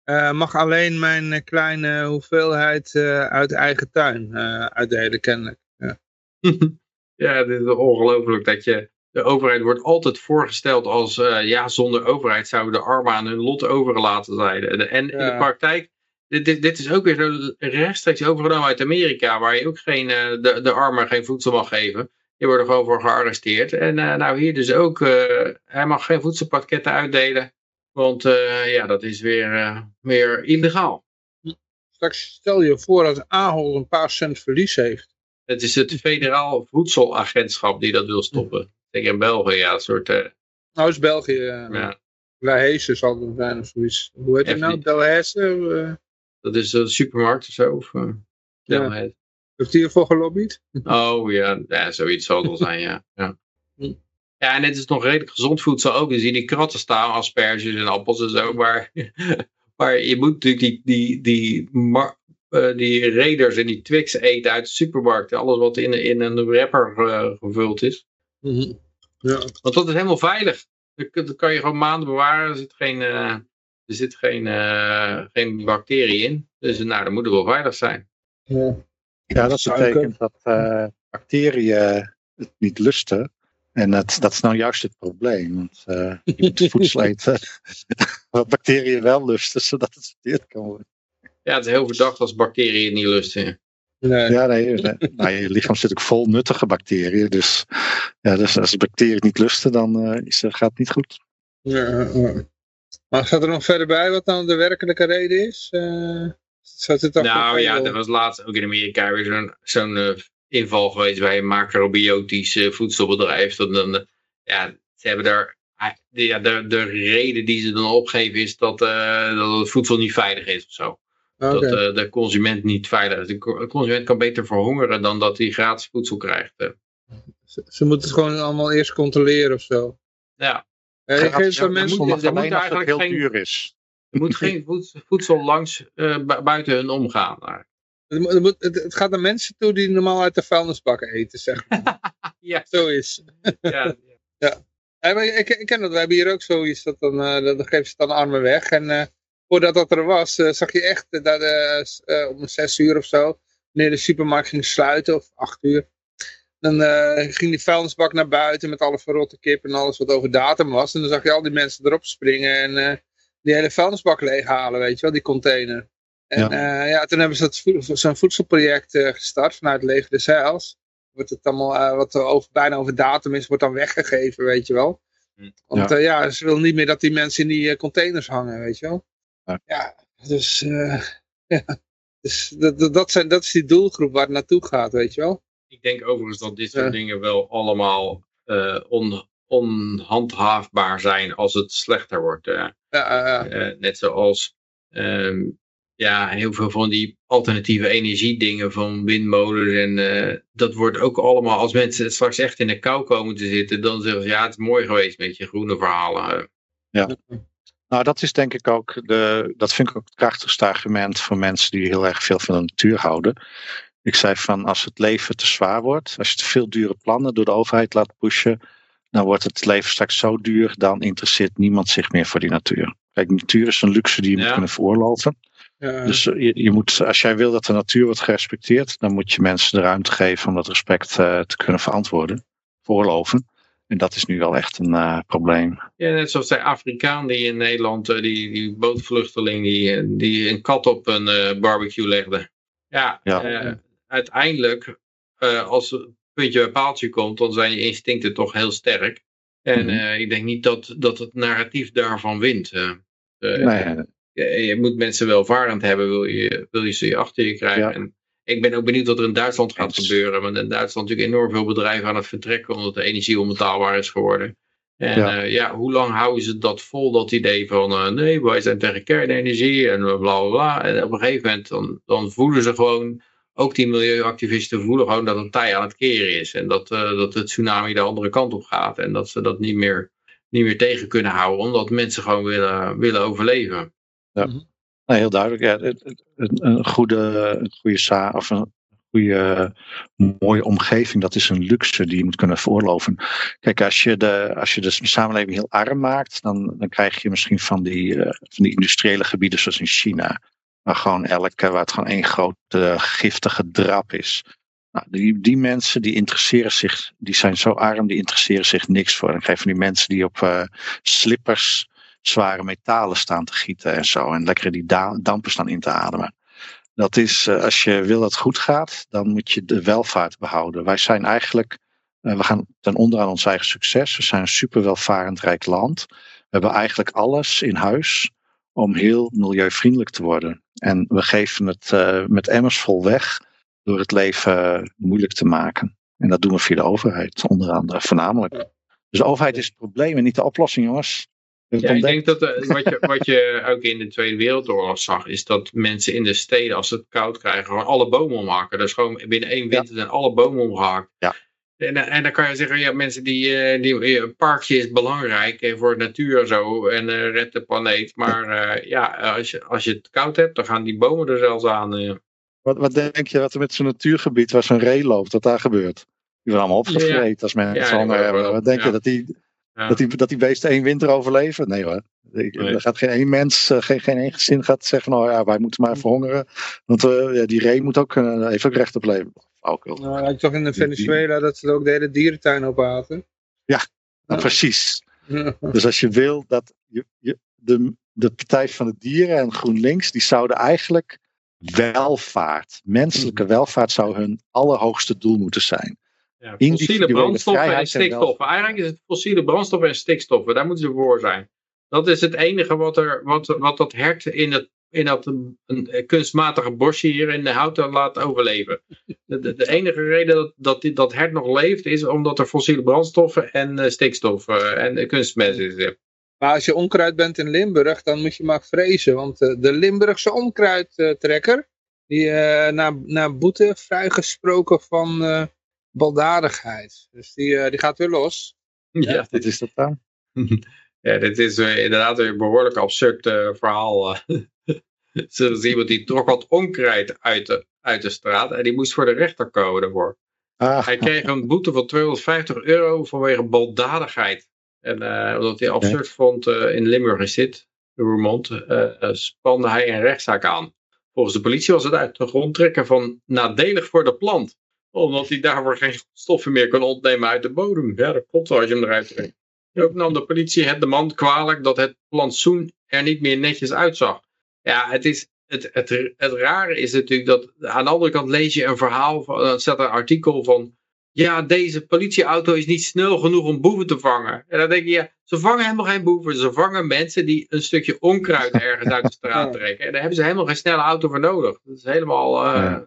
uh, uitdelen. mag alleen mijn kleine hoeveelheid uit eigen tuin uitdelen, kennelijk. Ja, ja dit is ongelooflijk dat je... De overheid wordt altijd voorgesteld als... ja, zonder overheid zouden de armen aan hun lot overgelaten zijn. En, en ja. in de praktijk dit, dit, dit, is ook weer zo rechtstreeks overgenomen uit Amerika, waar je ook geen, uh, de, de armen geen voedsel mag geven. Die worden gewoon voor gearresteerd. En uh, nou hier dus ook, uh, hij mag geen voedselpakketten uitdelen, want ja, dat is weer, weer illegaal. Straks stel je voor dat Ahold een paar cent verlies heeft. Het is het federaal voedselagentschap die dat wil stoppen. Ik denk in België, ja, een soort... nou is België, ja. Delhaize zal het zijn of zoiets. Hoe heet het nou? Delhaize? Dat is een supermarkt of zo? Of, uh, ja. Heeft hij ervoor gelobbyd? Oh ja, ja zoiets zal het wel zijn, ja. ja. Ja, en het is nog redelijk gezond voedsel ook. Dus die kratten staan, asperges en appels en zo. Maar, maar je moet natuurlijk die, die, die, mar, uh, die Raiders en die Twix eten uit de supermarkt. Alles wat in, in een wrapper uh, gevuld is. Mm -hmm. ja. Want dat is helemaal veilig. Dat, dat kan je gewoon maanden bewaren. Er zit geen, eh, er zit geen, eh, geen bacterie in. Dus nou, dat moet er wel veilig zijn. Ja. Ja, dat betekent dat eh, bacteriën het niet lusten. En dat, dat is nou juist het probleem. Want eh, je moet voedsel eten wat bacteriën wel lusten, zodat het verteerd kan worden. Ja, het is heel verdacht als bacteriën het niet lusten. Nee. Ja, nee, nee. nou, je lichaam zit ook vol nuttige bacteriën. Dus, ja, dus als de bacteriën het niet lusten, dan eh, is, gaat het niet goed. Ja. Maar staat er nog verder bij wat dan de werkelijke reden is? Eh zat het Nou ja, er was laatst ook in Amerika weer zo'n zo'n eh, inval geweest bij een macrobiotisch voedselbedrijf. Dat dan, eh, ja, ze hebben daar, ah, de, ja, de, de reden die ze dan opgeven is dat, eh, dat het voedsel niet veilig is of zo. Oké. Dat eh, de consument niet veilig is. De co- consument kan beter verhongeren dan dat hij gratis voedsel krijgt. ze, ze moeten het gewoon allemaal eerst controleren of zo. Ja, Ja, er mensen... moet- er moet eigenlijk heel geen- duur is. er moet geen voed- voedsel langs eh, bu- buiten hun omgaan. Het, gaat naar mensen toe die normaal uit de vuilnisbakken eten, zeg maar. ja, Zo is. ja, Ja, ik, ik ken dat, we hebben hier ook zoiets, dat dan, eh, dan dan geven ze dan armen weg. En eh, voordat dat er was, eh, zag je echt dat om zes uur of zo, wanneer de supermarkt ging sluiten, of acht uur, dan ging die vuilnisbak naar buiten met alle verrotte kip en alles wat over datum was. En dan zag je al die mensen erop springen en die hele vuilnisbak leeghalen, weet je wel, die container. En Ja. ja, ja toen hebben ze dat zo'n voedselproject eh, gestart vanuit Leger des Heils. Wordt het allemaal, eh, wat er over, bijna over datum is, wordt dan weggegeven, weet je wel. Hm. Want ja. ja, ze willen niet meer dat die mensen in die eh, containers hangen, weet je wel. Ja. Ja, dus, eh, ja. dus dat, zijn, dat is die doelgroep waar het naartoe gaat, weet je wel. Ik denk overigens dat dit soort dingen wel allemaal eh, on, onhandhaafbaar zijn als het slechter wordt. eh. Ja, ja, Eh, net zoals ehm, ja, heel veel van die alternatieve energiedingen van windmolens. En eh, dat wordt ook allemaal, als mensen straks echt in de kou komen te zitten, dan zeggen ze ja, het is mooi geweest met je groene verhalen. Nou, dat is denk ik ook, de, dat vind ik ook het krachtigste argument voor mensen die heel erg veel van de natuur houden. Ik zei van als het leven te zwaar wordt, als je te veel dure plannen door de overheid laat pushen, dan wordt het leven straks zo duur, dan interesseert niemand zich meer voor die natuur. Kijk, natuur is een luxe die je Ja. moet kunnen veroorloven. Ja. Dus eh, je, je moet, als jij wil dat de natuur wordt gerespecteerd, dan moet je mensen de ruimte geven om dat respect eh, te kunnen verantwoorden, veroorloven. En dat is nu wel echt een eh, probleem. Ja, net zoals de Afrikaan die in Nederland, eh, die, die bootvluchteling, die, die een kat op een eh, barbecue legde. Ja, Ja. eh, uiteindelijk, eh, als het puntje bij paaltje komt, dan zijn je instincten toch heel sterk. En Mhm. eh, ik denk niet dat, dat het narratief daarvan wint. Nee, je, moet mensen welvarend hebben, wil je, wil je ze achter je krijgen. Ja. En ik ben ook benieuwd wat er in Duitsland gaat gebeuren. Want in Duitsland natuurlijk enorm veel bedrijven aan het vertrekken, omdat de energie onbetaalbaar is geworden. En Ja. ja, ja hoe lang houden ze dat vol, dat idee van eh, nee, wij zijn tegen kernenergie en bla bla bla. En op een gegeven moment dan, dan voelen ze gewoon, ook die milieuactivisten voelen gewoon dat het tij aan het keren is. En dat, eh, dat het tsunami de andere kant op gaat. En dat ze dat niet meer, niet meer tegen kunnen houden, omdat mensen gewoon willen, willen overleven. Nou, heel duidelijk. Ja, een, een goede, een goede za of een goede, mooie omgeving, dat is een luxe die je moet kunnen veroorloven. Kijk, als je de, als je de samenleving heel arm maakt, dan, dan krijg je misschien van die, eh, van die industriële gebieden zoals in China, waar gewoon elke, waar het gewoon één grote giftige drap is. Nou, die, die mensen die interesseren zich, die zijn zo arm, die interesseren zich niks voor. Dan krijg je van die mensen die op eh, slippers zware metalen staan te gieten en zo. En lekker die da- dampen staan in te ademen. Dat is, eh, als je wil dat het goed gaat, dan moet je de welvaart behouden. Wij zijn eigenlijk, eh, we gaan ten onder aan ons eigen succes. We zijn een super welvarend rijk land. We hebben eigenlijk alles in huis om heel milieuvriendelijk te worden. En we geven het eh, met emmers vol weg door het leven moeilijk te maken. En dat doen we via de overheid, onder andere voornamelijk. Dus de overheid is het probleem en niet de oplossing, jongens. Ja, ik denk dat eh, wat, je, wat je ook in de Tweede Wereldoorlog zag, is dat mensen in de steden, als ze het koud krijgen, gewoon alle bomen omhakken. Dus gewoon binnen één winter zijn alle bomen omgehakt. Ja. En, eh, en dan kan je zeggen, ja, mensen die, eh, die een parkje is belangrijk voor de natuur en zo, en eh redt de planeet. Maar ja, als je, als je het koud hebt, dan gaan die bomen er zelfs aan. Wat, wat denk je wat er met zo'n natuurgebied waar zo'n ree loopt, wat daar gebeurt? Die worden allemaal opgevreten als mensen honger hebben. Wat denk je dat die, Ja. Dat, die, dat die beesten één winter overleven? Nee hoor. Ik- Nee. Er gaat geen één mens, eh, geen, geen één gezin gaat zeggen, nou ja, wij moeten maar verhongeren. Want eh, ja, die ree moet ook, eh, heeft ook recht op leven. Flauwekul. Nou, had je toch in Venezuela dat ze ook de hele dierentuin opaten? Nou, precies. Dus als je wil dat je, je, de, de Partij van de Dieren en GroenLinks, die zouden eigenlijk welvaart, menselijke welvaart zou hun allerhoogste doel moeten zijn. Ja, fossiele brandstoffen en stikstoffen. Eigenlijk is het fossiele brandstoffen en stikstoffen. Daar moeten ze voor zijn. Dat is het enige wat, er, wat, wat dat hert in, het, in dat een, een kunstmatige bosje hier in de houten laat overleven. De, de, de enige reden dat, dat dit, dat hert nog leeft is omdat er fossiele brandstoffen en eh, stikstof eh, en eh, kunstmest is. Maar als je onkruid bent in Limburg, dan moet je maar vrezen. Want de Limburgse onkruidtrekker, die eh na, na boete vrijgesproken van baldadigheid. Dus die, eh, die gaat weer los. Ja, dit, is dat dan? ja, dit is eh, inderdaad een behoorlijk absurd eh, verhaal. Zo is iemand die trok wat onkruid uit de, uit de straat en die moest voor de rechter komen daarvoor. Ah, Hij kreeg een boete van 250 euro vanwege baldadigheid. En eh, omdat hij absurd vond eh, in Limburg is dit, Roermond, eh, spande hij een rechtszaak aan. Volgens de politie was het uit de grond trekken van nadelig voor de plant. Omdat hij daarvoor geen stoffen meer kon ontnemen uit de bodem. Ja, dat klopt wel als je hem eruit trekt. Ook nam de politie het de man kwalijk dat het plantsoen er niet meer netjes uitzag. Ja, het is... Het, het, het rare is natuurlijk dat aan de andere kant lees je een verhaal, van, dan staat er een artikel van ja, deze politieauto is niet snel genoeg om boeven te vangen. En dan denk je, ja, ze vangen helemaal geen boeven. Ze vangen mensen die een stukje onkruid ergens uit de straat trekken. En daar hebben ze helemaal geen snelle auto voor nodig. Dat is helemaal eh,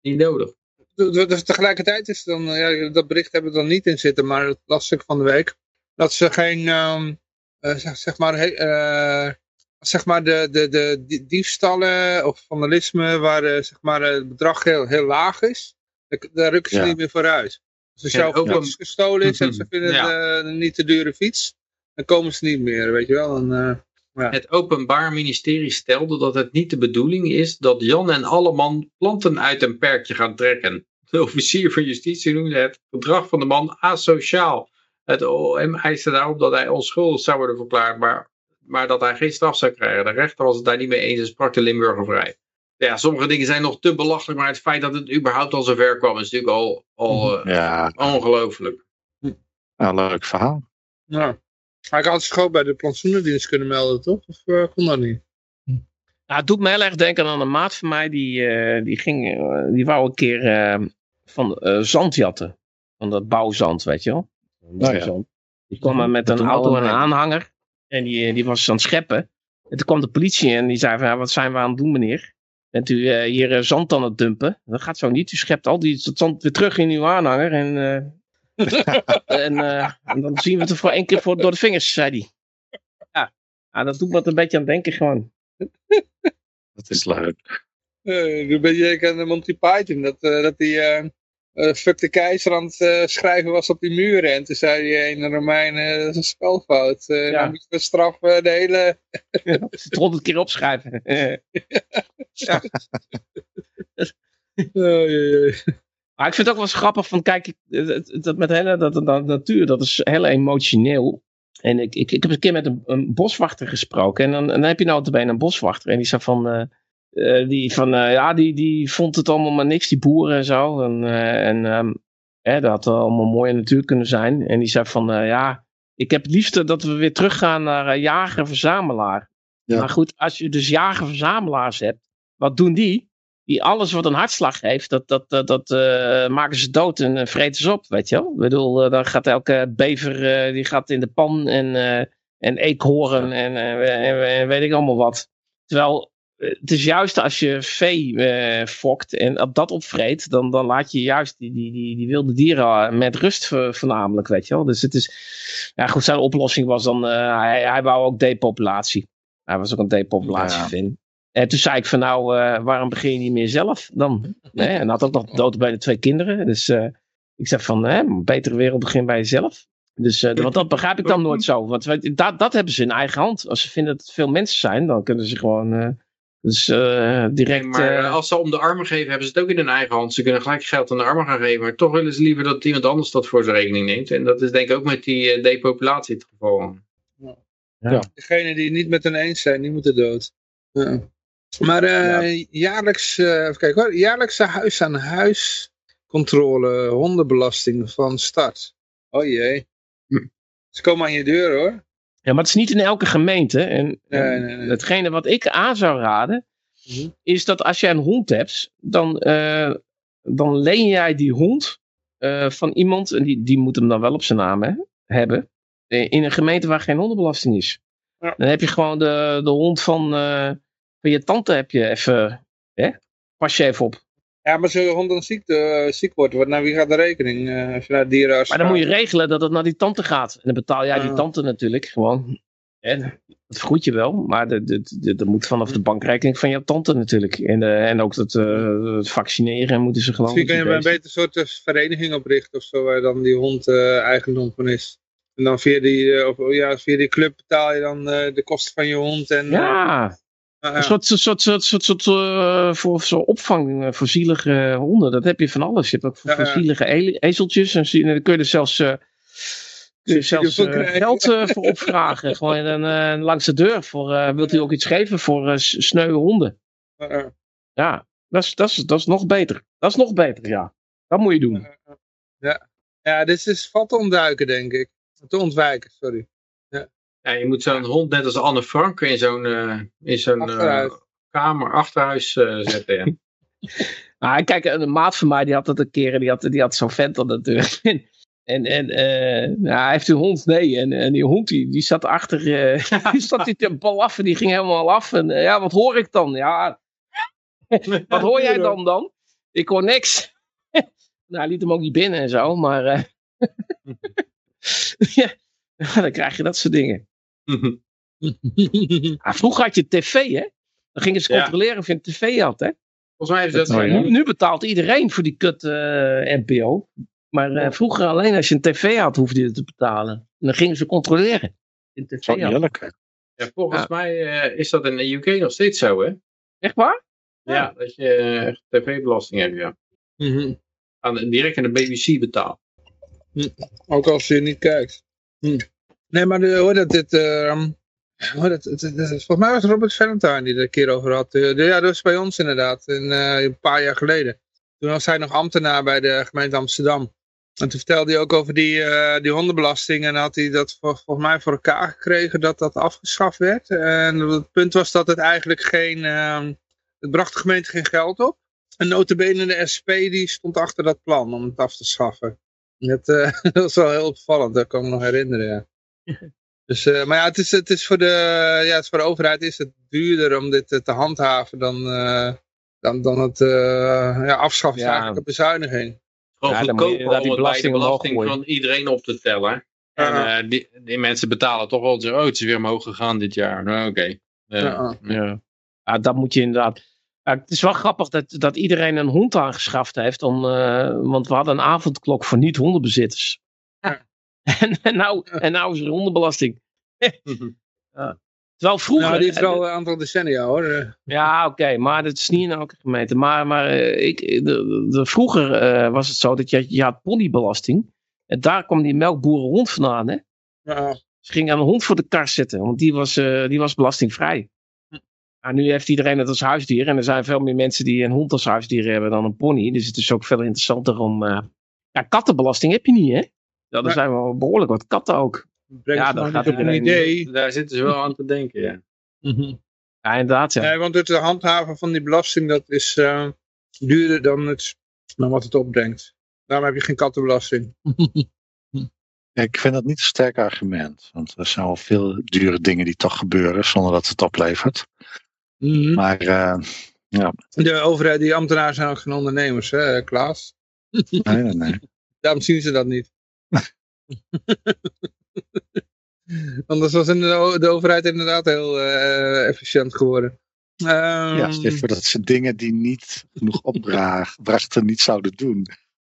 niet nodig. Dus tegelijkertijd is dan, eh, ja, dat bericht hebben we dan niet in zitten, maar het lastig van de week. Dat ze geen, ehm, eh, zeg, zeg maar, he- eh, zeg maar de, de, de die- diefstallen of vandalisme waar zeg maar, het bedrag heel, heel laag is, daar, daar rukken ze Ja. niet meer vooruit. Dus als Ja, jouw ook fiets gestolen is en ze vinden Ja. het eh, een niet te dure fiets, dan komen ze niet meer, weet je wel. En, eh, Het Openbaar Ministerie stelde dat het niet de bedoeling is dat Jan en Alleman planten uit een perkje gaan trekken. De officier van justitie noemde het gedrag van de man asociaal. Het OM eiste daarop dat hij onschuldig zou worden verklaard, maar, maar dat hij geen straf zou krijgen. De rechter was het daar niet mee eens en sprak de Limburger vrij. Ja, sommige dingen zijn nog te belachelijk, maar het feit dat het überhaupt al zover kwam is natuurlijk al, al eh, ja, ongelooflijk. nou, leuk verhaal. nou. Maar ik had gewoon bij de plantsoenendienst kunnen melden, toch? Of eh, kon dat niet? Nou, het doet me heel erg denken aan een maat van mij. Die, eh, die, ging, eh, die wou een keer eh, van eh, zand jatten. Van dat bouwzand, weet je wel. Bouwzand. Die kwam met een auto en een aanhanger. En die, die was aan het scheppen. En toen kwam de politie en die zei van, ja, wat zijn we aan het doen meneer? Bent u eh, hier zand aan het dumpen? Dat gaat zo niet. U schept al die dat zand weer terug in uw aanhanger. En, eh, en, eh, en dan zien we het er voor één keer voor, door de vingers, zei hij. Ja. ja, dat doet me een beetje aan het denken gewoon. Dat is leuk. Uh, een beetje aan de Monty Python, dat, eh, dat die eh eh, fuck de keizer aan het eh, schrijven was op die muren. En toen zei die ene Romein, eh, dat is een spelfout. Eh Ja. Dan moet je straffen de hele... Het honderd keer opschrijven. Oh, jee, jee. Maar ik vind het ook wel eens grappig van, kijk, het- dat met hele, dat, dat, natuur, dat is heel emotioneel. En ik, ik, ik heb een keer met een, een boswachter gesproken. En dan, en dan heb je nou te benen een boswachter. En die zei van, eh, eh, die, van eh, ja, die, die vond het allemaal maar niks, die boeren en zo. En, eh, en ehm, hè, dat had allemaal mooie natuur kunnen zijn. En die zei van, eh, ja, ik heb het liefste dat we weer teruggaan naar eh, jager-verzamelaar. Ja. Maar goed, als je dus jager-verzamelaars hebt, wat doen die? Die alles wat een hartslag heeft, dat, dat, dat, dat eh, maken ze dood en eh, vreten ze op, weet je wel. Ik bedoel, eh, dan gaat elke bever, die gaat in de pan en, en eekhoorn en, en, en weet ik allemaal wat. Terwijl, het is juist als je vee fokt en op dat opvreet, dan, dan laat je juist die, die, die, die wilde dieren met rust vo- voornamelijk, weet je wel. Dus het is, ja goed, zijn oplossing was dan, hij, hij wou ook depopulatie. Hij was ook een depopulatie-fan. En toen zei ik van nou, eh, waarom begin je niet meer zelf dan? Nee, en had ook nog dood bij de twee kinderen. Dus eh, ik zeg van, hè, een betere wereld begin bij jezelf. Dus, eh, want dat begrijp ik dan nooit zo. Want dat, dat hebben ze in eigen hand. Als ze vinden dat het veel mensen zijn, dan kunnen ze gewoon eh, Dus eh, direct... maar eh, als ze om de armen geven, hebben ze het ook in hun eigen hand. Ze kunnen gelijk geld aan de armen gaan geven. Maar toch willen ze liever dat iemand anders dat voor zijn rekening neemt. En dat is denk ik ook met die eh, depopulatie het geval. Degenen die het niet met hen eens zijn, die moeten dood. Ja. Maar eh, jaarlijks, eh, even kijken hoor, jaarlijkse huis-aan-huis controle, hondenbelasting van start. Oh jee. Hm. Ze komen aan je deur hoor. Ja, maar het is niet in elke gemeente. En, Nee, en nee, nee. hetgene wat ik aan zou raden, Mhm. is dat als jij een hond hebt, dan, eh, dan leen jij die hond van iemand, en die, die moet hem dan wel op zijn naam hè, hebben, in een gemeente waar geen hondenbelasting is. Ja. Dan heb je gewoon de, de hond van, van je tante heb je even, hè? pas je even op. Ja, maar je hond dan ziek, eh, ziek wordt, wat, nou wie gaat de rekening eh, als je naar dierenarts Maar dan moet je regelen dat het naar die tante gaat. En dan betaal jij die Ja. tante natuurlijk gewoon. En dat vergoed je wel, maar dat moet vanaf de bankrekening van jouw tante natuurlijk. En, eh, en ook dat, het vaccineren moeten ze gewoon. Misschien kun je een beter soort vereniging oprichten of zo, waar dan die hond eh, eigendom van is. En dan via die, of, ja, via die club betaal je dan de kosten van je hond. En, Ja, een soort, soort, soort, soort, soort, eh, voor zo'n opvang eh, voor zielige honden. Dat heb je van alles. Je hebt ook voor, Ja, voor ja. zielige ezeltjes. En zie- en dan kun je er zelfs, eh, kun je zelfs geld voor opvragen. Gewoon een, langs de deur. Voor, wilt u ook iets geven voor sneuwe honden? Ja, dat is, dat, is, dat is nog beter. Dat is nog beter, ja. Dat moet je doen. ja, dit is, valt te ontduiken, denk ik. Te ontwijken, sorry. Ja, je moet zo'n hond net als Anne Frank in zo'n eh, in zo'n eh, kamer, achterhuis eh, zetten. Ja. Maar kijk, een maat van mij die had dat een keer. en Die had, die had zo'n vent deur. En, en nou, hij heeft een hond, nee. En, en die hond die, die zat achter. die zat die te blaffen. Die ging helemaal af. En ja, wat hoor ik dan? Ja, wat hoor jij dan dan? Ik hoor niks. nou, hij liet hem ook niet binnen en zo. Maar ja, dan krijg je dat soort dingen. Ah, vroeger had je tv, hè? Dan gingen ze Ja. controleren of je een tv had, hè? Volgens mij is dat. Nu, nu betaalt iedereen voor die kut eh, NPO. Maar eh, vroeger alleen als je een tv had, hoefde je het te betalen. En dan gingen ze controleren. In tv Zo had. eerlijk. Ja, volgens Ja. mij eh, is dat in de UK nog steeds zo, hè? Echt waar? Ja, dat je tv-belasting hebt, ja. Mhm. Aan direct aan de BBC betaalt. Ook als je niet kijkt. Hm. Nee, maar de, hoor dat dit... ehm, hoor dat, het- volgens mij was Robert Valentine die er een keer over had. Eh, ja, dat was bij ons inderdaad. In, eh, een paar jaar geleden. Toen was hij nog ambtenaar bij de gemeente Amsterdam. En toen vertelde hij ook over die, eh, die hondenbelasting. En had hij dat vol- volgens mij voor elkaar gekregen dat dat afgeschaft werd. En het punt was dat het eigenlijk geen... ehm, het bracht de gemeente geen geld op. En notabene de SP die stond achter dat plan om het af te schaffen. Dat, eh, dat was wel heel opvallend, dat kan ik me nog herinneren, ja. Dus, eh, maar ja, het is, het is voor de, ja, het is voor de overheid is het duurder om dit eh, te handhaven dan, eh, dan, dan het eh, ja, afschaffen. Ja. Eigenlijk een bezuiniging. Gewoon Ja, goedkoper om die het bij de belasting van iedereen op te tellen. En eh, die, die mensen betalen toch wel, oh het is weer omhoog gegaan dit jaar. Nou oké. Ja. Ja. ja, dat moet je inderdaad. Ja, het is wel grappig dat, dat iedereen een hond aangeschaft heeft. Om, eh, want we hadden een avondklok voor niet-hondenbezitters. Ja. En, en, nou, en nou is er hondenbelasting. Terwijl vroeger... Nou, die is wel een aantal decennia hoor. Eh, Ja, oké, maar dat is niet in elke gemeente. Maar, maar eh, ik, de, de, de- vroeger eh, was het zo dat je, je had ponybelasting. En daar kwam die melkboerenhond vandaan. Hè? ja. Ze gingen een hond voor de kar zetten, want die was, eh, die was belastingvrij. Nou, nu heeft iedereen het als huisdier. En er zijn veel meer mensen die een hond als huisdier hebben dan een pony. Dus het is ook veel interessanter om... eh, Ja, kattenbelasting heb je niet, hè? Ja, er Nee. zijn wel behoorlijk wat katten ook. Ja, maar gaat een iedereen- idee. Daar zitten ze wel aan te denken, ja. Ja, inderdaad. Ja. Nee, want het handhaven van die belasting, dat is eh, duurder dan, het, dan wat het opbrengt. Daarom heb je geen kattenbelasting. Ja, Ik vind dat niet een sterk argument. Want er zijn wel veel dure dingen die toch gebeuren zonder dat het oplevert. Mhm. Maar eh, De overheid, die ambtenaren zijn ook geen ondernemers, hè, Klaas? nee, nee, nee. Daarom zien ze dat niet. Anders was in de, de overheid inderdaad heel eh, efficiënt geworden. Ehm, Ja, stel je voor dat ze dingen die niet genoeg opbrachten niet zouden doen.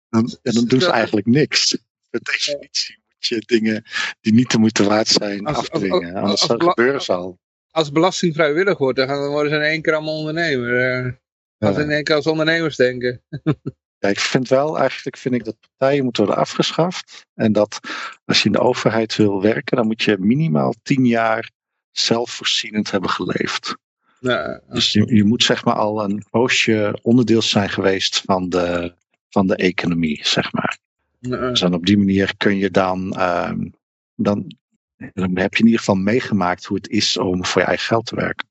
Dan, en dan doen ze eigenlijk niks. Per definitie moet je dingen die niet de moeite waard zijn Als- afdwingen. als- Anders als- gebeuren ze al. als belasting vrijwillig wordt, dan, gaan, dan worden ze in één keer allemaal ondernemer. eh. Als ze in één keer als ondernemers denken. Ja, ik vind wel, eigenlijk vind ik dat partijen moeten worden afgeschaft. En dat als je in de overheid wil werken, dan moet je minimaal tien jaar zelfvoorzienend hebben geleefd. Ja, Dus je, je moet zeg maar al een poosje onderdeel zijn geweest van de, van de economie, zeg maar. ja, Dus dan op die manier kun je dan, ehm, dan, dan heb je in ieder geval meegemaakt hoe het is om voor je eigen geld te werken.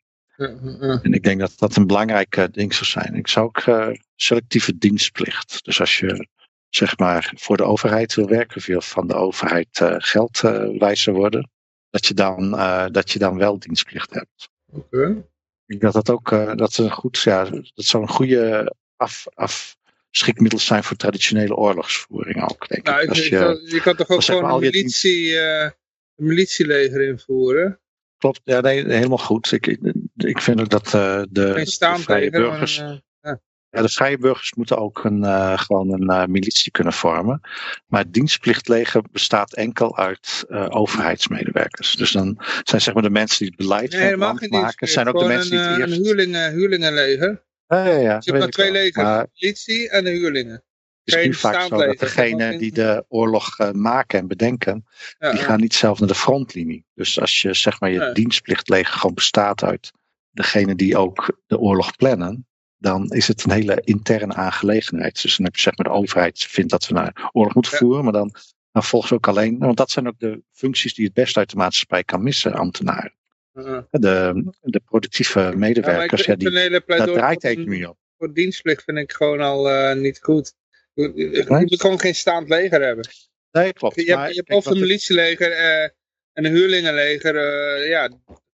En ik denk dat dat een belangrijk ding zou zijn. Ik zou ook eh, selectieve dienstplicht. Dus als je zeg maar voor de overheid wil werken, of je van de overheid eh, geld eh, wijzer worden, dat je, dan, eh, dat je dan wel dienstplicht hebt. Oké. Ik denk dat dat ook dat is een goed, ja, dat zou een goede af, afschikmiddel zijn voor traditionele oorlogsvoering ook. Denk Nou, ik. Als je, je kan toch ook gewoon een militie, een militieleger invoeren? klopt, ja, nee, helemaal goed. Ik, ik, vind ook dat de, de vrije burgers. Ja, de vrije burgers moeten ook een, eh, gewoon een eh, militie kunnen vormen. Maar het dienstplichtleger bestaat enkel uit eh, overheidsmedewerkers. Dus dan zijn zeg maar de mensen die het beleid nee, van het maken, zijn ook de mensen die een, het eerst... Een huurlingen, huurlingenleger. Ja, ja, ja, Dus je hebt maar twee legers. De politie en de huurlingen. het is nu vaak zo dat degenen die de oorlog maken en bedenken, Ja, die gaan niet zelf naar de frontlinie. Dus als je zeg maar je dienstplichtleger gewoon bestaat uit degene die ook de oorlog plannen, dan is het een hele interne aangelegenheid. Dus dan heb je zeg maar de overheid vindt dat we naar oorlog moeten Ja. voeren, maar dan, dan volgens ook alleen, want dat zijn ook de functies die het best uit de maatschappij kan missen, ambtenaren. De, de productieve medewerkers, ja, die, daar draait de economie op. Voor dienstplicht vind ik gewoon al eh, niet goed. Je, je- je Nee? moet gewoon geen staand leger hebben. Nee, klopt. Je hebt, je hebt of een militieleger eh, en een huurlingenleger. eh, ja,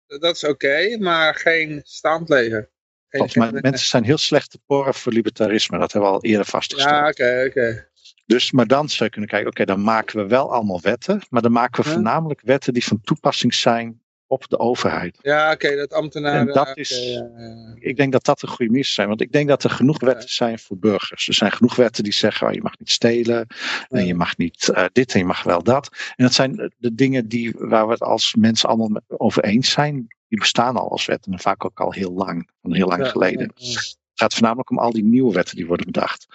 dat is oké, maar geen staandleger. Geen, maar geen- mensen zijn heel slecht te poren voor libertarisme. Dat hebben we al eerder vastgesteld. Ja, oké, oké. Dus, maar dan zou je kunnen kijken, oké, dan maken we wel allemaal wetten, maar dan maken we Ja. voornamelijk wetten die van toepassing zijn op de overheid. Ja, oké, dat ambtenaren... En dat is- ja, ja. Ik denk dat dat een goede mis zijn, want ik denk dat er genoeg wetten zijn voor burgers. Er zijn genoeg wetten die zeggen, oh, je mag niet stelen, en je mag niet eh, dit en je mag wel dat. En dat zijn de dingen die, waar we het als mensen allemaal over eens zijn, die bestaan al als wetten, en vaak ook al heel lang, van heel lang Ja, geleden. ja, ja. Het gaat voornamelijk om al die nieuwe wetten die worden bedacht.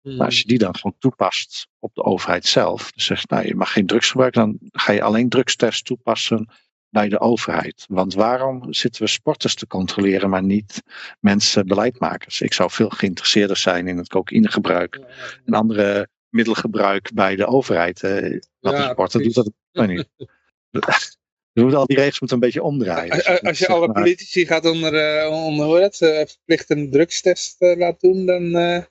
Hmm. Maar als je die dan gewoon toepast op de overheid zelf, dus zegt, nou, je mag geen drugs gebruiken, dan ga je alleen drugstests toepassen bij de overheid. Want waarom zitten we sporters te controleren, maar niet mensen, beleidmakers? Ik zou veel geïnteresseerder zijn in het cocaïnegebruik en andere middelgebruik bij de overheid. Eh, Ja, een sporter doet dat niet. We moeten al die regels moeten een beetje omdraaien. Als- Als, als je alle politici gaat onder, eh, onder het, eh, verplicht een drugstest eh, laat doen, dan... eh,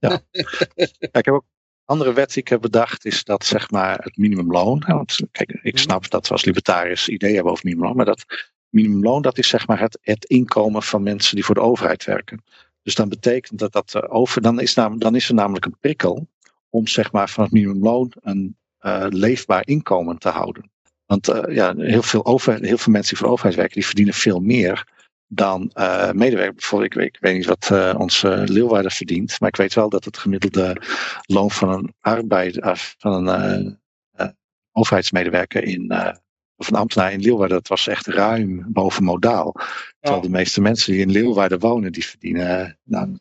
Ja, ik heb ook andere wet die ik heb bedacht, is dat zeg maar het minimumloon. hè, Want kijk, ik Mhm. snap dat we als libertariërs ideeën hebben over minimumloon, maar dat minimumloon dat is zeg maar het, het inkomen van mensen die voor de overheid werken. Dus dan betekent dat dat de over, dan is, nam, dan is er namelijk een prikkel om zeg maar van het minimumloon een eh, leefbaar inkomen te houden. Want eh, ja, heel, veel over, heel veel mensen die voor de overheid werken, die verdienen veel meer dan eh medewerkers. Bijvoorbeeld, ik weet, ik weet niet wat eh, onze Leeuwarden verdient, maar ik weet wel dat het gemiddelde loon van een arbeid, eh, van een overheidsmedewerker in, of een ambtenaar in Leeuwarden, dat was echt ruim boven modaal. Terwijl de meeste mensen die in Leeuwarden wonen, die verdienen nou,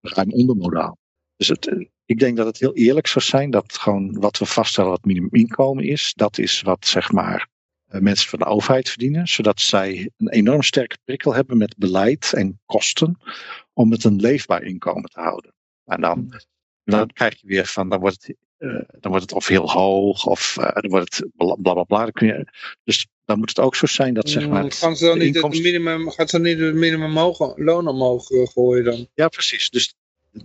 ruim onder modaal. Dus het, ik denk dat het heel eerlijk zou zijn dat gewoon wat we vaststellen wat minimuminkomen is, dat is wat zeg maar eh, mensen van de overheid verdienen, zodat zij een enorm sterke prikkel hebben met beleid en kosten om het een leefbaar inkomen te houden. En dan, dan krijg je weer van, dan wordt het, eh, dan wordt het of heel hoog of eh, dan wordt het bla bla bla. dus dan moet het ook zo zijn dat zeg maar. Mm, gaan ze dan niet het inkomsten- minimum, gaat ze dan niet het minimum mogen, loon omhoog gooien dan? Ja, precies. Dus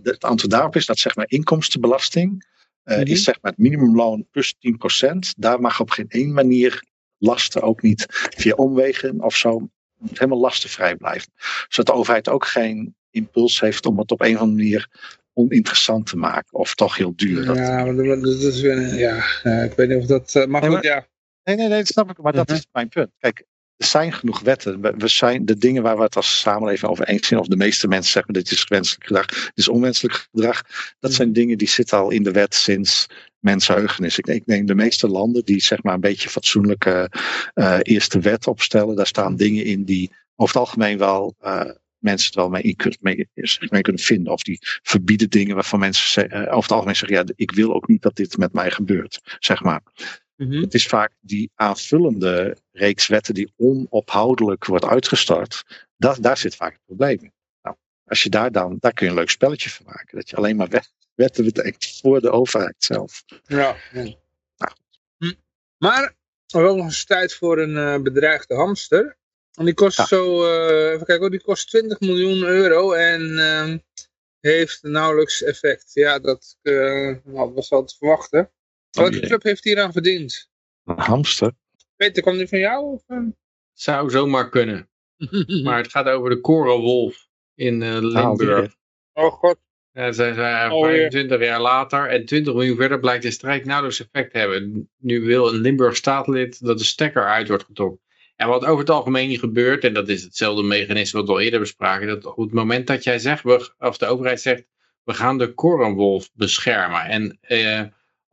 het antwoord daarop is dat zeg maar inkomstenbelasting eh, Mhm. is zeg maar het minimumloon plus 10%. Daar mag op geen één manier lasten, ook niet via omwegen of zo, het helemaal lastenvrij blijven. Zodat de overheid ook geen impuls heeft om het op een of andere manier oninteressant te maken of toch heel duur. Dat- Ja, maar dat, is weer, ja, ja, ik weet niet of dat, eh, maar Nee, goed, ja. Nee, nee, nee, dat snap ik. Maar dat Mhm. is mijn punt. Kijk, er zijn genoeg wetten. We, zijn de dingen waar we het als samenleving over eens zijn, of de meeste mensen zeggen dit is wenselijk gedrag, dit is onwenselijk gedrag. Dat zijn dingen die zitten al in de wet sinds mensenheugenis. Ik, ik neem de meeste landen die zeg maar een beetje fatsoenlijke uh, eerste wet opstellen. Daar staan dingen in die over het algemeen wel uh, mensen het wel mee, mee, mee, kunnen vinden. Of die verbieden dingen waarvan mensen uh, over het algemeen zeggen, ja, ik wil ook niet dat dit met mij gebeurt, zeg maar. Mm -hmm. Het is vaak die aanvullende reeks wetten die onophoudelijk wordt uitgestart. Dat, daar zit vaak het probleem in. Nou, als je daar dan, daar kun je een leuk spelletje van maken. Dat je alleen maar wet, wetten betekent voor de overheid zelf. Ja. ja. Nou. Hm. Maar er is nog eens tijd voor een uh, bedreigde hamster. En die kost ja. zo, uh, even kijken, die kost 20 miljoen euro en uh, heeft nauwelijks effect. Ja, dat uh, was wel te verwachten. Welke club heeft hier aan verdiend? Een hamster. Peter, kwam die van jou? Of, Zou zomaar kunnen. maar het gaat over de korenwolf in uh, Limburg. Oh god. Ja, ze zijn oh, 25 jaar later en 20 miljoen verder blijkt de strijd nauwelijks effect te hebben. Nu wil een Limburg staatlid dat de stekker uit wordt getrokken. En wat over het algemeen niet gebeurt, en dat is hetzelfde mechanisme wat we al eerder bespraken, dat op het moment dat jij zegt, of de overheid zegt, we gaan de korenwolf beschermen. En eh,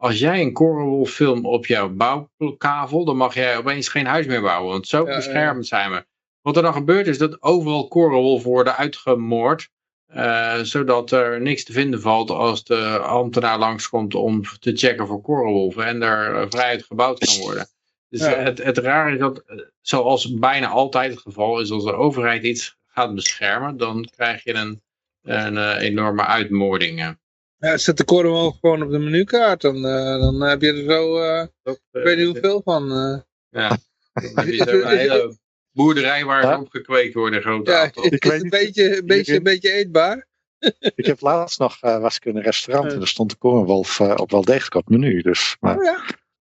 als jij een korenwolffilm op jouw bouwkavel, dan mag jij opeens geen huis meer bouwen, want zo ja, beschermd zijn we. Wat er dan gebeurt is dat overal korenwolven worden uitgemoord, uh, zodat er niks te vinden valt als de ambtenaar langskomt om te checken voor korenwolven en er vrijheid gebouwd kan worden. Dus ja. het, het raar is dat, zoals bijna altijd het geval is, als de overheid iets gaat beschermen, dan krijg je een, een, een enorme uitmoording. Ja, zet de korenwolf gewoon op de menukaart, dan, uh, dan heb je er zo, uh, dat, ik weet niet hoeveel van. Uh. Ja, dan heb je zo een hele boerderij waar ze op gekweekt worden, grote ja, Ik weet een beetje, een beetje, een beetje eetbaar. ik heb laatst nog, was ik in een restaurant en er stond de korenwolf op wel degelijk op het menu. Dus, maar... Oh ja?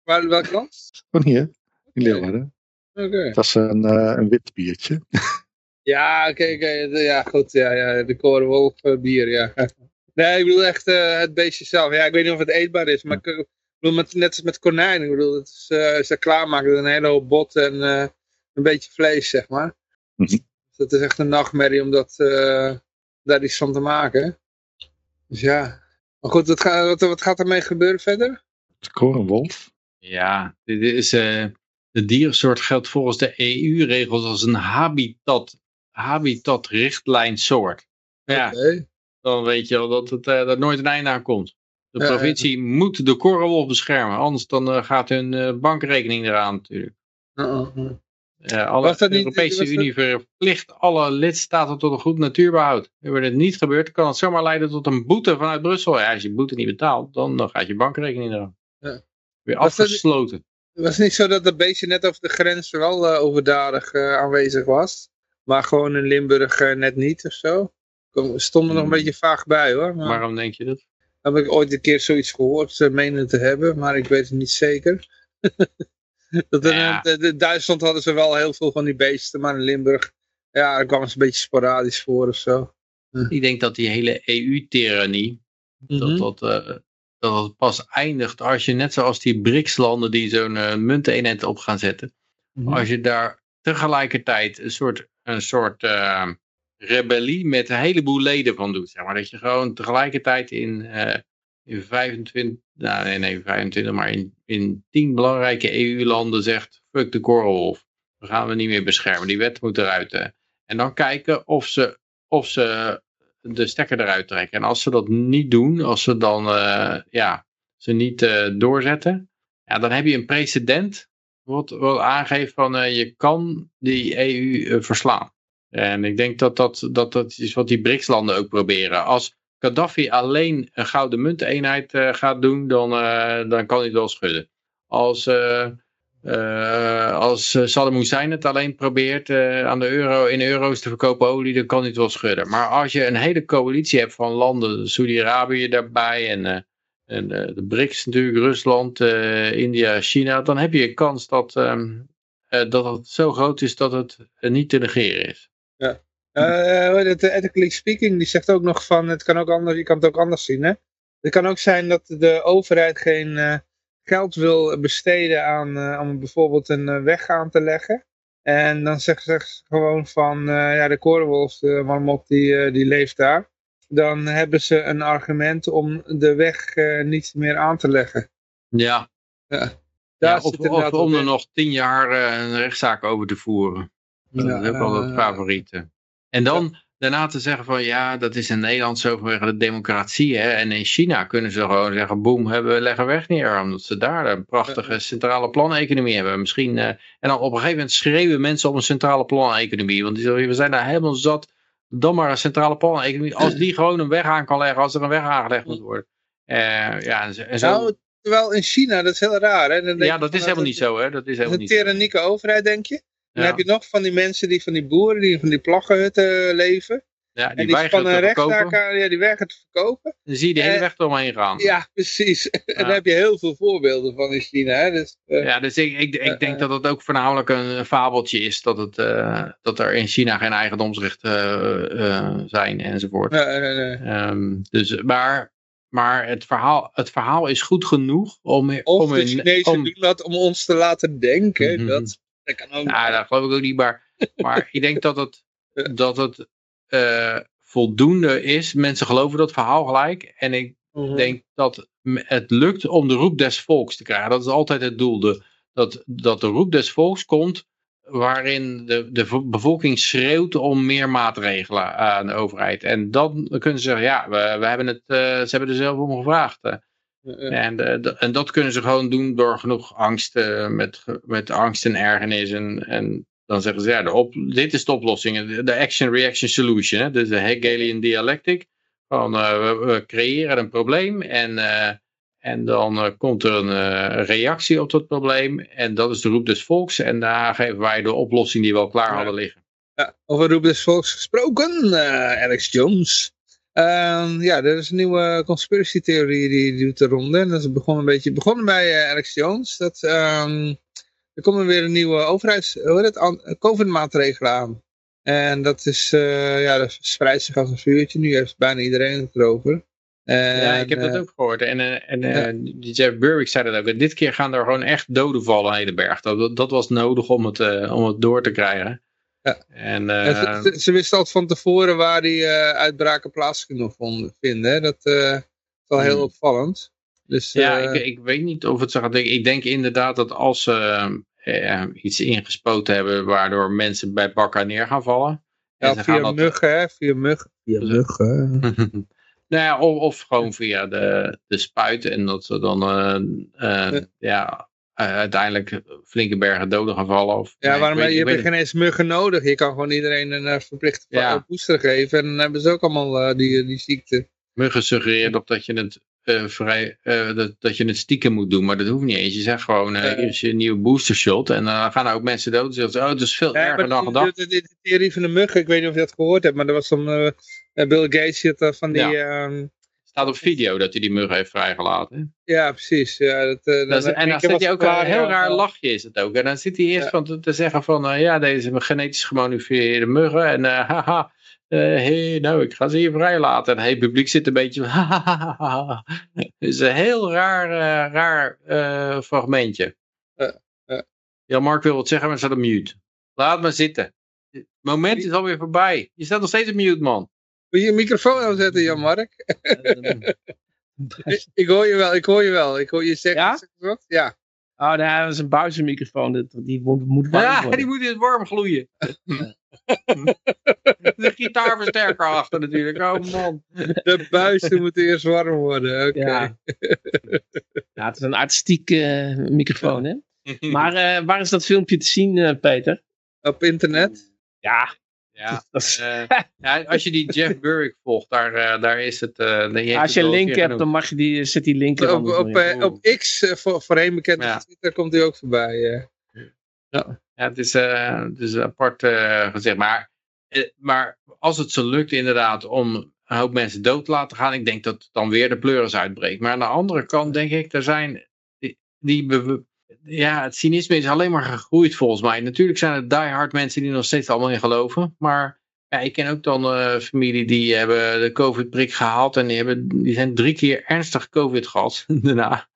Waar, welk land? Gewoon hier, in Leeuwarden. Oké. Okay. Het was een, uh, een wit biertje. ja, oké, okay, okay, ja, goed. Ja, ja, de korenwolf uh, bier, ja. Nee, ik bedoel echt uh, het beestje zelf. Ja, ik weet niet of het eetbaar is, maar ik bedoel, met, net als met konijnen. Ik bedoel, het is, ze klaarmaken een hele hoop bot en een beetje vlees, zeg maar. Mm -hmm. Dat is echt een nachtmerrie om dat, daar iets van te maken. Dus ja. Maar goed, wat, gaat, wat, wat gaat ermee gebeuren verder? De korenwolf? Ja, dit is, uh, de dierensoort geldt volgens de EU-regels als een habitat, habitatrichtlijnsoort. Ja, okay. Dan weet je al dat het uh, dat nooit een einde aan komt. De provincie ja. moet de korenwolf beschermen, anders dan uh, gaat hun bankrekening eraan natuurlijk. alle de Europese Unie verplicht alle lidstaten tot een goed natuurbehoud. Wanneer het niet gebeurt, kan het zomaar leiden tot een boete vanuit Brussel. Ja, als je boete niet betaalt, dan, dan gaat je bankrekening eraan. Ja. Weer afgesloten. Het was niet zo dat dat beestje net over de grens wel overdadig aanwezig was. Maar gewoon in Limburg net niet of zo. We stonden nog een beetje vaag bij hoor. Maar... Waarom denk je dat? Heb ik ooit een keer zoiets gehoord, uh, menen te hebben, maar ik weet het niet zeker. dat ja. in, in, Duitsland hadden ze wel heel veel van die beesten, maar in Limburg, ja, daar kwam het een beetje sporadisch voor of zo. Ik denk dat die hele EU-tyrannie, mm -hmm. dat dat dat het pas eindigt als je net zoals die BRICS-landen die zo'n uh, munteenheid op gaan zetten. Mm -hmm. Als je daar tegelijkertijd een soort, een soort uh, rebellie met een heleboel leden van doet. Zeg maar. Dat je gewoon tegelijkertijd in, uh, in 25, nou nee, nee 25, maar in, in 10 belangrijke EU-landen zegt, fuck de korrelhof. We gaan we niet meer beschermen. Die wet moet eruit. En dan kijken of ze, of ze de stekker eruit trekken. En als ze dat niet doen, als ze dan uh, ja, ze niet uh, doorzetten, ja, dan heb je een precedent wat, wat aangeeft van je kan die EU verslaan. En ik denk dat dat, dat dat is wat die BRICS-landen ook proberen. Als Gaddafi alleen een gouden munteenheid gaat doen, dan, dan kan hij het wel schudden. Als uh, als Saddam Hussein het alleen probeert aan de euro, in euro's te verkopen olie, dan kan hij het wel schudden. Maar als je een hele coalitie hebt van landen, Saudi-Arabië daarbij en, en de BRICS natuurlijk, Rusland, India, China, dan heb je een kans dat, um, dat het zo groot is dat het niet te negeren is. Ja. Uh, ethically speaking, die zegt ook nog van, het kan ook anders, je kan het ook anders zien. Hè? Het kan ook zijn dat de overheid geen geld wil besteden aan uh, om bijvoorbeeld een weg aan te leggen. En dan zeggen ze gewoon van, ja de korenwolf, de marmot, die, die leeft daar. Dan hebben ze een argument om de weg niet meer aan te leggen. Ja, Daar ja of, of om er nog tien jaar eh, een rechtszaak over te voeren. Dat is ook wel het eh, favoriete. En dan daarna te zeggen van ja, dat is in Nederland zo vanwege de democratie. Hè? En in China kunnen ze gewoon zeggen, boem, hebben, we leggen weg neer. Omdat ze daar een prachtige centrale planeconomie hebben. Misschien, eh, en dan op een gegeven moment schreeuwen mensen op een centrale planeconomie. Want die zeggen, we zijn daar helemaal zat. Dan maar een centrale planeconomie. Als die gewoon een weg aan kan leggen, als er een weg aangelegd moet worden. Eh, ja, en zo- Nou, terwijl in China, dat is heel raar. Hè? Dan ja, dat is helemaal niet zo. Hè? Dat is helemaal een niet zo. tyrannieke overheid, denk je. Dan heb je nog van die mensen, die, van die boeren, die van die plaggenhutten leven. Ja, en die die weigeren spannen rechtszaak verkopen. aan, ja, die weigeren te verkopen. Dan zie je de hele Eh, weg eromheen gaan. Ja, precies. en daar heb je heel veel voorbeelden van in China. Hè? Dus, eh, Ja, dus ik, ik, ik Eh, denk dat het ook voornamelijk een fabeltje is dat, het, dat er in China geen eigendomsrechten zijn enzovoort. eh, eh, Ehm, dus, maar maar het, verhaal, het verhaal is goed genoeg om... of om de in- Chinezen om- doen dat om ons te laten denken. Mhm. dat, dat kan ook. Nou, dat geloof ik ook niet, maar, maar ik denk dat het, dat het eh, voldoende is. Mensen geloven dat verhaal gelijk. En ik Mhm. denk dat het lukt om de roep des volks te krijgen. Dat is altijd het doel. De, dat, dat de roep des volks komt waarin de, de vo- bevolking schreeuwt om meer maatregelen aan de overheid. En dan kunnen ze zeggen, ja, we, we hebben het, eh, ze hebben er zelf om gevraagd. En, en dat kunnen ze gewoon doen door genoeg angst, eh, met, met angst en ergernis. En, en dan zeggen ze, ja, de op, dit is de oplossing. De- action-reaction solution. Hè? Dus de Hegelian dialectic. Van, eh, we, we creëren een probleem en, eh, en dan komt er een reactie op dat probleem. En dat is de roep des volks. En daar geven wij de oplossing die we al klaar Ja. hadden liggen. Ja, over roep des volks gesproken, Alex Jones. Ehm, ja, er is een nieuwe conspiracy theorie die, die doet de ronde. En dat is begonnen een beetje begonnen bij eh, Alex Jones. Dat, ehm, er komen weer een nieuwe overheids, COVID-maatregelen aan. En dat is, eh, ja, dat spreidt zich als een vuurtje. Nu heeft bijna iedereen het erover. ja, ik heb dat eh, ook gehoord. En, en ja. Jeff Burwick zei dat ook. En dit keer gaan er gewoon echt doden vallen aan de berg. Dat, dat was nodig om het, om het door te krijgen. Ja. En, en eh, ze, wisten al van tevoren waar die eh, uitbraken plaats kunnen vinden. hè. Dat eh, is wel heel Hmm. opvallend. Dus, ja, eh, ik, ik weet niet of het zo gaat. Ik, ik denk inderdaad dat als ze eh, iets ingespoten hebben waardoor mensen bij bakken neer gaan vallen. en ja, via gaan dat- muggen, hè? Via muggen. Via muggen. nou ja, of, of gewoon via de, de spuit en dat ze dan Ja. Eh, uiteindelijk flinke bergen doden gaan vallen. Of, Ja, nee, waarom, je ik hebt geen eens muggen nodig. Je kan gewoon iedereen een uh, verplichte Ja. booster geven. En dan hebben ze ook allemaal eh, die, die ziekte. Muggen suggereert op dat je het eh, vrij, eh, dat, dat je het stiekem moet doen, maar dat hoeft niet eens. Je zegt gewoon, eh Eh. hier is je nieuwe booster shot en dan gaan er ook mensen dood. Ze, oh, het is veel Ja, erger dan gedacht. de, de- de theorie van de muggen, ik weet niet of je dat gehoord hebt. Maar er was dan eh, eh, Bill Gates die had eh, van die... Ja, staat op video dat hij die muggen heeft vrijgelaten. ja precies. Ja, dat, eh, Dat is- en dan zit hij ook een heel raar lachje is het ook. En dan zit hij eerst Ja. van te, te zeggen van, eh, ja, deze zijn genetisch gemanipuleerde muggen. En eh, haha, hey, nou, ik ga ze hier vrijlaten. En het publiek zit een beetje, hahaha. Het is een heel raar, raar fragmentje. Ja, ja. Ja, Mark wil wat zeggen, maar staat op mute. Laat maar zitten. Het moment is alweer voorbij. Je staat nog steeds op mute, man. Wil je je microfoon aanzetten, Jan-Mark? ik, ik hoor je wel, ik hoor je wel. Ik hoor je zeggen. Ja? wat? Ja. Oh, nee, dat is een buizenmicrofoon. Die moet, warm Ja, worden. die moet in het warm gloeien. De gitaarversterker achter natuurlijk. Oh man. De buizen moeten eerst warm worden. Oké. Ja. ja, het is een artistieke eh, microfoon, hè? Maar eh, waar is dat filmpje te zien, eh, Peter? Op internet. Ja, Ja, is- eh, ja, als je die Jeff Burwick volgt, daar, eh, daar is het. eh, heeft als je een link hebt, dan mag je die, zet die link er Op, op, X, voor, voorheen bekend Ja. Twitter, komt hij ook voorbij. eh. Ja, het is, het is apart gezegd. Maar, maar als het zo lukt inderdaad om een hoop mensen dood te laten gaan, ik denk dat dan weer de pleuris uitbreekt. Maar aan de andere kant denk ik, er zijn die, die ja, het cynisme is alleen maar gegroeid volgens mij. Natuurlijk zijn het diehard mensen die nog steeds allemaal in geloven. Maar ja, ik ken ook dan eh familie die hebben de covid-prik gehaald en die, hebben, die zijn drie keer ernstig covid gehad daarna.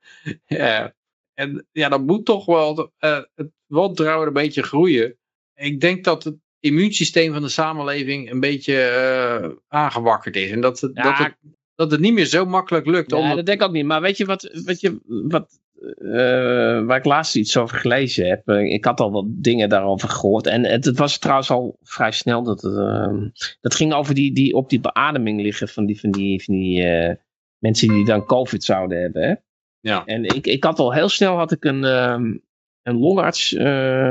Ja, en ja, dan moet toch wel eh, het wantrouwen een beetje groeien. Ik denk dat het immuunsysteem van de samenleving een beetje eh, aangewakkerd is. En dat het, Ja, dat, het, dat het niet meer zo makkelijk lukt. Ja, dat denk ik ook niet. Maar weet je wat, weet je, wat eh, waar ik laatst iets over gelezen heb. Eh, ik had al wat dingen daarover gehoord. En het, het was trouwens al vrij snel. Dat, het, ehm, dat ging over die, die op die beademing liggen van die, van die, van die eh, mensen die dan COVID zouden hebben. Hè? Ja. En ik, ik had al heel snel had ik een, ehm, een longarts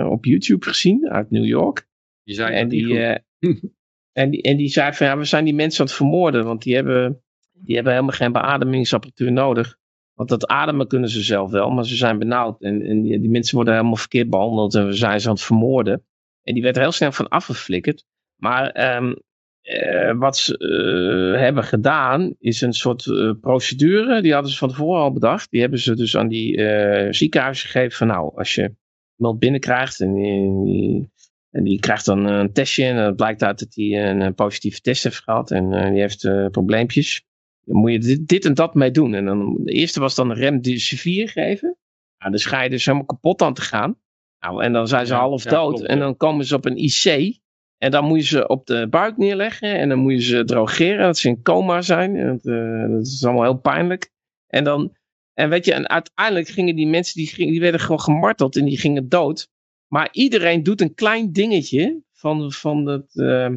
op YouTube gezien uit New York. Die zei En die, en, die, en die zei van ja, we zijn die mensen aan het vermoorden. Want die hebben, die hebben helemaal geen beademingsapparatuur nodig. Want dat ademen kunnen ze zelf wel, maar ze zijn benauwd. En, en die, mensen worden helemaal verkeerd behandeld en we zijn ze aan het vermoorden. En die werd er heel snel van afgeflikkerd. Maar ehm, eh, wat ze eh, hebben gedaan is een soort eh, procedure. Die hadden ze van tevoren al bedacht. Die hebben ze dus aan die ziekenhuizen gegeven van nou, als je iemand binnenkrijgt en die, en die krijgt dan een testje en het blijkt uit dat hij een, positieve test heeft gehad en die heeft probleempjes. Dan moet je dit, dit en dat mee doen. En dan, de eerste was dan een remdesivir geven. Nou, dan je dus helemaal kapot aan te gaan. Nou, en dan zijn ze Ja, half ja, dood. klopt, en dan komen ze op een IC. En dan moet je ze op de buik neerleggen. En dan moet je ze drogeren. Dat ze in coma zijn. En dat, eh, dat is allemaal heel pijnlijk. En dan... En weet je, en uiteindelijk gingen die mensen, die, gingen, die werden gewoon gemarteld en die gingen dood. Maar iedereen doet een klein dingetje van, van het... eh,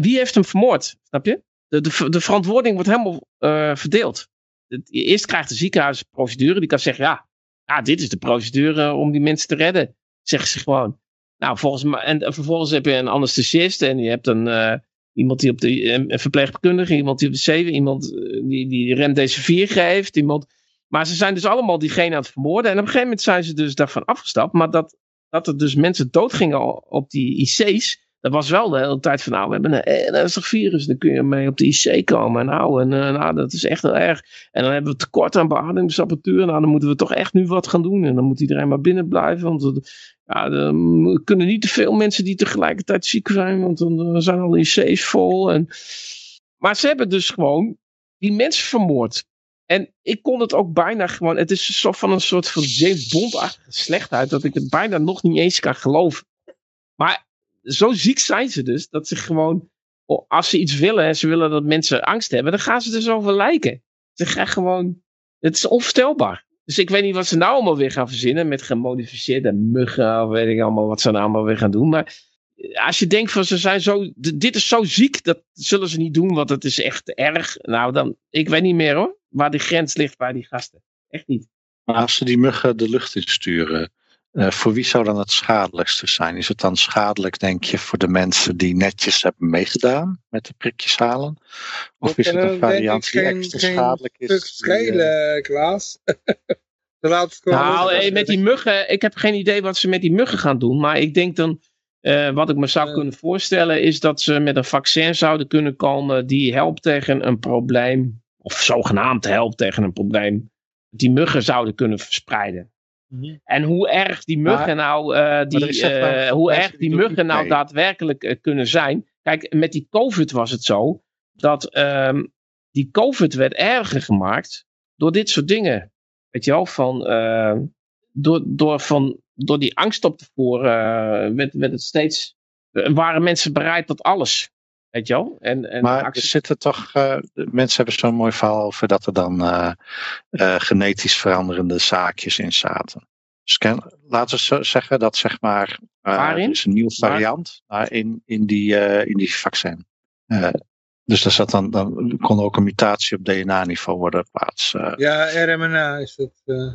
wie heeft hem vermoord? Snap je? De, de, verantwoording wordt helemaal eh, verdeeld. Eerst krijgt de ziekenhuis een procedure. Die kan zeggen, ja, ja, dit is de procedure om die mensen te redden. Zeggen ze gewoon. Nou, volgens mij, en vervolgens heb je een anesthesist en je hebt een, eh, iemand die op de, een verpleegkundige, iemand die op de zeven, iemand eh, die, die remdesivir geeft, iemand. Maar ze zijn dus allemaal diegene aan het vermoorden. En op een gegeven moment zijn ze dus daarvan afgestapt. Maar dat, dat er dus mensen doodgingen op die IC's, dat was wel de hele tijd van, nou, we hebben een ernstig virus, dan kun je mee op de IC komen. Nou, en eh, nou, dat is echt heel erg. En dan hebben we tekort aan beademingsapparatuur. Nou, dan moeten we toch echt nu wat gaan doen. En dan moet iedereen maar binnen blijven. Want het- ja, kunnen niet te veel mensen die tegelijkertijd ziek zijn. Want dan eh, zijn alle IC's vol. En... Maar ze hebben dus gewoon die mensen vermoord. En ik kon het ook bijna gewoon. Het is zo van een soort van James Bond-achtige slechtheid. Dat ik het bijna nog niet eens kan geloven. Maar zo ziek zijn ze dus. Dat ze gewoon. oh, Als ze iets willen en ze willen dat mensen angst hebben. Dan gaan ze dus over lijken. Ze gaan gewoon. Het is onvoorstelbaar. Dus ik weet niet wat ze nou allemaal weer gaan verzinnen. Met gemodificeerde muggen. Of weet ik allemaal wat ze nou allemaal weer gaan doen. Maar als je denkt van ze zijn zo. Dit is zo ziek. Dat zullen ze niet doen. Want het is echt erg. Nou dan. Ik weet niet meer hoor. Waar die grens ligt bij die gasten. Echt niet. Maar als ze die muggen de lucht insturen, eh, voor wie zou dan het schadelijkste zijn? Is het dan schadelijk, denk je, voor de mensen die netjes hebben meegedaan met de prikjes halen? Of is het een variant die geen- extra geen schadelijk is? Die, eh, schelen, Klaas. Dan laat het gewoon Nou, eh, met die muggen, ik heb geen idee wat ze met die muggen gaan doen. Maar ik denk dan, eh, wat ik me zou Ja. kunnen voorstellen, is dat ze met een vaccin zouden kunnen komen die helpt tegen een probleem. Of zogenaamd helpt tegen een probleem. Die muggen zouden kunnen verspreiden. Mhm. En hoe erg die muggen nou, eh, die, eh, hoe erg die muggen nou daadwerkelijk eh, kunnen zijn. Kijk, met die COVID was het zo dat ehm, die COVID werd erger gemaakt door dit soort dingen. Weet je wel, van, eh, door, door, van, door die angst op te voeren, werd, werd het steeds, waren mensen bereid tot alles. Weet je wel? En, en Maar er actie- zitten toch, eh, mensen hebben zo'n mooi verhaal over dat er dan eh, eh, genetisch veranderende zaakjes in zaten. Dus ken- laten we zeggen dat zeg maar, eh, Waarin? er is een nieuwe Waar? variant in, in, die, eh, in die vaccin. Eh, dus daar zat dan, dan kon ook een mutatie op DNA-niveau worden plaats. eh. Ja, RMNA is het. eh.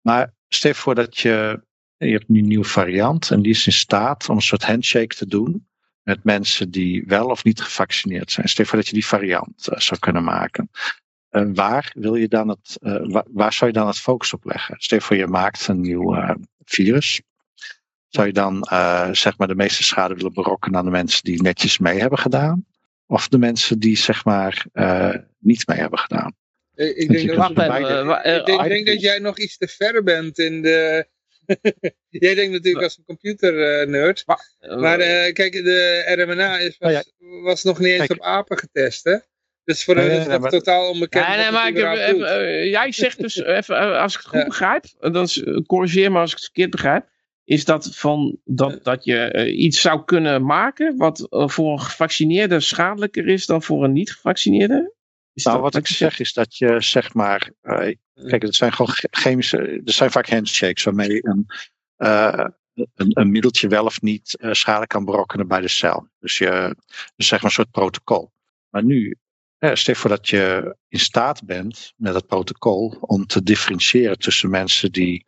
Maar stel je voor dat je, je hebt nu een nieuwe variant en die is in staat om een soort handshake te doen met mensen die wel of niet gevaccineerd zijn. Stel voor dat je die variant eh, zou kunnen maken. Eh, waar wil je dan het, eh, waar, waar zou je dan het focus op leggen? Stel je voor je maakt een nieuw eh, virus. Zou je dan eh, zeg maar de meeste schade willen berokkenen aan de mensen die netjes mee hebben gedaan? Of de mensen die zeg maar eh, niet mee hebben gedaan? Ik, dat, denk dat jij nog iets te ver bent in de... jij denkt natuurlijk als een computer-nerd. eh, Maar eh, kijk, de RMNA is, was, Oh was nog niet eens Kijk. op apen getest, hè? Dus voor hen is het maar- totaal onbekend Nee, nee, maar ik, heb eh, jij zegt dus, even, eh, als ik het goed Ja. begrijp, eh, dan corrigeer me als ik het verkeerd begrijp, is dat, van, dat, dat je eh, iets zou kunnen maken wat eh, voor een gevaccineerde schadelijker is dan voor een niet-gevaccineerde? Is Nou, dat wat ik zeg is dat je zeg maar, eh, Kijk, het zijn gewoon chemische. Er zijn vaak handshakes waarmee een, uh, een, middeltje wel of niet uh, schade kan berokkenen bij de cel. Dus, je, dus zeg maar een soort protocol. Maar nu, ja, stel voor dat je in staat bent met het protocol om te differentiëren tussen mensen die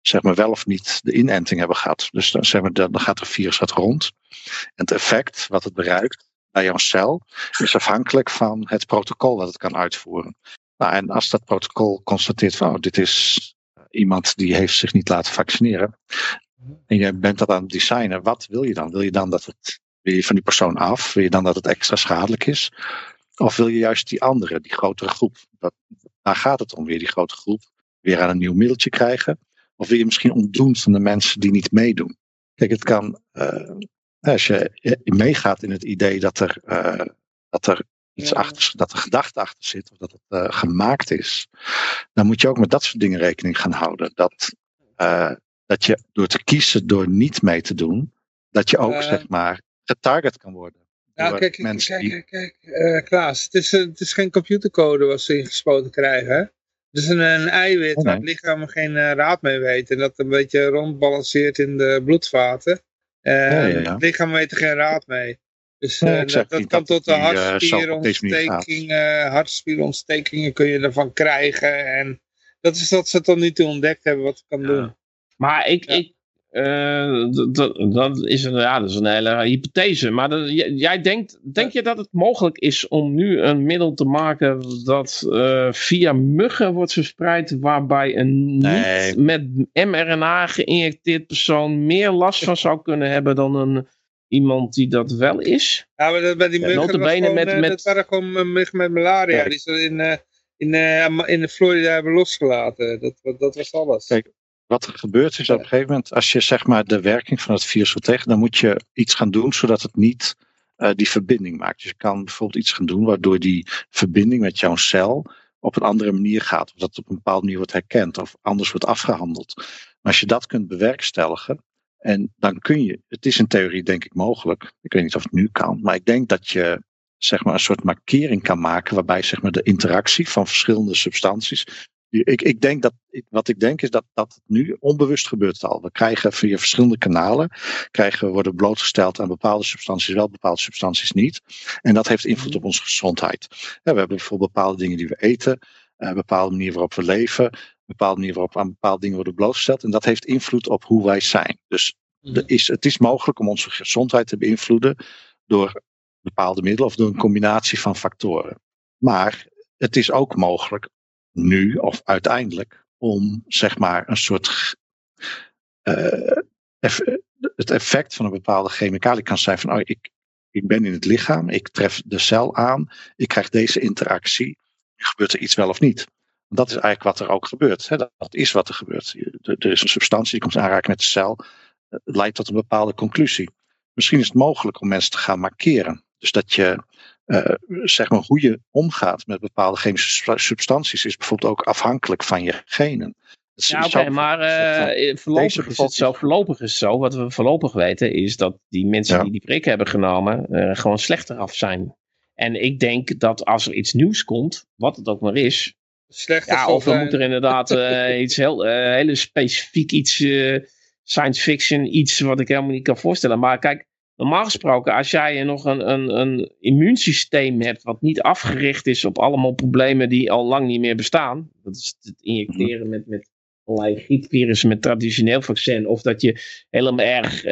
zeg maar wel of niet de inenting hebben gehad. Dus dan, zeg maar, dan gaat er virus wat rond. En het effect wat het bereikt bij jouw cel is afhankelijk van het protocol dat het kan uitvoeren. Nou, en als dat protocol constateert van oh, dit is iemand die heeft zich niet laten vaccineren. En je bent dat aan het designen. Wat wil je dan? Wil je dan dat het, wil je van die persoon af? Wil je dan dat het extra schadelijk is? Of wil je juist die andere, die grotere groep? Dat, daar gaat het om, weer die grote groep. Weer aan een nieuw middeltje krijgen. Of wil je misschien ontdoen van de mensen die niet meedoen? Kijk, het kan, uh, als je meegaat in het idee dat er, uh, dat er iets achter, dat er gedachte achter zit, of dat het uh, gemaakt is, dan moet je ook met dat soort dingen rekening gaan houden. Dat, dat je door te kiezen, door niet mee te doen, dat je ook, zeg maar, getarget kan worden. Nou, kijk, kijk, die... kijk, kijk Klaas, het is, het is geen computercode wat ze ingespoten krijgen, hè? Het is een, een eiwit oh, waar het lichaam geen raad mee weet. En dat een beetje rondbalanceert in de bloedvaten. Ja, ja, Het lichaam weet er geen raad mee. Dus uh, dat, dat kan tot de hartspierontsteking, hartspierontstekingen kun je ervan krijgen. En dat is dat ze tot nu toe ontdekt hebben wat het kan doen. Maar ik, ik, uh, dat, dat, is een, ja, dat is een hele hypothese. Maar dat, jij denkt, denk je dat het mogelijk is om nu een middel te maken dat uh, via muggen wordt verspreid, waarbij een nee. niet met mRNA geïnjecteerd persoon meer last van zou kunnen hebben dan een, iemand die dat wel is? Ja, maar dat, bij die muggen ja, gewoon, met, uh, met... dat waren gewoon muggen met malaria. Die ze in, in, in Florida hebben losgelaten. Dat, dat was alles. Kijk, wat er gebeurt is op een gegeven moment, als je zeg maar de werking van het virus wil tegen, dan moet je iets gaan doen zodat het niet uh, die verbinding maakt. Dus je kan bijvoorbeeld iets gaan doen waardoor die verbinding met jouw cel op een andere manier gaat. Of dat het op een bepaalde manier wordt herkend of anders wordt afgehandeld. Maar als je dat kunt bewerkstelligen, en dan kun je, het is in theorie denk ik mogelijk, ik weet niet of het nu kan, maar ik denk dat je zeg maar een soort markering kan maken waarbij zeg maar de interactie van verschillende substanties ik, ik denk dat, wat ik denk is dat dat nu onbewust gebeurt al. We krijgen via verschillende kanalen, krijgen, worden blootgesteld aan bepaalde substanties wel, bepaalde substanties niet. En dat heeft invloed op onze gezondheid. we hebben bijvoorbeeld bepaalde dingen die we eten, een bepaalde manier waarop we leven, bepaalde manier waarop aan bepaalde dingen worden blootgesteld. En dat heeft invloed op hoe wij zijn. Dus mhm. is, het is mogelijk om onze gezondheid te beïnvloeden door bepaalde middelen of door een combinatie van factoren. Maar het is ook mogelijk nu of uiteindelijk om zeg maar een soort uh, het effect van een bepaalde chemicaliën kan zijn van oh, ik, ik ben in het lichaam, ik tref de cel aan, ik krijg deze interactie, gebeurt er iets wel of niet. Dat is eigenlijk wat er ook gebeurt. Hè? Dat, is wat er gebeurt. Er is een substantie die komt aanraken met de cel, leidt tot een bepaalde conclusie. Misschien is het mogelijk om mensen te gaan markeren. Dus dat je uh, zeg maar hoe je omgaat met bepaalde chemische substanties is bijvoorbeeld ook afhankelijk van je genen. Ja, oké, maar uh, voorlopig is het zo, voorlopig is zo, wat we voorlopig weten, is dat die mensen die die prik hebben genomen, uh, gewoon slechter af zijn. En ik denk dat als er iets nieuws komt, wat het ook maar is, slechter ja, of dan moet er inderdaad uh, iets heel, hele specifiek iets, science fiction, iets wat ik helemaal niet kan voorstellen. Maar kijk, Normaal gesproken, als jij nog een, een, een immuunsysteem hebt wat niet afgericht is op allemaal problemen die al lang niet meer bestaan. Dat is het injecteren met, met allerlei griepvirussen met traditioneel vaccin. Of dat je helemaal erg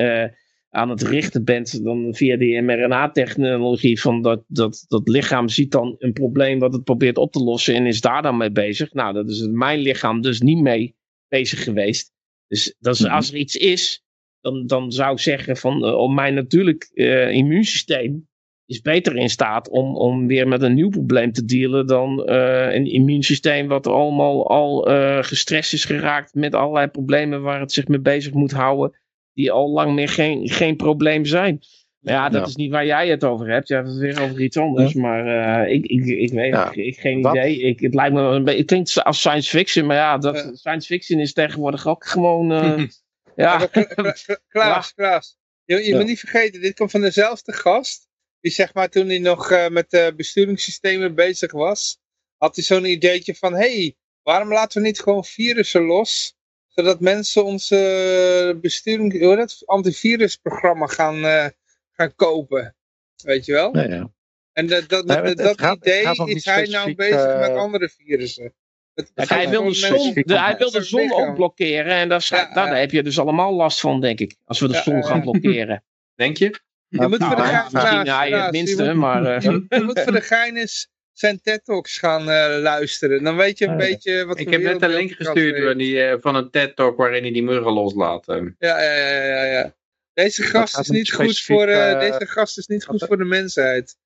aan het richten bent dan via die mRNA-technologie. Van dat, dat, dat lichaam ziet dan een probleem wat het probeert op te lossen en is daar dan mee bezig. Nou, dat is mijn lichaam dus niet mee bezig geweest. Dus dat is, mhm. als er iets is, dan, dan zou ik zeggen van uh, om mijn natuurlijk uh, immuunsysteem is beter in staat om, om weer met een nieuw probleem te dealen dan uh, een immuunsysteem wat allemaal al gestrest is geraakt met allerlei problemen waar het zich mee bezig moet houden, die al lang meer geen, geen probleem zijn. Ja, dat is niet waar jij het over hebt. Je hebt het weer over iets anders. Maar ik, ik, ik weet ja. ik, ik, geen idee. Ik, het lijkt me een beetje. Het klinkt als science fiction. Maar ja, dat, science fiction is tegenwoordig ook gewoon. Ja. Klaas, Klaas. Je, je moet niet vergeten, dit komt van dezelfde gast. Die zeg maar toen hij nog uh, met uh, besturingssystemen bezig was. Had hij zo'n ideetje van, hey, waarom laten we niet gewoon virussen los, zodat mensen onze besturing, hoe heet dat, antivirusprogramma gaan, eh, gaan kopen, weet je wel? Ja, ja. En dat, dat, Nee, gaat- idee gaat is hij nou bezig eh, met andere virussen. Het hij wil de zon, de, hij wil de zon ook blokkeren. En daar, Ja, daar ja. heb je dus allemaal last van, denk ik. Als we de Ja, zon ja, gaan ja. blokkeren. Denk je? Je moet voor de Nou, gein, misschien Klaas, hij het Klaas, minste, je moet- maar... Je moet voor de gein eens zijn TED-talks gaan eh, luisteren. Dan weet je een Ja. beetje wat Ik heb net een link gestuurd heeft. die, eh, van een TED-talk waarin hij die muggen loslaat. eh. Ja, ja, ja, ja, ja. Deze gast is niet goed voor, deze gast is niet goed voor de mensheid.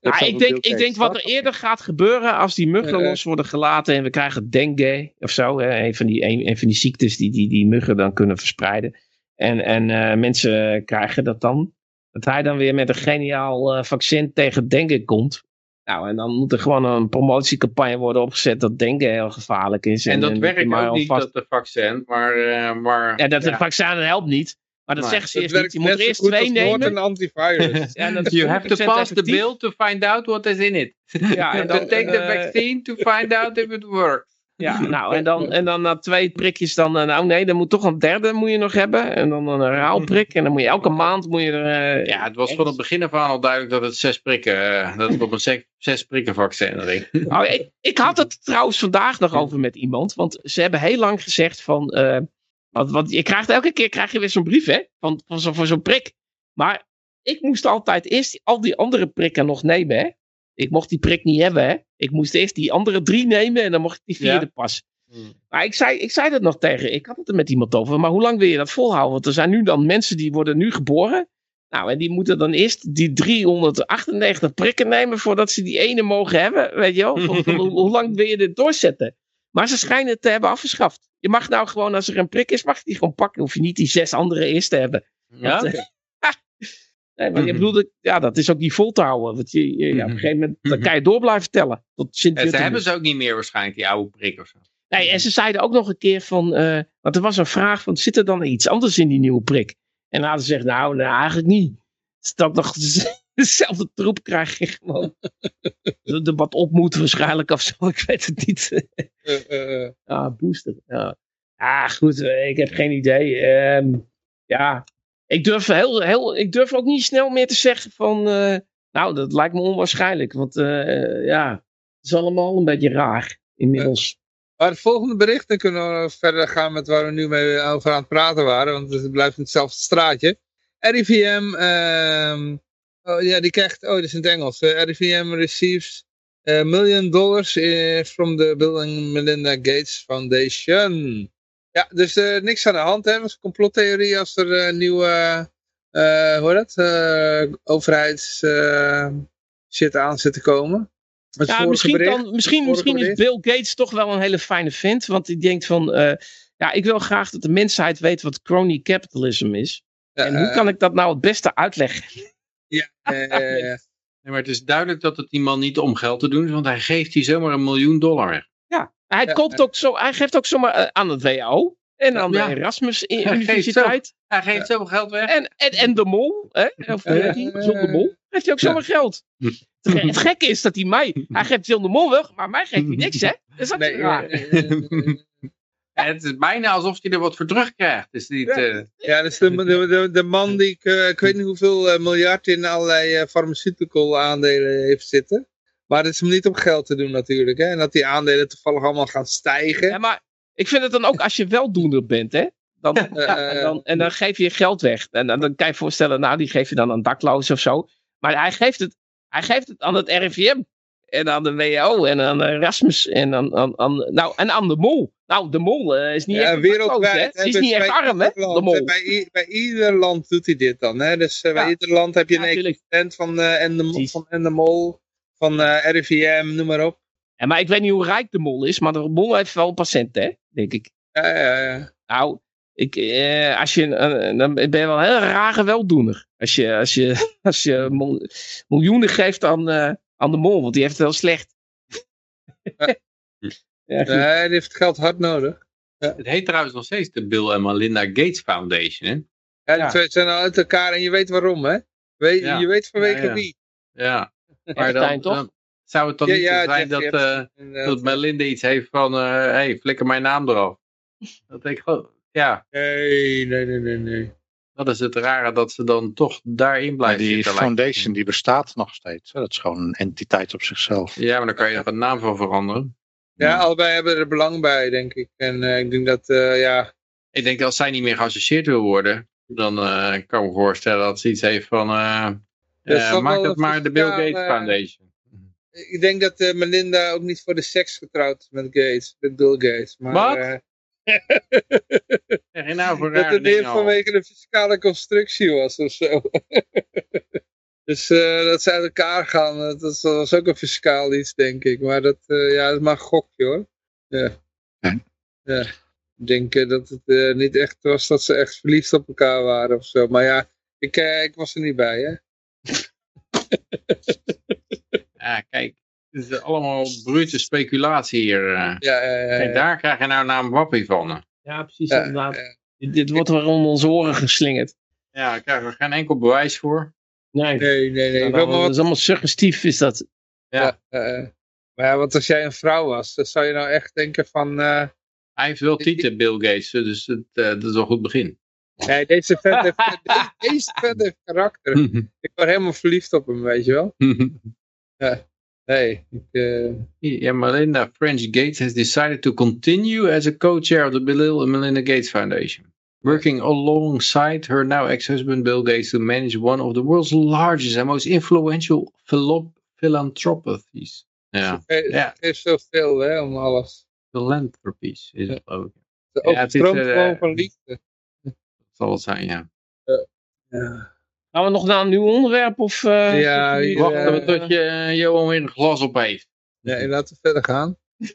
Ja, ik denk, ik denk wat er eerder gaat gebeuren als die muggen los worden gelaten en we krijgen dengue of zo. Hè, een, van die, een, een van die ziektes die, die die muggen dan kunnen verspreiden. En, en eh, mensen krijgen dat dan. Dat hij dan weer met een geniaal eh, vaccin tegen dengue komt. Nou, en dan moet er gewoon een promotiecampagne worden opgezet dat dengue heel gevaarlijk is. En dat werkt maar ook niet, alvast- dat de vaccin, maar... eh, maar Ja, dat ja. het vaccin helpt niet. Maar dat Nee, zeggen ze eerst niet. Je moet er eerst goed twee nemen. antivirus. Ja, dat You have to 100% pass the bill to find out what is in it. Ja, en to dan, take the eh, vaccine to find out if it works. Ja, nou, en dan, en dan na twee prikjes dan, eh, nou nee, dan moet toch een derde moet je nog hebben. En dan een herhaalprik. En dan moet je elke maand moet je er... eh, Ja, het was van het begin af aan al duidelijk dat het zes prikken, eh, dat het op een zes, zes prikken vaccin ging. Nou, ik, ik had het trouwens vandaag nog over met iemand. Want ze hebben heel lang gezegd van... eh, want, want je krijgt elke keer krijg je weer zo'n brief, hè? Van, van zo, voor zo'n prik. Maar ik moest altijd eerst al die andere prikken nog nemen, hè? Ik mocht die prik niet hebben, hè? Ik moest eerst die andere drie nemen en dan mocht ik die vierde Ja. pas. Maar ik zei, ik zei dat nog tegen. Ik had het er met iemand over. Maar hoe lang wil je dat volhouden? Want er zijn nu dan mensen die worden nu geboren. Nou, en die moeten dan eerst die 398 prikken nemen voordat ze die ene mogen hebben. Weet je wel? Hoe, hoe lang wil je dit doorzetten? Maar ze schijnen het te hebben afgeschaft. Je mag nou gewoon, als er een prik is, mag je die gewoon pakken. Hoef je niet die zes andere eerst te hebben. Ja? Want, eh, nee, maar je bedoelt, ja, dat is ook niet vol te houden. Want je, je- ja, op een gegeven moment dan kan je door blijven tellen. Tot sint ze hebben ze ook niet meer waarschijnlijk, die oude prik of zo. Nee, en ze zeiden ook nog een keer van, eh, want er was een vraag van, zit er dan iets anders in die nieuwe prik? En dan hadden ze gezegd, nou, nou eigenlijk niet. Is ook nog dezelfde troep krijg je gewoon. De wat op moet waarschijnlijk of zo, ik weet het niet. Eh, eh, ah, booster. Ja, ah, goed, ik heb geen idee. Ehm, ja, ik durf, heel, heel, ik durf ook niet snel meer te zeggen van, eh, nou, dat lijkt me onwaarschijnlijk. Want eh, ja, het is allemaal een beetje raar inmiddels. Maar het volgende bericht, dan kunnen we verder gaan met waar we nu mee over aan het praten waren, want het blijft in hetzelfde straatje. RIVM, ehm, oh ja, die krijgt, oh, dat is in het Engels. Eh, RIVM receives a million dollars eh, from the Bill and Melinda Gates Foundation. Ja, dus eh, niks aan de hand, hè. Was een complottheorie als er eh, nieuwe, eh hoe heet dat, eh overheids eh, shit aan zit te komen. Ja, misschien, bericht- kan, misschien, misschien is. Bill Gates toch wel een hele fijne vent. Want die denkt van, eh, ja, ik wil graag dat de mensheid weet wat crony capitalism is. Ja, en hoe kan ik dat nou het beste uitleggen? ja, Nee, maar het is duidelijk dat het die man niet om geld te doen is, want hij geeft hier zomaar een miljoen dollar weg. Hij, Ja, koopt ook zo, hij geeft ook zomaar eh, aan het WHO. En aan Ja. de Erasmus Hij geeft Universiteit. Hij geeft zoveel geld weg. En, en, en de mol. Hè? Of hoe heet die? John de Mol. Geeft hij ook zomaar geld. Het, ge- het gekke is dat hij mij... Hij geeft John de Mol weg, maar mij geeft hij niks, hè? Dat is ook nee, raar. eh, eh, het is bijna alsof hij er wat voor terugkrijgt. Dus niet, Ja. eh, Ja, dat is de, de, de, de man die, ik, ik weet niet hoeveel miljard in allerlei eh, pharmaceutical aandelen heeft zitten. Maar het is hem niet om geld te doen natuurlijk. Hè? En dat die aandelen toevallig allemaal gaan stijgen. Ja, maar ik vind het dan ook als je weldoener bent, hè? Dan, ja, en, dan, en dan geef je geld weg. En dan, dan kan je je voorstellen, nou, die geef je dan aan daklozen of zo. Maar hij geeft het, hij geeft het aan het RIVM. En aan de WHO en aan Erasmus. En aan, aan, aan, nou, en aan de mol. Nou, de mol eh, is niet Ja, echt dakloos, hè? wereldwijd. Die is hè, niet dus echt arm, hè? De mol. hè, Bij, bij ieder land doet hij dit dan. Hè? Dus eh, bij Ja. ieder land heb je Ja, een equivalent van, eh en de, van en de Mol, van eh, RIVM, noem maar op. En, maar ik weet niet hoe rijk de mol is. Maar de mol heeft wel patiënten, hè? Denk ik. Ja, ja, ja. Nou, ik, eh, als je, eh, dan ben je wel een heel rare weldoener. Als je, als je, als je mil- miljoenen geeft aan, eh, aan de mol, want die heeft het heel slecht. ja. Nee, die heeft geld hard nodig. het heet trouwens nog steeds de Bill en Melinda Gates Foundation. Hè? Ja, die Ja. twee zijn al uit elkaar en je weet waarom, hè? Weet, Ja. Je weet vanwege Ja, ja. wie. Ja. Maar Epstein, toch? dan, zou het dan Ja, niet ja, zo zijn dat, eh, inderdaad. dat Melinda iets heeft van, hé, hey, flikker mijn naam eraf. Dat denk ik gewoon, ja, Nee, nee, nee, nee, nee. dat is het rare dat ze dan toch daarin blijven die zitten. lijkt het. foundation die bestaat nog steeds. hè. Dat is gewoon een entiteit op zichzelf. Ja, maar dan kan je er een naam van veranderen. Ja, allebei hebben er belang bij, denk ik. En eh, ik denk dat, eh, ja, Ik denk dat als zij niet meer geassocieerd wil worden, dan eh, kan ik me voorstellen dat ze iets heeft van, eh, Dat eh, maak dat maar de Bill Gates Foundation. ik denk dat eh, Melinda ook niet voor de seks getrouwd is met Gates, met Bill Gates. Maar, Wat? eh, je nou voor dat het meer vanwege de fiscale constructie was of zo. dus eh, dat ze uit elkaar gaan, dat was, dat was ook een fiscaal iets, denk ik. Maar dat, eh, ja, dat is maar een gokje hoor. Ja. Ja. ja. Ik denk eh, dat het eh, niet echt was dat ze echt verliefd op elkaar waren of zo. Maar ja, ik, eh, ik was er niet bij, hè. Ja, kijk, het is allemaal brute speculatie hier. eh. Ja, ja, ja. daar krijg je nou naam wappie van. Ja, precies. Ja, inderdaad. ja. Dit, dit wordt weer onder onze oren geslingerd. Ja, daar krijgen we geen enkel bewijs voor. Nee, Nee, nee, nee. Dat is allemaal suggestief is dat. Ja. Eh, maar ja, want als jij een vrouw was, dan zou je nou echt denken van... eh, Hij heeft wel tieten, Bill Gates, dus het, eh, dat is wel een goed begin. Nee, deze vent heeft, deze, deze vent heeft karakter. Ik word helemaal verliefd op hem, weet je wel. Nee, ik, eh, yeah, Melinda French Gates has decided to continue as a co-chair of the Bill and Melinda Gates Foundation. Working alongside her now ex-husband Bill Gates to manage one of the world's largest and most influential philanthropies. Ja, Ja. geeft zoveel hè, om alles. philanthropies is het ook. Ze Ja, het is, overstroomt eh, gewoon van liefde. Zal het zijn, ja. Ja, Gaan we nog naar een nieuw onderwerp? Of, eh, Ja, hier, Wachten we eh, tot je eh, Johan weer een glas op heeft. nee, laten we verder gaan.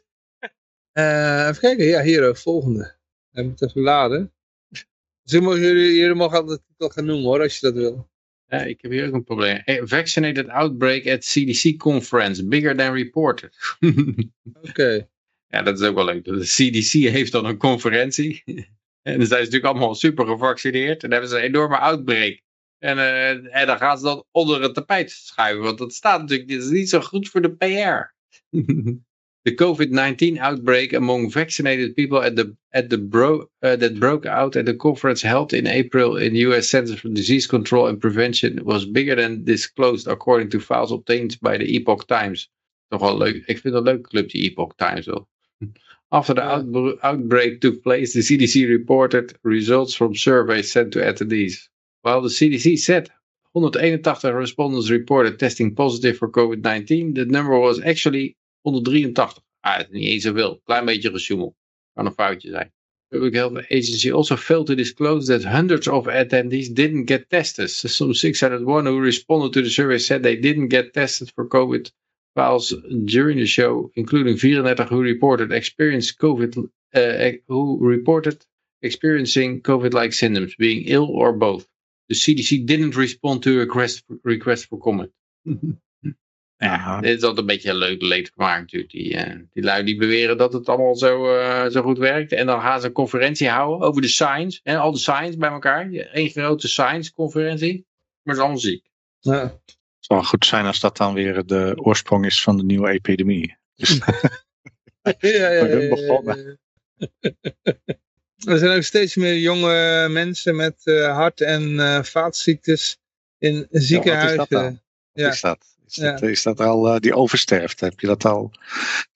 Eh, even kijken, ja, hier, volgende. Hij moet even laden. Dus jullie, jullie, jullie mogen altijd de titel gaan noemen hoor, als je dat wil. Ja, ik heb hier ook een probleem. Eh, Vaccinated outbreak at CDC conference, bigger than reported. Oké. ja, dat is ook wel leuk. De CDC heeft dan een conferentie. En dan zijn ze natuurlijk allemaal super gevaccineerd. En dan hebben ze een enorme outbreak. En, eh, en dan gaan ze dat onder het tapijt schuiven. Want dat staat natuurlijk, niet zo goed voor de PR. The COVID-19 outbreak among vaccinated people at the, at the bro, uh, that broke out at the conference held in April in the US Centers for Disease Control and Prevention was bigger than disclosed according to files obtained by the Epoch Times. Wel leuk. Ik vind het een leuke club, die Epoch Times wel. After the outbr- outbreak took place, the CDC reported results from surveys sent to attendees. While the CDC said 181 respondents reported testing positive for COVID-19, the number was actually 183. Ah, dat is niet eens zoveel. Klein beetje gesjoemel. Kan een foutje zijn. Public Health Agency also failed to disclose that hundreds of attendees didn't get tested. Some 601 who responded to the survey said they didn't get tested for COVID files during the show, including 34 who reported experience COVID, uh, who reported experiencing COVID-like symptoms, being ill or both. The CDC didn't respond to a request, request for comment. Ja, dit is altijd een beetje leuk leed gemaakt natuurlijk. Die, eh, die lui die beweren dat het allemaal zo, eh, zo goed werkt. En dan gaan ze een conferentie houden over de science. En al de science bij elkaar. Eén grote science conferentie. Maar is allemaal ziek. Ja. Het zou goed zijn als dat dan weer de oorsprong is van de nieuwe epidemie. Dus Ja, ja, ja, begonnen. Er zijn ook steeds meer jonge mensen met eh, hart- en eh, vaatziektes in ziekenhuizen. wat is dat dan? Ja. is dat? Is Ja. dat, is dat al eh, die oversterft? Heb je dat al?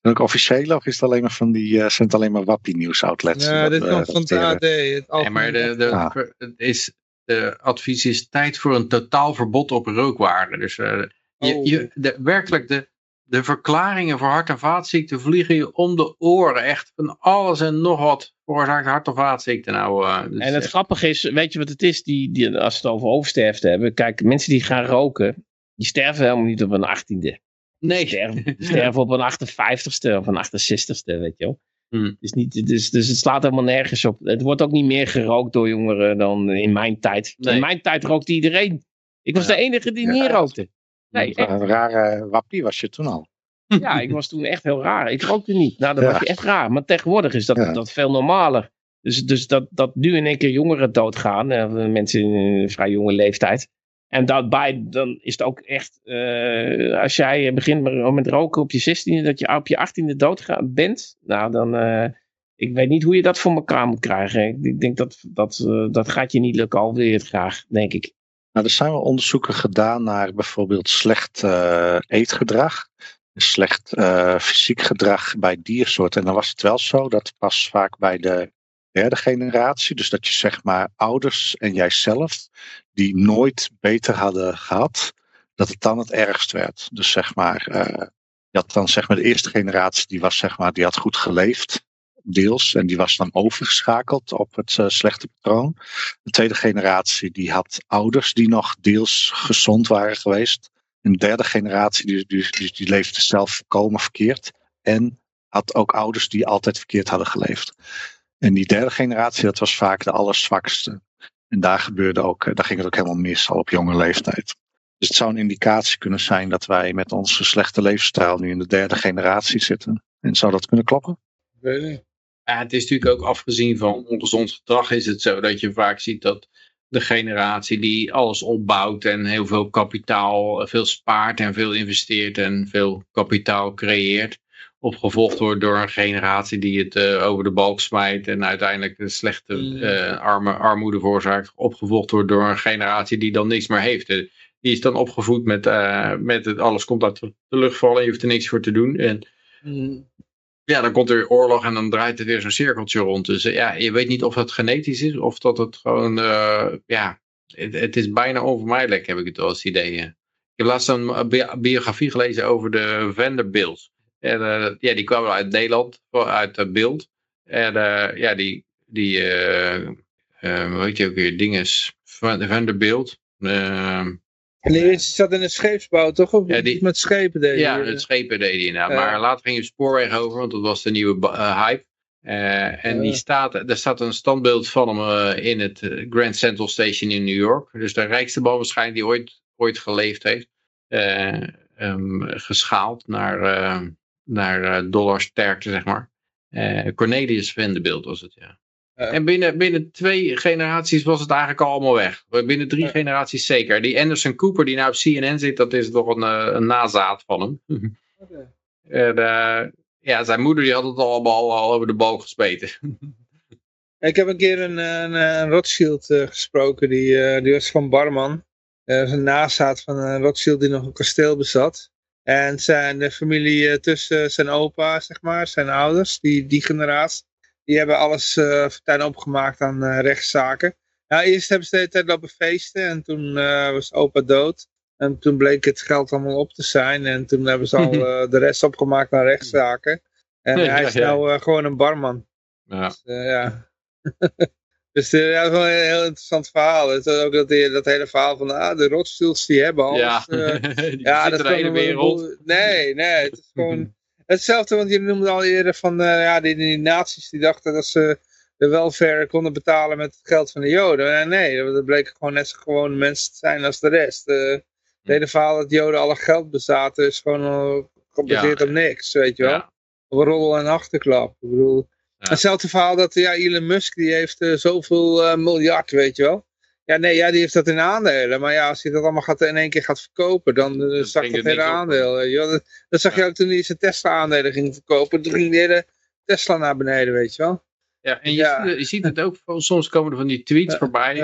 Ook officieel of is het alleen maar van die, zijn het alleen maar wappie nieuws outlets? Ja, dit komt van het AD. Het Nee, maar de, de, Ah. is, de advies is tijd voor een totaal verbod op rookwaarden. Dus eh, je, Oh. je, de, werkelijk, de, de verklaringen voor hart- en vaatziekten vliegen je om de oren. Echt van alles en nog wat veroorzaakt hart- en vaatziekten. Nou, eh, dus En het echt- grappige is, weet je wat het is? Die, die, als we het over oversterfte hebben. Kijk, mensen die gaan roken, die sterven helemaal niet op een achttiende. Die nee, sterven, die sterven op een 58ste of een 68ste, weet je wel. Hmm. Dus, niet, dus, dus het slaat helemaal nergens op. Het wordt ook niet meer gerookt door jongeren dan in mijn tijd. Nee. In mijn tijd rookte iedereen. Ik was Ja. de enige die Ja. niet rookte. Nee, echt. Een rare wappie was je toen al. Ja, ik was toen echt heel raar. Ik rookte niet. Nou, dat Ja. was je echt raar. Maar tegenwoordig is dat, Ja. dat veel normaler. Dus, dus dat, dat nu in één keer jongeren doodgaan, eh, mensen in een vrij jonge leeftijd. En daarbij dan is het ook echt, eh, als jij begint met, roken op je 16e, dat je op je 18e dood bent. Nou, dan, uh, ik weet niet hoe je dat voor elkaar moet krijgen. Ik, denk dat dat, uh, dat gaat je niet lukken, al wil je het graag, denk ik. Nou, er zijn wel onderzoeken gedaan naar bijvoorbeeld slecht eetgedrag. Slecht fysiek gedrag bij diersoorten. En dan was het wel zo dat pas vaak bij de derde generatie. Dus dat je zeg maar ouders en jijzelf, die nooit beter hadden gehad, dat het dan het ergst werd. Dus zeg maar, uh, dan zeg maar de eerste generatie, die was zeg maar, die had goed geleefd, deels, en die was dan overgeschakeld op het uh, slechte patroon. De tweede generatie, die had ouders die nog deels gezond waren geweest. En de derde generatie, die, die, die, die leefde zelf volkomen verkeerd. En had ook ouders die altijd verkeerd hadden geleefd. En die derde generatie, dat was vaak de allerzwakste. En daar gebeurde ook, eh, daar ging het ook helemaal mis al op jonge leeftijd. Dus het zou een indicatie kunnen zijn dat wij met onze slechte levensstijl nu in de derde generatie zitten. En zou dat kunnen kloppen? Ja, het is natuurlijk ook afgezien van ongezond gedrag is het zo dat je vaak ziet dat de generatie die alles opbouwt en heel veel kapitaal, veel spaart en veel investeert en veel kapitaal creëert, opgevolgd wordt door een generatie die het uh, over de balk smijt en uiteindelijk de slechte uh, arme, armoede veroorzaakt, opgevolgd wordt door een generatie die dan niks meer heeft. die is dan opgevoed met, met het alles komt uit de lucht vallen en je hoeft er niks voor te doen. En mm. ja, dan komt er oorlog en dan draait het weer zo'n cirkeltje rond. Dus ja, je weet niet of dat genetisch is of dat het gewoon, ja, het, het, is bijna onvermijdelijk heb ik het als idee. Ik heb laatst een biografie gelezen over de Vanderbilts. En uh, ja, die kwamen uit Nederland, uit uh, Beeld. En uh, ja, die, die weet je ook weer, dinges van, van de Beeld. en die zat in het scheepsbouw, toch? Of ja, die, met schepen deed Ja, met schepen deed hij nou. Maar later ging je spoorweg over, want dat was de nieuwe hype. en die staat, er staat een standbeeld van hem in het Grand Central Station in New York. Dus de rijkste man waarschijnlijk die ooit, ooit geleefd heeft. Um, geschaald naar naar uh, dollarsterkte, zeg maar. Uh, Cornelius Vanderbilt was het, ja. En binnen, binnen twee generaties was het eigenlijk allemaal weg. Binnen drie generaties zeker. Die Anderson Cooper die nou op CNN zit, dat is toch een, een nazaat van hem. okay. en, ja, zijn moeder die had het allemaal al over de boog gespeten. Ik heb een keer een, een, een Rothschild gesproken, die, die was van Barman. Dat is een nazaat van een Rothschild die nog een kasteel bezat. En zijn de familie eh, tussen zijn opa, zeg maar, zijn ouders, die, die generatie, die hebben alles uh, opgemaakt aan uh, rechtszaken. Nou, eerst hebben ze de hele tijd lopen feesten en toen uh, was opa dood. En toen bleek het geld allemaal op te zijn en toen hebben ze al de rest opgemaakt aan rechtszaken. En hij is nou gewoon een barman. Ja. Dus, ja. Dus uh, ja, dat is wel een heel interessant verhaal. Het is ook dat, dat hele verhaal van ah, de Rothschilds die hebben alles. Ja, uh, ja dat is de wereld. Nee, nee, het is gewoon hetzelfde. Want je noemde al eerder van uh, ja, die, die nazi's die dachten dat ze de welfare konden betalen met het geld van de joden. En nee, dat bleken gewoon net zo gewone mensen te zijn als de rest. het hele verhaal dat joden alle geld bezaten is gewoon gebaseerd ja, op niks, weet je wel. Ja. Op roddel en achterklap. Ik bedoel... Hetzelfde verhaal dat ja, Elon Musk die heeft uh, zoveel uh, miljard, weet je wel. Ja, nee, ja, die heeft dat in aandelen. Maar ja, als hij dat allemaal gaat, in één keer gaat verkopen, dan uh, zakt dat hele aandeel. Dat, dat, zag je ook toen hij zijn Tesla-aandelen ging verkopen. Toen ging de hele Tesla naar beneden, weet je wel. Ja, en je, ja. Ziet, je ziet het ook, soms komen er van die tweets voorbij.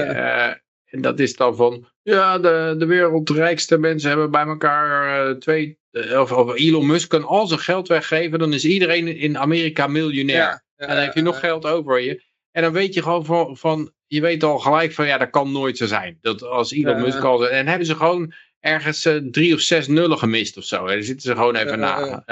en dat is dan van, ja, de, de wereldrijkste mensen hebben bij elkaar twee... Of, of, Elon Musk kan al zijn geld weggeven, dan is iedereen in Amerika miljonair. En dan heb je nog geld over je. En dan weet je gewoon van, van, je weet al gelijk van, ja, dat kan nooit zo zijn. Dat als Elon Musk al, en hebben ze gewoon ergens uh, drie of zes nullen gemist of zo. Hè. Daar zitten ze gewoon even na,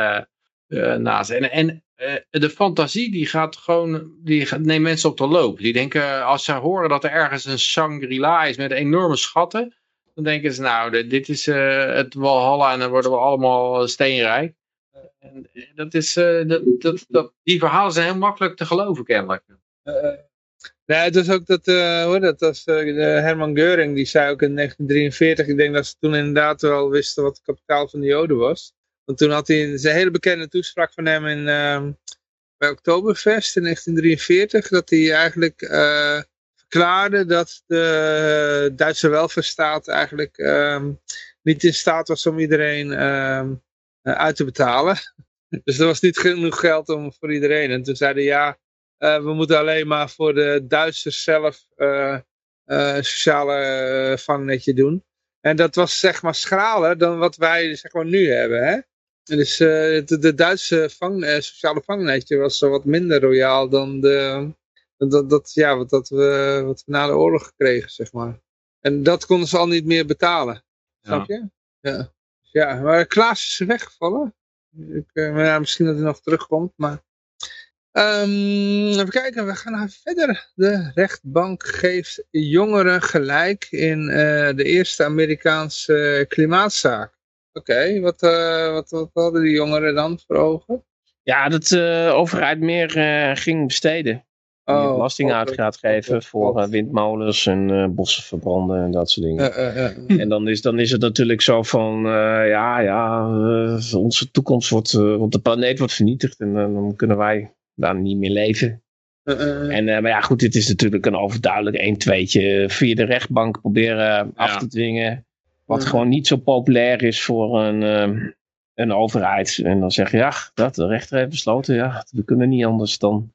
uh, naast. En, en de fantasie die gaat gewoon, die neemt mensen op de loop. Die denken, als ze horen dat er ergens een Shangri-La is met enorme schatten, dan denken ze, nou, dit is het Walhalla en dan worden we allemaal steenrijk. En dat is, uh, dat, dat, die verhalen zijn heel makkelijk te geloven kennelijk. Uh, nee, het was ook dat, dat was, Herman Geuring, die zei ook in 1943, ik denk dat ze toen inderdaad wel wisten wat het kapitaal van de Joden was. Want toen had hij een, hele bekende toespraak van hem in, uh, bij Oktoberfest in 1943, dat hij eigenlijk verklaarde dat de Duitse welvaartsstaat eigenlijk ehm, niet in staat was om iedereen ehm, eh, uit te betalen. Dus er was niet genoeg geld om voor iedereen. En toen zeiden ja, eh, we moeten alleen maar voor de Duitsers zelf eh, een sociale vangnetje doen. En dat was zeg maar schraler dan wat wij zeg maar nu hebben. Hè? Dus de, de, Duitse vang, sociale vangnetje was wat minder royaal dan de, dat, dat, ja, wat, dat we, wat we na de oorlog gekregen, zeg maar. En dat konden ze al niet meer betalen. Snap je? Ja. Ja, maar Klaas is weggevallen. Ik, uh, maar misschien dat hij nog terugkomt, maar... Um, even kijken, we gaan naar verder. De rechtbank geeft jongeren gelijk in uh, de eerste Amerikaanse klimaatzaak. Oké, wat, uh, wat, wat, hadden die jongeren dan voor ogen? Ja, dat de overheid meer ging besteden die oh, belasting uit gaat geven voor uh, windmolens en uh, bossen verbranden en dat soort dingen. en dan is, dan is het natuurlijk zo van, uh, ja, ja, onze toekomst wordt, want de planeet wordt vernietigd en dan kunnen wij daar niet meer leven. en, maar ja, goed, dit is natuurlijk een overduidelijk 1 tweetje via de rechtbank proberen af te dwingen. Wat gewoon niet zo populair is voor een, een overheid. En dan zeg je, ja, dat de rechter heeft besloten, ja, we kunnen niet anders dan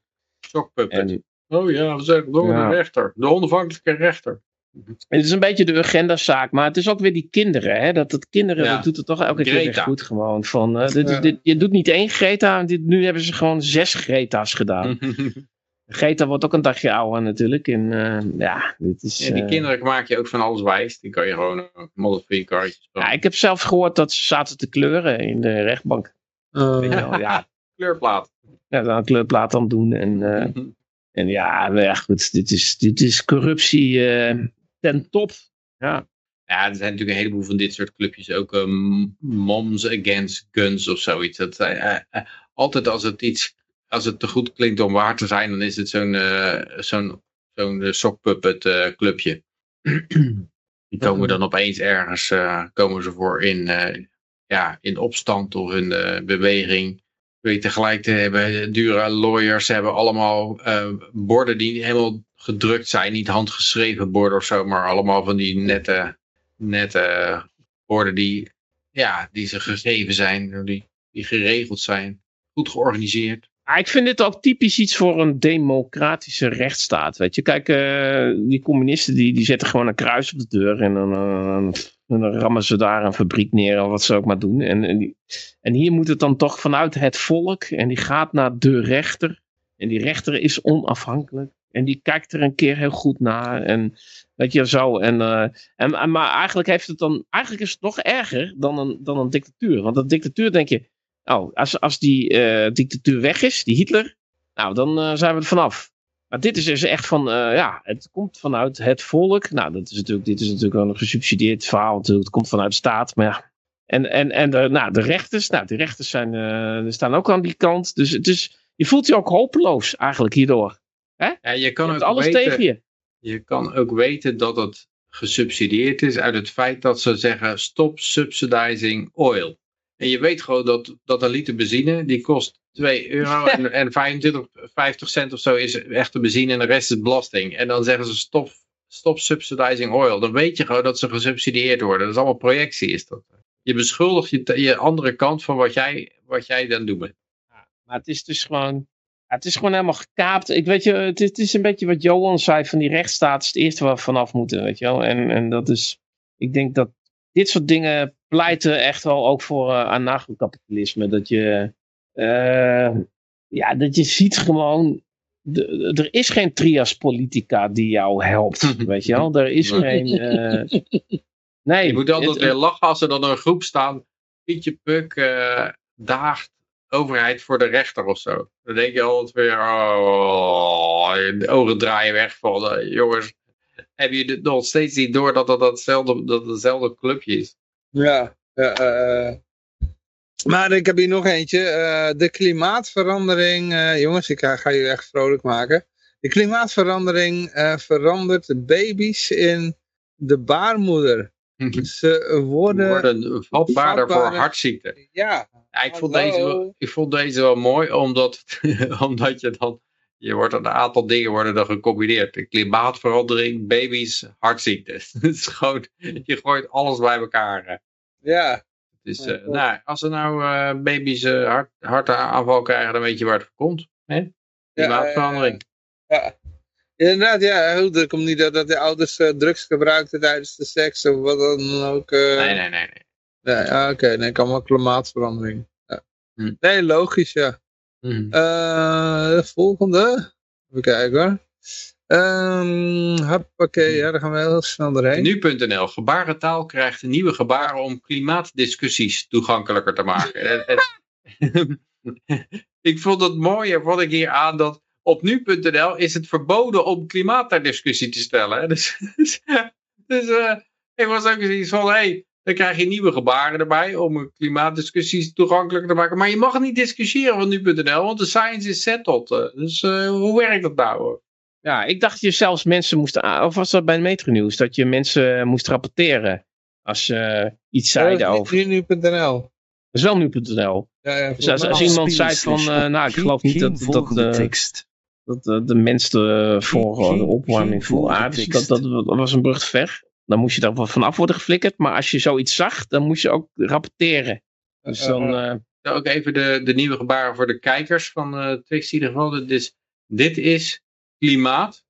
en, oh ja, we zeggen door de rechter. De onafhankelijke rechter. Het is een beetje de agendazaak, maar het is ook weer die kinderen. Hè? Dat, dat kinderen, dat doet het toch elke Greta. keer goed gewoon. Van, uh, dit, dit, je doet niet één Greta, dit, nu hebben ze gewoon zes Greta's gedaan. Greta wordt ook een dagje ouder natuurlijk. En, uh, ja, dit is, ja, die uh, kinderen maak je ook van alles wijs. Die kan je gewoon Model 3 kaartjes Ja, ik heb zelf gehoord dat ze zaten te kleuren in de rechtbank. ja. ja. Kleurplaat. Ja, dan kleurplaat dan doen. En, uh, en ja, ja, goed, dit is, dit is corruptie uh, ten top. Ja. Ja, er zijn natuurlijk een heleboel van dit soort clubjes. Ook um, Moms Against Guns of zoiets. Dat, uh, altijd als het iets, als het te goed klinkt om waar te zijn, dan is het zo'n zo'n zo'n sockpuppet clubje. Die komen dan opeens ergens, komen ze voor in, ja, in opstand of in de weet tegelijk te hebben. Dure lawyers hebben allemaal uh, borden die helemaal gedrukt zijn. Niet handgeschreven borden of zo, maar allemaal van die nette, nette borden die, ja, die ze gegeven zijn. Die, die geregeld zijn. Goed georganiseerd. Ja, ik vind dit ook typisch iets voor een democratische rechtsstaat. Weet je, kijk, uh, die communisten die, die zetten gewoon een kruis op de deur en dan, uh, en dan rammen ze daar een fabriek neer of wat ze ook maar doen. En, en, en hier moet het dan toch vanuit het volk en die gaat naar de rechter. En die rechter is onafhankelijk. En die kijkt er een keer heel goed naar. En weet je, zo. En, uh, en, maar eigenlijk heeft het dan, eigenlijk is het nog erger dan een, dan een dictatuur. Want een dictatuur denk je, nou, als, als die uh, dictatuur weg is, die Hitler, nou, dan uh, zijn we er vanaf. Maar dit is dus echt van, uh, ja, het komt vanuit het volk. Nou, dat is natuurlijk, dit is natuurlijk wel een gesubsidieerd verhaal. Natuurlijk. Het komt vanuit de staat, maar ja. En, en, en de, nou, de rechters, nou, de rechters zijn, uh, staan ook aan die kant. Dus het is, je voelt je ook hopeloos eigenlijk hierdoor. Hè? Ja, je kan je ook alles weten, tegen je. Je kan ook weten dat het gesubsidieerd is uit het feit dat ze zeggen stop subsidizing oil. En je weet gewoon dat, dat een liter benzine, die kost 2 euro en, en 25, 50 cent of zo is echte benzine en de rest is belasting. En dan zeggen ze stop, stop subsidizing oil. Dan weet je gewoon dat ze gesubsidieerd worden. Dat is allemaal projectie is dat. Je beschuldigt je, je andere kant van wat jij, wat jij dan doet. Ja, maar het is dus gewoon, het is gewoon helemaal gekaapt. Ik weet je, het is, het is een beetje wat Johan zei van die rechtsstaat is het eerste waar we vanaf moeten, weet je wel. En, en dat is, ik denk dat dit soort dingen pleiten echt wel ook voor uh, anarcho-kapitalisme. Dat je, ja, dat je ziet gewoon, de, er is geen trias politica die jou helpt, weet je wel. Er is geen... Uh, nee. Je moet altijd weer lachen als er dan een groep staan, Pietje Puk daagt overheid voor de rechter of zo. Dan denk je altijd weer, oh, de ogen draaien weg van, jongens, heb je nog steeds niet door dat dat, datzelfde, dat hetzelfde clubje is. Ja, uh, maar ik heb hier nog eentje. Uh, de klimaatverandering, uh, jongens, ik ga, ga je echt vrolijk maken. De klimaatverandering verandert baby's in de baarmoeder. Ze worden, worden vatbaarder voor hartziekten. Ja. ja ik, vond deze wel, ik vond deze wel mooi, omdat, omdat je dan je wordt een aantal dingen worden dan gecombineerd. De klimaatverandering, baby's, hartziektes. Het is gewoon, je gooit alles bij elkaar. hè. Ja, Dus eh, nou, als er nou eh, baby's eh, hart, hartaanval krijgen, dan weet je waar het voor komt. Hè? Klimaatverandering. ja. Inderdaad, ja, goed, er komt niet dat, dat de ouders drugs gebruikten tijdens de seks of wat dan ook. nee, nee, nee. nee. Nee, ah, oké, nee, kan wel klimaatverandering. Ja. Hm. Nee, logisch, ja. De volgende. Even kijken hoor. Ehm hoppakee, ja, daar gaan we heel snel doorheen. Nu.nl. Gebarentaal krijgt nieuwe gebaren om klimaatdiscussies toegankelijker te maken. En- en- ik vond het mooier, vond ik hier aan, dat op nu.nl is het verboden om klimaat ter discussie te stellen. hè. Dus, dus eh, ik was ook zoiets van, hé, hey, dan krijg je nieuwe gebaren erbij om klimaatdiscussies toegankelijker te maken. Maar je mag niet discussiëren van nu.nl, want de science is settled. Dus eh, hoe werkt dat nou? Ja, ik dacht je zelfs mensen moest, a- of was dat bij Metro Nieuws, dat je mensen moest rapporteren als ze iets zeiden over. Nu, nu.nl. Dat is wel nu.nl. Ja, ja, Dus als, als iemand zei van, eh, nou ik geloof niet dat, dat, de, tekst. dat de, de mens de, voor de opwarming aarde, dus tekst. dat, dat, dat was een brug te ver. Dan moest je daar vanaf worden geflikkerd, maar als je zoiets zag, dan moest je ook rapporteren. Dus Eh, dan, eh, eh, Nou, ook even de, de nieuwe gebaren voor de kijkers van eh Twix in ieder geval. Dit is, dit is klimaat.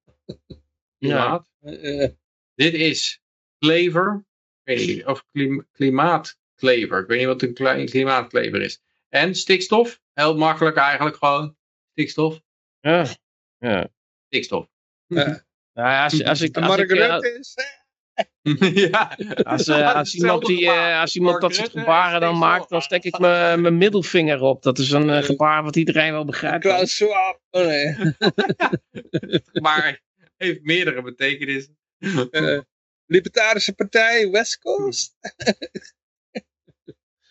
klimaat. eh, eh, Dit is klever. Ik weet niet, of klim, klimaatklever. Ik weet niet wat een kle- klimaatklever is. En stikstof. Heel makkelijk eigenlijk gewoon. Stikstof. ja, ja. Stikstof. Ja. Nou ja, als, als ik, als ik, is... ja. Als, eh, als, iemand, die, eh, als iemand dat soort gebaren dan maakt, dan stek ik mijn middelvinger op. Dat is een eh, gebaar wat iedereen wel begrijpt. Klaus Schwab. Oh. Maar heeft meerdere betekenissen. Libertarische Partij, West Coast.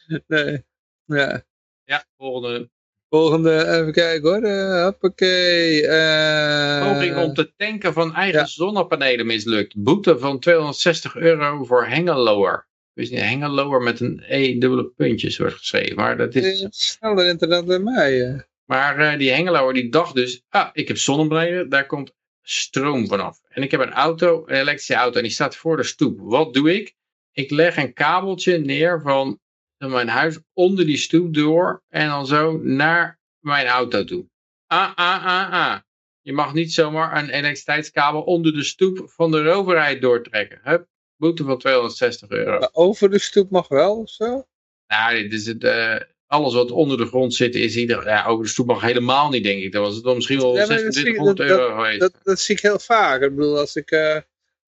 nee. Ja. Ja, volgende. Volgende, even kijken hoor. Eh hoppakee. eh, Poging om te tanken van eigen ja. zonnepanelen mislukt. Boete van 260 euro voor hengelower. Dus niet hengelower met een E dubbele puntjes wordt geschreven. Maar, dat is, eh, sneller internet bij mij. maar die hengelower die dacht dus, ah, ik heb zonnepanelen, daar komt stroom vanaf. En ik heb een auto, een elektrische auto, en die staat voor de stoep. Wat doe ik? Ik leg een kabeltje neer van mijn huis onder die stoep door en dan zo naar mijn auto toe. Ah, ah, ah, ah. Je mag niet zomaar een elektriciteitskabel onder de stoep van de overheid doortrekken. Hup, boete van 260 euro. Maar over de stoep mag wel of zo? Nou, dit is het, eh, alles wat onder de grond zit is ieder, ja, over de stoep mag helemaal niet, denk ik. Dat was het dan misschien wel Ja, maar dat zie ik- 2600 dat- euro geweest. Dat, dat zie ik heel vaak. Ik bedoel, als ik eh,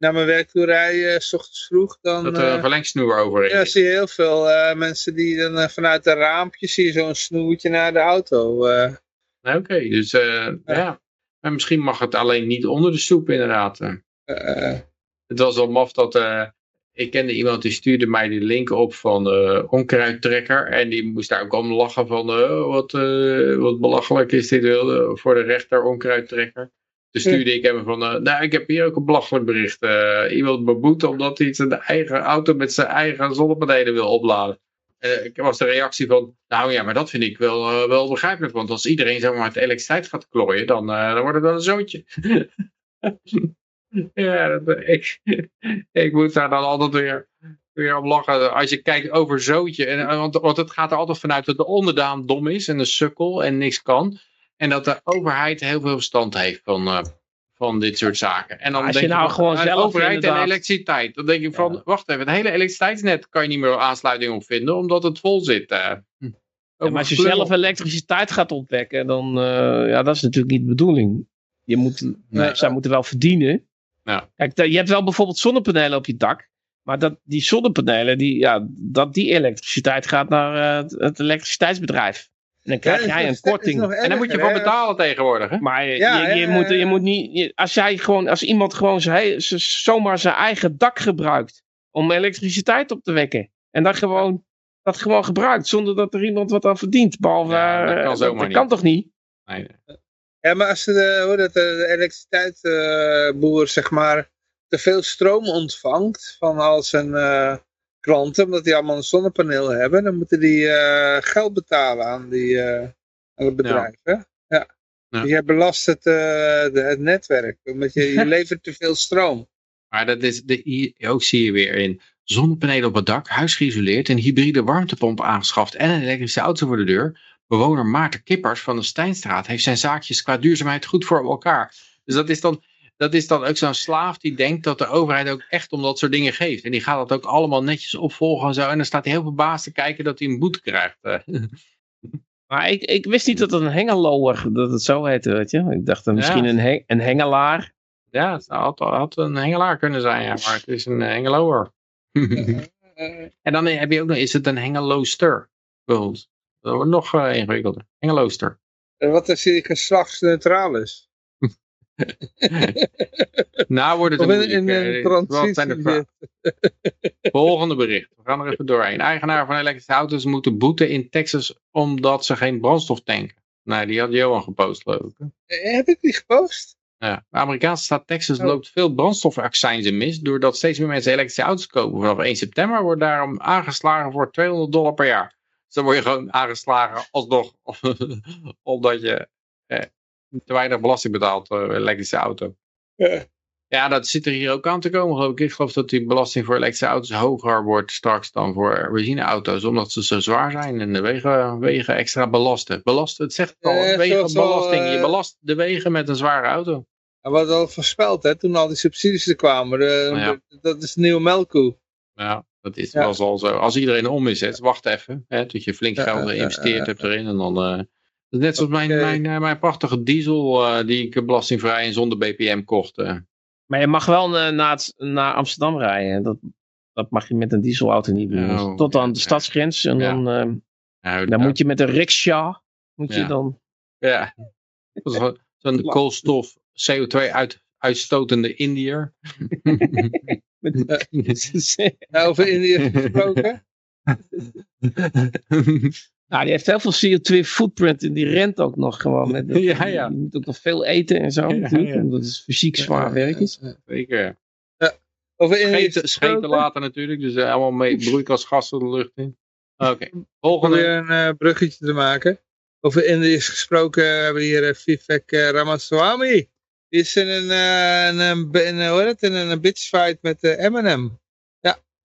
naar mijn werk toe rij, eh, s ochtends vroeg, dan... dat er een eh, verlengsnoer overheen Ja, zie je heel veel eh, mensen die dan eh, vanuit een raampje zie je zo'n snoertje naar de auto. eh. Oké, dus eh, ja. Maar misschien mag het alleen niet onder de stoep inderdaad. eh. Eh, Het was wel maf dat... eh, ik kende iemand die stuurde mij die link op van onkruidtrekker. En die moest daar ook om lachen van... eh, wat, eh, wat belachelijk is dit voor de rechter onkruidtrekker. Toen stuurde ik hem van... eh, nou, ik heb hier ook een belachelijk bericht. Eh, iemand beboet omdat hij zijn eigen auto met zijn eigen zonnepanelen wil opladen. Eh, ik was de reactie van... Nou ja, maar dat vind ik wel, wel begrijpelijk. Want als iedereen zomaar met elektriciteit gaat klooien... Dan, dan wordt het wel een zootje. Ja, dat, ik, ik moet daar dan altijd weer, weer om lachen. Als je kijkt over zootje. En, want, want het gaat er altijd vanuit dat de onderdaan dom is en een sukkel en niks kan. En dat de overheid heel veel verstand heeft van, eh, van dit soort zaken. En dan Als je denk nou van, gewoon eh, zelf overheid en elektriciteit. Dan denk ik van, Ja. wacht even, het hele elektriciteitsnet kan je niet meer aansluiting op vinden, omdat het vol zit. eh. Hm. Ja, maar als je zelf elektriciteit gaat ontdekken, dan uh, ja, dat is natuurlijk niet de bedoeling. Je moet, Nee. zij moeten wel verdienen. Ja. Kijk, je hebt wel bijvoorbeeld zonnepanelen op je dak. Maar dat, die zonnepanelen, die, ja, dat die elektriciteit gaat naar uh, het elektriciteitsbedrijf. En dan krijg Ja, jij een korting. En daar moet je voor betalen tegenwoordig. Hè? Maar je, Ja, je, je ja, moet, ja, je moet niet, je- als jij gewoon, als iemand gewoon zijn, zomaar zijn eigen dak gebruikt om elektriciteit op te wekken. En dat gewoon, dat gewoon gebruikt zonder dat er iemand wat aan verdient. Behalve, Ja, dat kan eh, zomaar dat kan toch niet? Nee. Ja, maar als de, hoe dat, de elektriciteitsboer zeg maar te veel stroom ontvangt van al zijn eh, klanten, omdat die allemaal een zonnepaneel hebben, dan moeten die eh, geld betalen aan, die, eh, aan het bedrijf. Hè? Ja. Jij belast het, eh, de- het netwerk, omdat je, je levert te veel stroom. Maar dat is de, ook zie je weer in zonnepanelen op het dak, huis geïsoleerd, een hybride warmtepomp aangeschaft en een elektrische auto voor de deur. Bewoner Maarten Kippers van de Steinstraat heeft zijn zaakjes qua duurzaamheid goed voor elkaar. Dus dat is dan, dat is dan ook zo'n slaaf die denkt dat de overheid ook echt om dat soort dingen geeft. En die gaat dat ook allemaal netjes opvolgen en zo. En dan staat hij heel verbaasd te kijken dat hij een boete krijgt. eh. Maar ik, ik wist niet dat het een hengeloer, dat het zo heette, weet je. Ik dacht dan misschien een, he- een hengelaar. Ja, het had, had een hengelaar kunnen zijn, ja, maar het is een eh, hengeloer. Eh, En dan heb je ook nog, is het een hengelooster? Bijvoorbeeld. Dat wordt nog eh, ingewikkelder. Hengelooster. eh, wat als die geslachtsneutraal is? Nou wordt het een in, een transitie. Volgende bericht. We gaan er even doorheen. Eigenaar van elektrische auto's moeten boeten in Texas omdat ze geen brandstof tanken. Nou, die had Johan gepost geloof ik. Eh, Heb ik die gepost? Ja. De Amerikaanse staat Texas Oh. loopt veel brandstofaccijnzen mis. Doordat steeds meer mensen elektrische auto's kopen. Vanaf 1 september wordt daarom aangeslagen voor 200 dollar per jaar. Dus dan word je gewoon aangeslagen alsnog. omdat je eh, te weinig belasting betaalt voor een elektrische auto. Ja. Ja, dat zit er hier ook aan te komen geloof ik. Ik geloof dat die belasting voor elektrische auto's hoger wordt straks dan voor benzineauto's. Omdat ze zo zwaar zijn en de wegen, wegen extra belasten. Belasten, het zegt het al, Eh, zoals al, wegenbelasting. Je eh, belast de wegen met een zware auto. Dat was al voorspeld, hè, toen al die subsidies er kwamen. De- ja. de- dat is de nieuwe melkkoe. Ja, dat is, Ja. was al zo. Als iedereen om is, hè, wacht even. Hè, tot je flink Ja, geld ja, ja, geïnvesteerd ja, hebt erin. En dan, eh, is net zoals mijn, mijn, eh, mijn prachtige diesel eh, die ik belastingvrij en zonder BPM kocht. eh. Maar je mag wel naar, het- naar Amsterdam rijden. Dat, dat mag je met een dieselauto niet doen. Oh, Dus tot aan de stadsgrens. En Ja. dan, Nou, dan moet je met een rickshaw. Moet je Ja. dan... Ja, zo'n koolstof CO2 uit, uitstotende Indiër. Nou, over Indië gesproken. Nou, die heeft heel veel CO2 footprint en die rent ook nog gewoon. Met, Ja, ja. Die moet ook nog veel eten en zo Ja, natuurlijk. ja. Omdat het fysiek zwaar werk is. Zeker. Over Scheten, scheten later natuurlijk, dus eh, allemaal mee broeikasgassen de lucht in. Oké, Om volgende. weer een eh, bruggetje te maken. Over Indië gesproken hebben we hier eh, Vivek eh, Ramaswamy. Die is in een, eh, een, een, een, hoe heet het, in een bitchfight met eh, Eminem.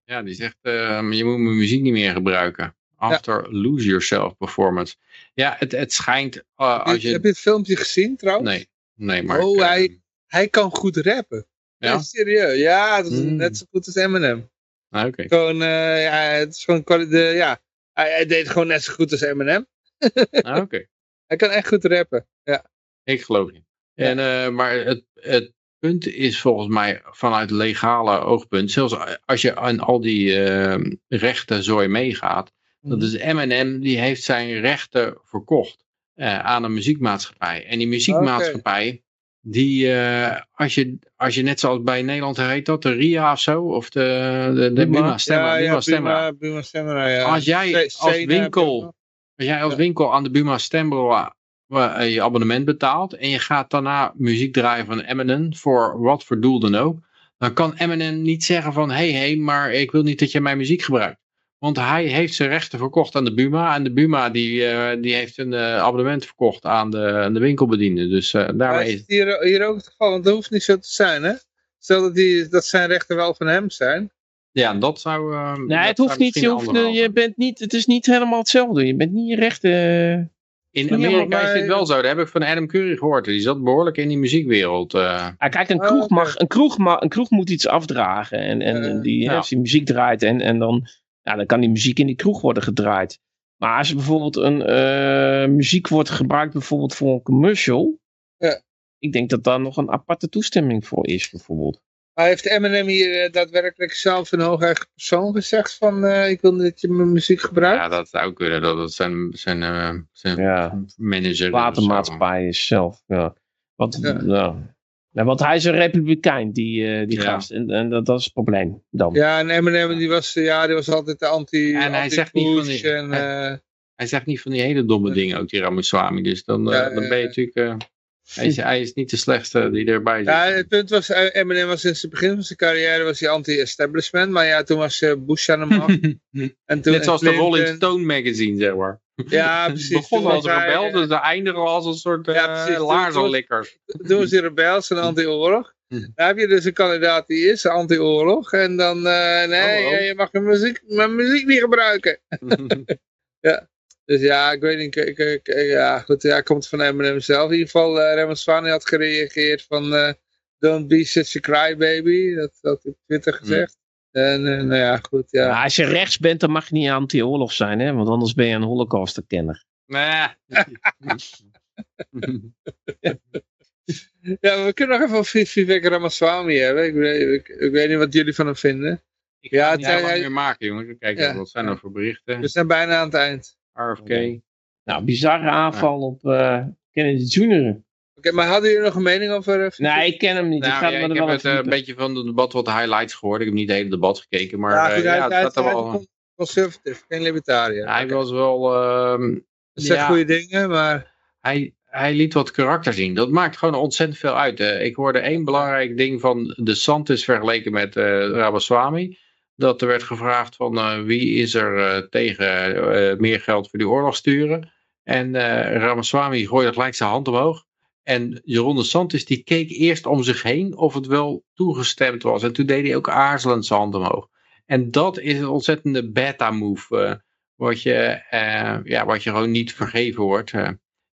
Ja, die zegt, eh, je moet mijn muziek niet meer gebruiken. After Lose Yourself performance. Ja, het, het schijnt, eh, als Heb je je... het filmpje gezien trouwens? Nee, nee, maar... Oh, ik, eh, hij- Hij kan goed rappen. Ja? Nee, serieus. Ja, dat is Hmm. net zo goed als Eminem. Ah, Oké. Gewoon, eh, ja, het is gewoon, de, ja, hij, hij deed gewoon net zo goed als Eminem. Ah, Oké. Hij kan echt goed rappen. Ik geloof je. En, eh, maar het, het punt is volgens mij vanuit legale oogpunt, zelfs als je aan al die eh, rechten zooi meegaat, dat is M&M die heeft zijn rechten verkocht eh, aan een muziekmaatschappij. En die muziekmaatschappij, die eh, als, je, als je net zoals bij Nederland heet dat, de RIA of zo, of de, de, de Buma. Stemra, ja, Buma ja, Stemra. Buma, Buma Stemra, ja. Als jij als winkel als jij als winkel aan de Buma Stemra eh, je abonnement betaalt en je gaat daarna muziek draaien van Eminem voor wat voor doel dan ook, dan kan Eminem niet zeggen van hé hey, hey, maar ik wil niet dat je mijn muziek gebruikt. Want hij heeft zijn rechten verkocht aan de Buma en de Buma die, eh, die heeft een eh, abonnement verkocht aan de, aan de winkelbediende. Dus eh, Maar daarmee is is het hier, hier ook het geval? Want dat hoeft niet zo te zijn, hè? Stel dat, die, dat zijn rechten wel van hem zijn. ja, dat zou. Nee, dat het hoeft niet. Je, hoeft, je bent niet. Het is niet helemaal hetzelfde. Je bent niet je rechten. In Amerika is dit wel zo. Dat heb ik van Adam Curry gehoord. Die zat behoorlijk in die muziekwereld. eh. Ah, kijk, een Oh, kroeg, mag, een, kroeg ma- een kroeg moet iets afdragen. En, en die, Ja. als die muziek draait, en, en dan, ja, dan kan die muziek in die kroeg worden gedraaid. Maar als er bijvoorbeeld een eh, muziek wordt gebruikt, bijvoorbeeld voor een commercial. Ja. Ik denk dat daar nog een aparte toestemming voor is, bijvoorbeeld. Maar heeft Eminem hier eh, daadwerkelijk zelf een hoogeigen persoon gezegd van... eh, ik wil dat je mijn muziek gebruikt? Ja, dat zou kunnen. Dat het zijn, zijn, eh, zijn Ja. manager. Watermaatschappij is zelf. Ja. Want, Ja. ja. Want hij is een republikein, die, eh, die Ja. gast. En, en dat, dat is het probleem dan. Ja, en Eminem die was, ja, die was altijd de anti En hij anti zegt niet van die- en, eh, Hij zegt niet van die hele domme dingen, ook die Ramaswamy. Dus dan, eh, Ja, dan ben je natuurlijk... eh, hij, is, hij is niet de slechtste die erbij zit. ja, het punt was, eh, Eminem was in het begin van zijn carrière was hij anti-establishment. Maar ja, toen was eh, Bush aan de macht. en toen, Net zoals de Rolling Stone magazine, zeg maar. Ja, precies. begon Toen als was hij, rebel, eh, dus ze eindigen als een soort Ja, ja, precies. laarzenlikkers. doen ze rebels en anti-oorlog. Hm. Dan heb je dus een kandidaat die is anti-oorlog. En dan, eh, nee, Oh, oh. je mag mijn muziek, mijn muziek niet gebruiken. Dus ja, ik weet niet. Ik, ik, ik- ja, goed, ja, komt van Eminem zelf. In ieder geval, uh, Ramaswamy had gereageerd van... eh, Don't be such a crybaby. Dat had hij op Twitter gezegd. En eh, nou ja, goed, ja. Maar als je rechts bent, dan mag je niet anti-oorlog zijn, hè? want anders ben je een holocaust-kenner. Nee. Ja, we kunnen nog even over Vivek Ramaswamy hebben. Ik, weet- ik, ik weet niet wat jullie van hem vinden. Ik Ja, ga het niet lang meer maken, jongens. Kijk, Ja. wat zijn er voor berichten? We zijn bijna aan het eind. RFK. Nou, bizarre aanval op eh, Kennedy Jr. Oké, maar hadden jullie nog een mening over... eh? Nee, ik ken hem niet. ik Nou, ga ja, ik heb het eh, een beetje van het debat wat highlights gehoord. Ik heb niet het hele debat gekeken, maar ja, eh, ja, hij, het gaat er wel... conservative, geen libertariër. Hij was wel... ehm, Hij zegt ja. goede dingen, maar... hij, hij liet wat karakter zien. Dat maakt gewoon ontzettend veel uit. hè. Ik hoorde één belangrijk ding van de Santis vergeleken met eh Ramaswamy. Dat er werd gevraagd van eh, wie is er eh, tegen eh, meer geld voor die oorlog sturen. En Ramaswamy gooide gelijk zijn hand omhoog. En Jeroen de Santis die keek eerst om zich heen of het wel toegestemd was. En toen deed hij ook aarzelend zijn hand omhoog. En dat is een ontzettende beta-move. eh, wat, je, ja, wat je gewoon niet vergeven wordt.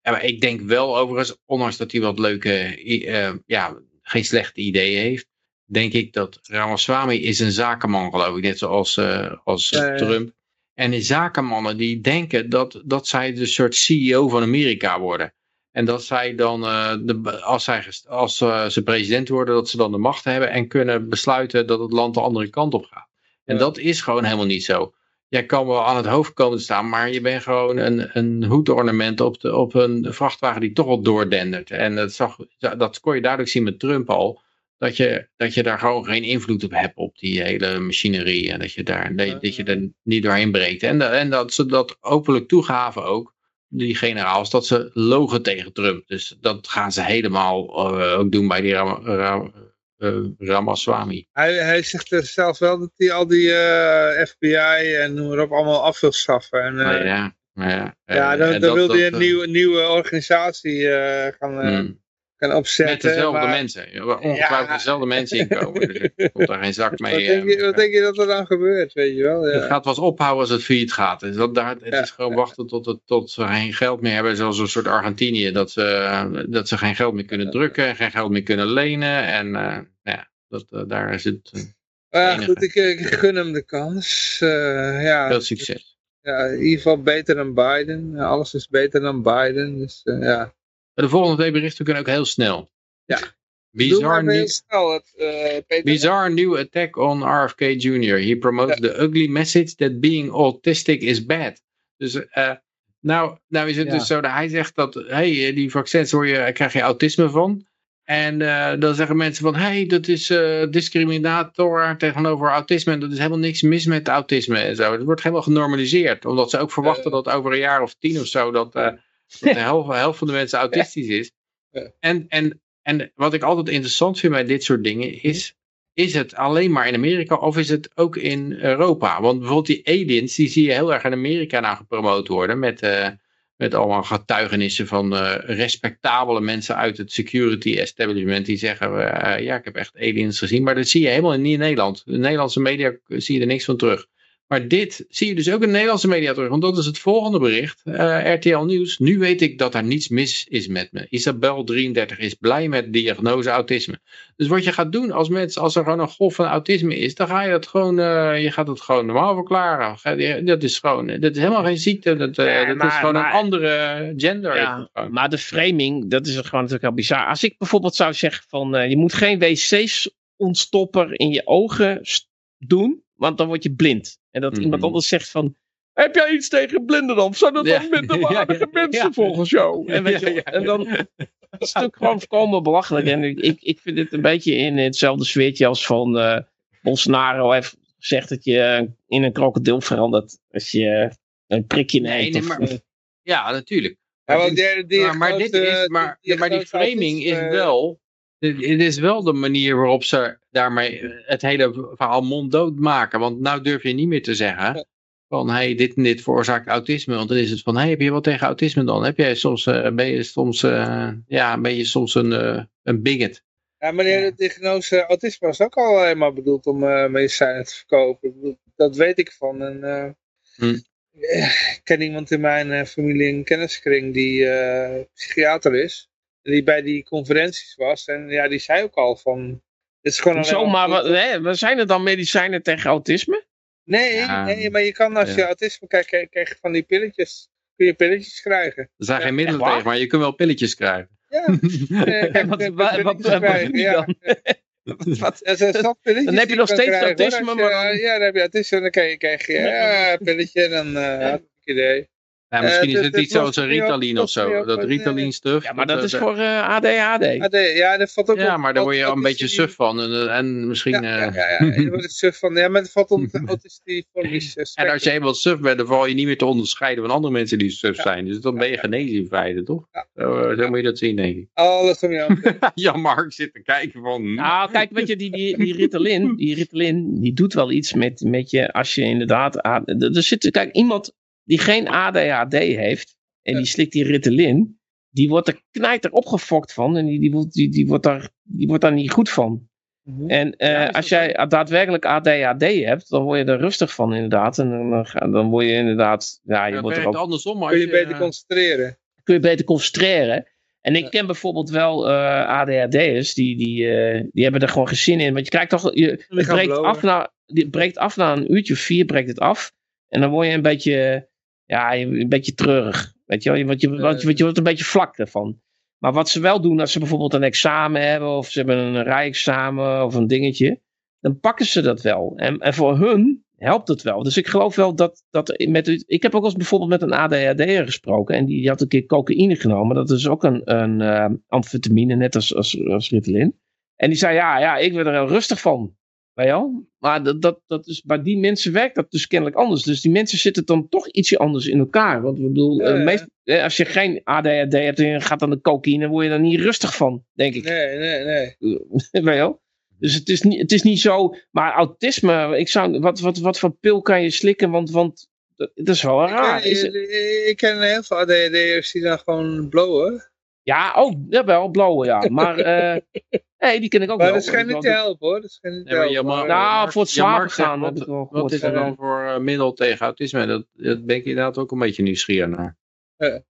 maar ik denk wel overigens, ondanks dat hij wat leuke, ja, geen slechte ideeën heeft, denk ik dat Ramaswamy is een zakenman geloof ik, net zoals eh, als. Trump. En die zakenmannen die denken dat, dat zij de soort CEO van Amerika worden. En dat zij dan, eh, de, als, zij, als eh, ze president worden, dat ze dan de macht hebben en kunnen besluiten dat het land de andere kant op gaat. En Ja. dat is gewoon helemaal niet zo jij kan wel aan het hoofd komen te staan, maar je bent gewoon een, een hoedornament op, de, op een vrachtwagen die toch wel doordendert. En dat, zag, dat kon je duidelijk zien met Trump al, dat je, dat je daar gewoon geen invloed op hebt op die hele machinerie. En dat je daar, dat, je- er niet doorheen breekt. En, dat- en dat ze dat openlijk toegaven ook, die generaals, dat ze logen tegen Trump. Dus dat gaan ze helemaal eh, ook doen bij die Ram, Ram- eh, Ramaswamy. Hij, hij zegt zelf wel dat hij al die eh, FBI en noem maar op allemaal af wil schaffen. En, eh, ja, ja, ja, eh, dan, dat- wil hij een eh, nieuwe, nieuwe organisatie eh, gaan, eh, mm. Gaan opzetten. Met dezelfde maar- mensen. Ja, waar Ongetwijfeld Ja. dezelfde mensen inkomen. Dus er komt daar geen zak mee. Wat denk, eh, je, wat denk je dat er dan gebeurt, weet je wel? Het Ja. gaat pas ophouden als het failliet gaat. Dus dat, daar, het is gewoon wachten tot, het, tot ze geen geld meer hebben. Zoals een soort Argentinië. Dat ze, dat ze geen geld meer kunnen drukken. Geen geld meer kunnen lenen. En eh, ja, dat, eh, daar is het ja, goed, ik, ik gun hem de kans. Ja, veel succes. ja, in ieder geval beter dan Biden. Alles is beter dan Biden. Dus ja. De volgende twee berichten kunnen ook heel snel. Ja. Bizar, nieuw, snel, het, eh, Peter. bizarre new attack on RFK Jr. He promotes the ugly message that being autistic is bad. Dus eh, nou, nou is het Ja. dus zo dat hij zegt dat hey, die vaccins hoor je, daar krijg je autisme van. En eh, dan zeggen mensen van, hey, dat is eh, discriminator tegenover autisme. En dat is helemaal niks mis met autisme en zo. Het wordt helemaal genormaliseerd. Omdat ze ook verwachten dat over een jaar of tien of zo, dat, eh, dat de helft, helft van de mensen autistisch is. En, en, en wat ik altijd interessant vind bij dit soort dingen is, is het alleen maar in Amerika of is het ook in Europa? Want bijvoorbeeld die aliens, die zie je heel erg in Amerika nou gepromoot worden met, eh, met allemaal getuigenissen van eh, respectabele mensen uit het security establishment die zeggen, eh, ja ik heb echt aliens gezien, maar dat zie je helemaal niet in Nederland. De Nederlandse media zie je er niks van terug. Maar dit zie je dus ook in de Nederlandse media terug. Want dat is het volgende bericht. Eh, RTL Nieuws. Nu weet ik dat er niets mis is met me. Isabel 33 is blij met diagnose autisme. Dus wat je gaat doen als mensen, als er gewoon een golf van autisme is, dan ga je het gewoon, eh, je gaat het gewoon normaal verklaren. Dat is gewoon, dat is helemaal geen ziekte. Dat, eh, Nee, dat maar- is gewoon maar- een andere gender. Ja, maar de framing, dat is gewoon natuurlijk heel bizar. Als ik bijvoorbeeld zou zeggen van, eh, je moet geen wc's ontstopper in je ogen doen, want dan word je blind. En dat Mhm. iemand anders zegt van, heb jij iets tegen blinden dan? Zijn dat Ja. dan minderwaardige mensen ja. volgens jou? En, weet je, en dan dat is natuurlijk gewoon voorkomen belachelijk. En ik, ik, vind dit een beetje in hetzelfde sfeertje als van eh, Bolsonaro heeft gezegd dat je eh, in een krokodil verandert als je een prikje Nee, neemt. nee, of, maar- eh, Ja, natuurlijk. Maar dit- die- die maar, maar, dit grote- is, maar, die maar die grote framing is wel. Dit is wel de manier waarop ze daarmee het hele verhaal monddood maken. Want nou durf je niet meer te zeggen van hey, dit en dit veroorzaakt autisme. Want dan is het van, hey, heb je wat tegen autisme dan? Heb jij soms, eh, ben je soms, eh, ja, ben je soms een, eh, een bigot? Ja, meneer, de diagnose autisme was ook al helemaal bedoeld om eh, medicijnen te verkopen. Dat weet ik van. En, eh, Hm. eh, Ik ken iemand in mijn eh, familie en kenniskring die eh, psychiater is. Die bij die conferenties was. En ja, die zei ook al van... Het is gewoon alleen Zo, maar maar wat, zijn er dan medicijnen tegen autisme? Nee, Ja. nee, maar je kan als je Ja. autisme krijgt, krijg krijg je van die pilletjes. Kun je pilletjes krijgen. Er zijn Ja, geen middelen tegen, maar je kunt wel pilletjes krijgen. Ja, eh, kijk, wat, eh, wat, wat, krijgen, dan? wat? Dan heb je nog steeds krijgen, autisme, je- maar dan- Ja, dan heb je autisme en dan kan je, krijg je ja, een pilletje en dan uh, had ik een idee. Ja, misschien Eh, is dat- het iets zoals een Ritalin of zo. Dat eh, Ritalin stuff. Ja, maar dat is eh, voor eh, ADHD. AD, ja, dat valt ook Ja, maar daar word je al een beetje suf van. En, en misschien... Ja, ja, ja, ja, je wordt suf van. Ja, maar het valt onder autistisch En als je eenmaal suf bent, dan val je niet meer te onderscheiden van andere mensen die suf Ja. zijn. Dus dan ben je Ja. genezen in feite, toch? Ja. Zo, moet je dat zien, denk ik. Alles om je aan. ja, Mark zit te kijken van... hm, Nou, kijk, weet je, die, die, die Ritalin, die Ritalin, die doet wel iets met, met je als je inderdaad... Er er zit, kijk, iemand die geen ADHD heeft en die slikt die Ritalin, die wordt er knijter opgefokt van en die, die, wordt- die, die, wordt daar, die wordt daar niet goed van. En eh, Ja, als jij daadwerkelijk ADHD hebt, dan word je er rustig van inderdaad. En dan, dan, word je inderdaad, ja, je wordt er ook andersom. Kun je je, beter eh, concentreren. kun je beter concentreren. En ik Ja. ken bijvoorbeeld wel eh ADHD'ers, die, die, eh, die hebben er gewoon geen zin in. Want je krijgt toch, je, het breekt af, na, die breekt af na een uurtje of vier, breekt het af. En dan word je een beetje, ja, een beetje treurig. Weet je wel, want je, want je, want je wordt een beetje vlak ervan. Maar wat ze wel doen, als ze bijvoorbeeld een examen hebben, of ze hebben een rijexamen of een dingetje, dan pakken ze dat wel. En, en voor hun helpt het wel. Dus ik geloof wel dat, dat met, ik heb ook eens bijvoorbeeld met een ADHD'er gesproken en die, die had een keer cocaïne genomen. Dat is ook een, een eh, amfetamine, net als, als, als Ritalin. En die zei, ja, ja, ik word er heel rustig van. Je wel? Maar dat, dat, dat is, bij die mensen werkt dat dus kennelijk anders. Dus die mensen zitten dan toch ietsje anders in elkaar. Want ik bedoel, Ja, eh, ja. meest, eh, als je geen ADHD hebt en je gaat aan de cocaïne, word je er niet rustig van, denk ik. Nee, nee, nee. Je wel? Dus het is, niet, het is niet zo. Maar autisme, ik zou, wat, wat, wat voor pil kan je slikken? Want, want dat, dat is wel raar. ik, ken, Is ik- ken heel veel ADHD'ers die dan gewoon blowen. ja, oh, jawel, blauwe, ja. Maar eh, nee, die ken ik ook Maar wel. dat schijnt niet te helpen hoor. Dat schijnt niet te helpen. maar, Nou, voor het slapen gaan wat- is er dan voor eh, middel tegen autisme? Dat, dat ben ik inderdaad ook een beetje nieuwsgierig naar.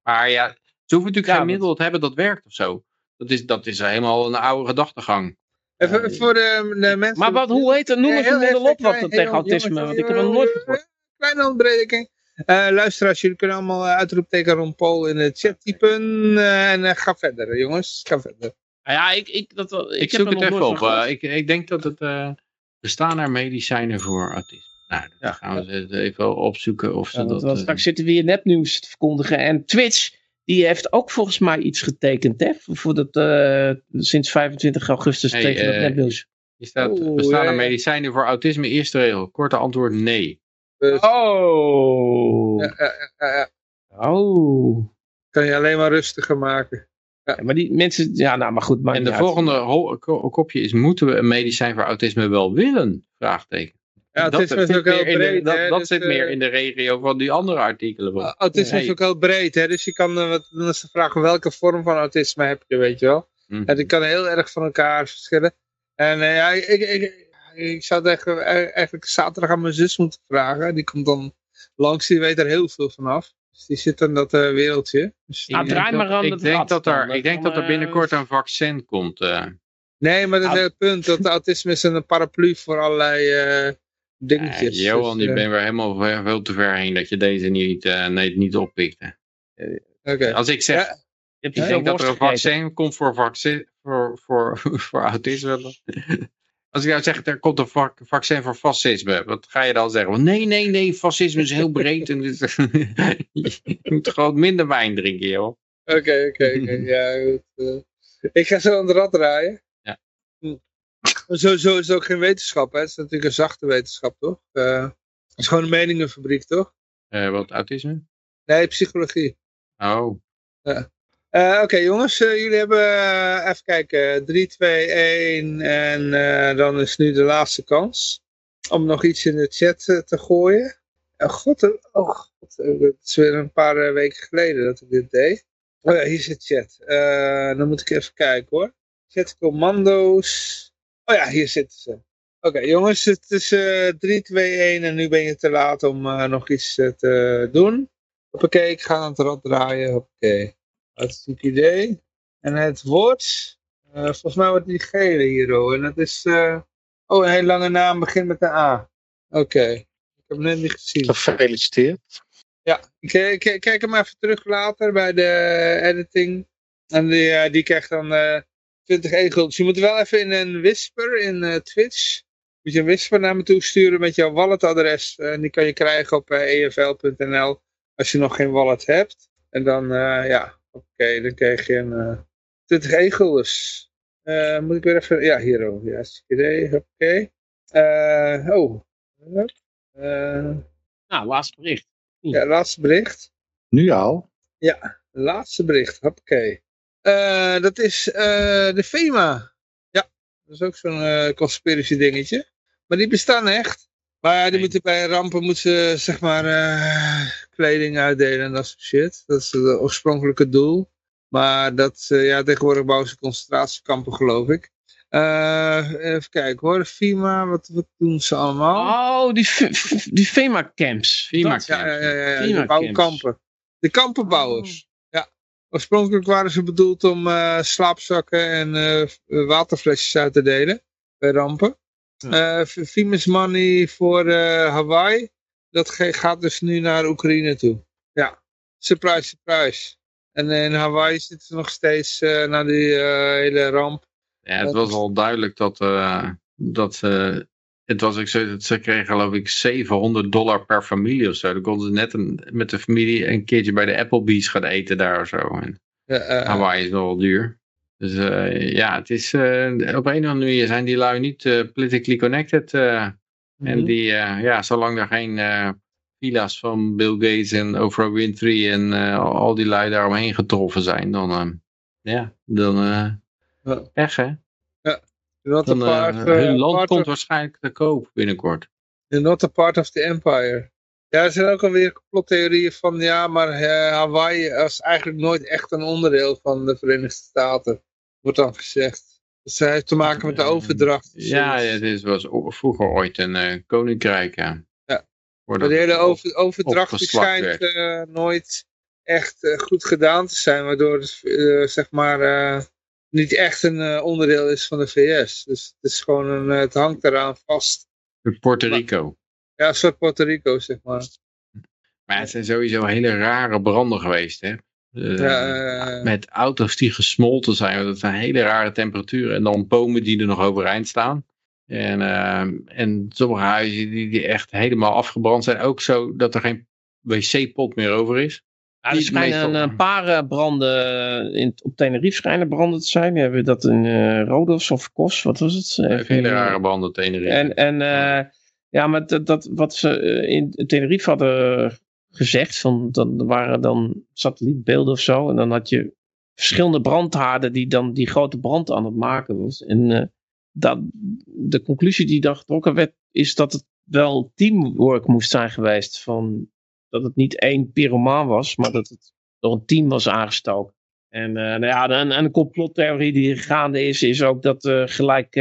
Maar ja, ze hoeven natuurlijk Ja, geen middel te hebben dat werkt of zo. Dat is, dat is helemaal een oude gedachtegang. Even voor de, de mensen... Maar wat, hoe heet het? Noem eens een middel op wat tegen autisme. Want ik heb er nog nooit gehoord. Kleine ontbreking. Eh luisteraars, jullie kunnen allemaal eh, uitroepteken Ron Paul in de chat typen. eh, en eh, ga verder, jongens. Ga verder. Nou ja, ik, ik, dat, wel- ik, Ik, heb zoek er het even op. Eh, ik, ik denk dat het... eh bestaan er medicijnen voor autisme? Nou, dat Ja. gaan we eens even opzoeken of ze Ja, dat... eh, straks zitten we hier nepnieuws te verkondigen. En Twitch, die heeft ook volgens mij iets getekend, hè? Voor dat, eh, sinds 25 augustus Hey, tegen dat nepnieuws. hier staat, bestaan ja, er ja. medicijnen voor autisme? Eerste regel. Korte antwoord nee. Dus, Oh. ja, ja, ja, ja. Oh. Kan je alleen maar rustiger maken. Ja, maar die mensen, ja, nou, maar goed. En de volgende kopje is, moeten we een medicijn voor autisme wel willen? Vraagteken. Ja, dat autisme is zit ook heel meer in de- breed. dat hè, dat dus, zit eh, meer in de regio van die andere artikelen. Van. Autisme is ook heel breed, hè? dus je kan, eh, dan is de vraag welke vorm van autisme heb je, weet je wel. Mhm. En die kan heel erg van elkaar verschillen. En eh, ja, ik, ik, ik, ik zou het eigenlijk, eigenlijk zaterdag aan mijn zus moeten vragen. Die komt dan langs, die weet er heel veel vanaf. Dus die zit in dat eh, wereldje. Dus draai denk maar dat- aan Ik dat denk dat er, ik denk dat er eh, binnenkort een vaccin komt. eh. Nee, maar dat is Ah. het punt. Dat autisme is een paraplu voor allerlei eh, dingetjes. Ja, Johan, Dus, je eh, bent weer helemaal ver- veel te ver heen dat je deze niet, eh, nee, niet oppikt. hè. Oké. Als ik zeg, Ja, ik denk dat er een vaccin komt voor, vaccin, voor, voor, voor autisme. Als ik nou zeg, er komt een vac- vaccin voor fascisme, wat ga je dan zeggen? Nee, nee, nee, fascisme is heel breed. En je moet gewoon minder wijn drinken, joh. Oké, oké, oké. Ja, goed. eh. ik ga zo aan de rad draaien. Ja. Hm. Sowieso is het ook geen wetenschap, hè. Het is natuurlijk een zachte wetenschap, toch? Eh, het is gewoon een meningenfabriek, toch? Eh, wat autisme? Nee, psychologie. Oh, Eh, Oké, jongens, eh, jullie hebben, eh, even kijken, 3, 2, 1 en dan is nu de laatste kans om nog iets in de chat te gooien. Oh god, oh god, het is weer een paar weken geleden dat ik dit deed. Oh ja, hier zit chat. Eh, dan moet ik even kijken hoor. Chat commando's. Oh ja, hier zitten ze. Oké jongens, het is eh 3, 2, 1 en nu ben je te laat om nog iets te doen. Hoppakee, ik ga aan het rad draaien. Hoppakee. Hartstikke idee. En het woord, eh, volgens mij wordt die gele hier hoor. En dat is, eh, oh een hele lange naam begint met een A. Oké, ik heb hem net niet gezien. Gefeliciteerd. Ja, ik, eh, ik, kijk hem even terug later bij de editing. En die, eh, die krijgt dan eh 20 egels. Je moet wel even in een whisper in eh, Twitch. Moet je een whisper naar me toe sturen met jouw walletadres. Eh, En die kan je krijgen op eh, efl.nl als je nog geen wallet hebt. En dan, eh, ja, oké, dan krijg je een eh 20 egels. Eh, moet ik weer even, ja, hier ook. Ja, idee, oké. Eh oh. Eh, Nou, laatste bericht. ja, laatste bericht. Nu al? Laatste bericht. Eh dat is eh, de FEMA. Ja, dat is ook zo'n eh conspiracy dingetje. Maar die bestaan echt. Maar ja, die Nee. moeten bij rampen moeten ze, zeg maar eh, kleding uitdelen en dat soort shit. Dat is het oorspronkelijke doel. Maar dat, eh, ja, tegenwoordig bouwen ze concentratiekampen, geloof ik. Eh, even kijken hoor, FEMA, wat, wat doen ze allemaal? Oh, die, die FEMA-camps. FEMA Dat- Ja, ja, ja, ja, ja. FEMA de kampenbouwers. Ja. Oorspronkelijk waren ze bedoeld om eh, slaapzakken en eh, waterflesjes uit te delen bij rampen. Eh Famous Money voor eh, Hawaii. Dat gaat dus nu naar Oekraïne toe. Ja. Surprise, surprise. En in Hawaii zitten ze nog steeds eh naar die eh, hele ramp. Ja, het was al duidelijk dat, eh, dat eh, het was, ik zei, dat ze kregen geloof ik 700 dollar per familie of zo. Dan konden ze net een, met de familie een keertje bij de Applebee's gaan eten daar of zo. En Hawaii is nogal duur. Dus ja, het is, op een of andere manier zijn die lui niet politically connected. Eh, En mhm. die, eh, ja, zolang er geen eh villa's van Bill Gates en Oprah Winfrey en eh, al die lui daaromheen getroffen zijn, dan, eh, ja, dan eh Ja. echt hè. Not a Dan, part, eh, eh, hun land komt of- waarschijnlijk te koop binnenkort. You're not a part of the empire. Ja, er zijn ook alweer complottheorieën van, ja, maar eh, Hawaii was eigenlijk nooit echt een onderdeel van de Verenigde Staten. Wordt dan gezegd. Dus heeft te maken met de overdracht. of Ja, het was vroeger ooit een eh, koninkrijk. Ja. Ja. Maar de hele over, overdracht schijnt eh, nooit echt eh, goed gedaan te zijn. Waardoor het zeg maar niet echt een onderdeel is van de VS. Dus het is gewoon een, het hangt eraan vast. Puerto Rico. Ja, een soort Puerto Rico, zeg maar. Maar het zijn sowieso hele rare branden geweest. Hè? Eh, Ja, eh, met auto's die gesmolten zijn. want Dat zijn hele rare temperaturen. En dan bomen die er nog overeind staan. En, ehm, en sommige huizen die, die echt helemaal afgebrand zijn. Ook zo dat er geen wc-pot meer over is. Ja, er schijnen meestal- een paar eh, branden in, op Tenerife schijnen branden te zijn. We hebben dat in eh Rodos of Kos, wat was het? Even hele eh, rare banden Tenerife. En, en eh, ja, maar dat, dat, wat ze eh, in Tenerife hadden gezegd, van, dan waren dan satellietbeelden of zo. En dan had je verschillende brandhaarden die dan die grote brand aan het maken was. En eh, dat, de conclusie die dan getrokken werd, is dat het wel teamwork moest zijn geweest. Van, dat het niet één pyromaan was, maar dat het door een team was aangestoken. En, eh, nou ja, en, en een complottheorie die gaande is, is ook dat eh, gelijk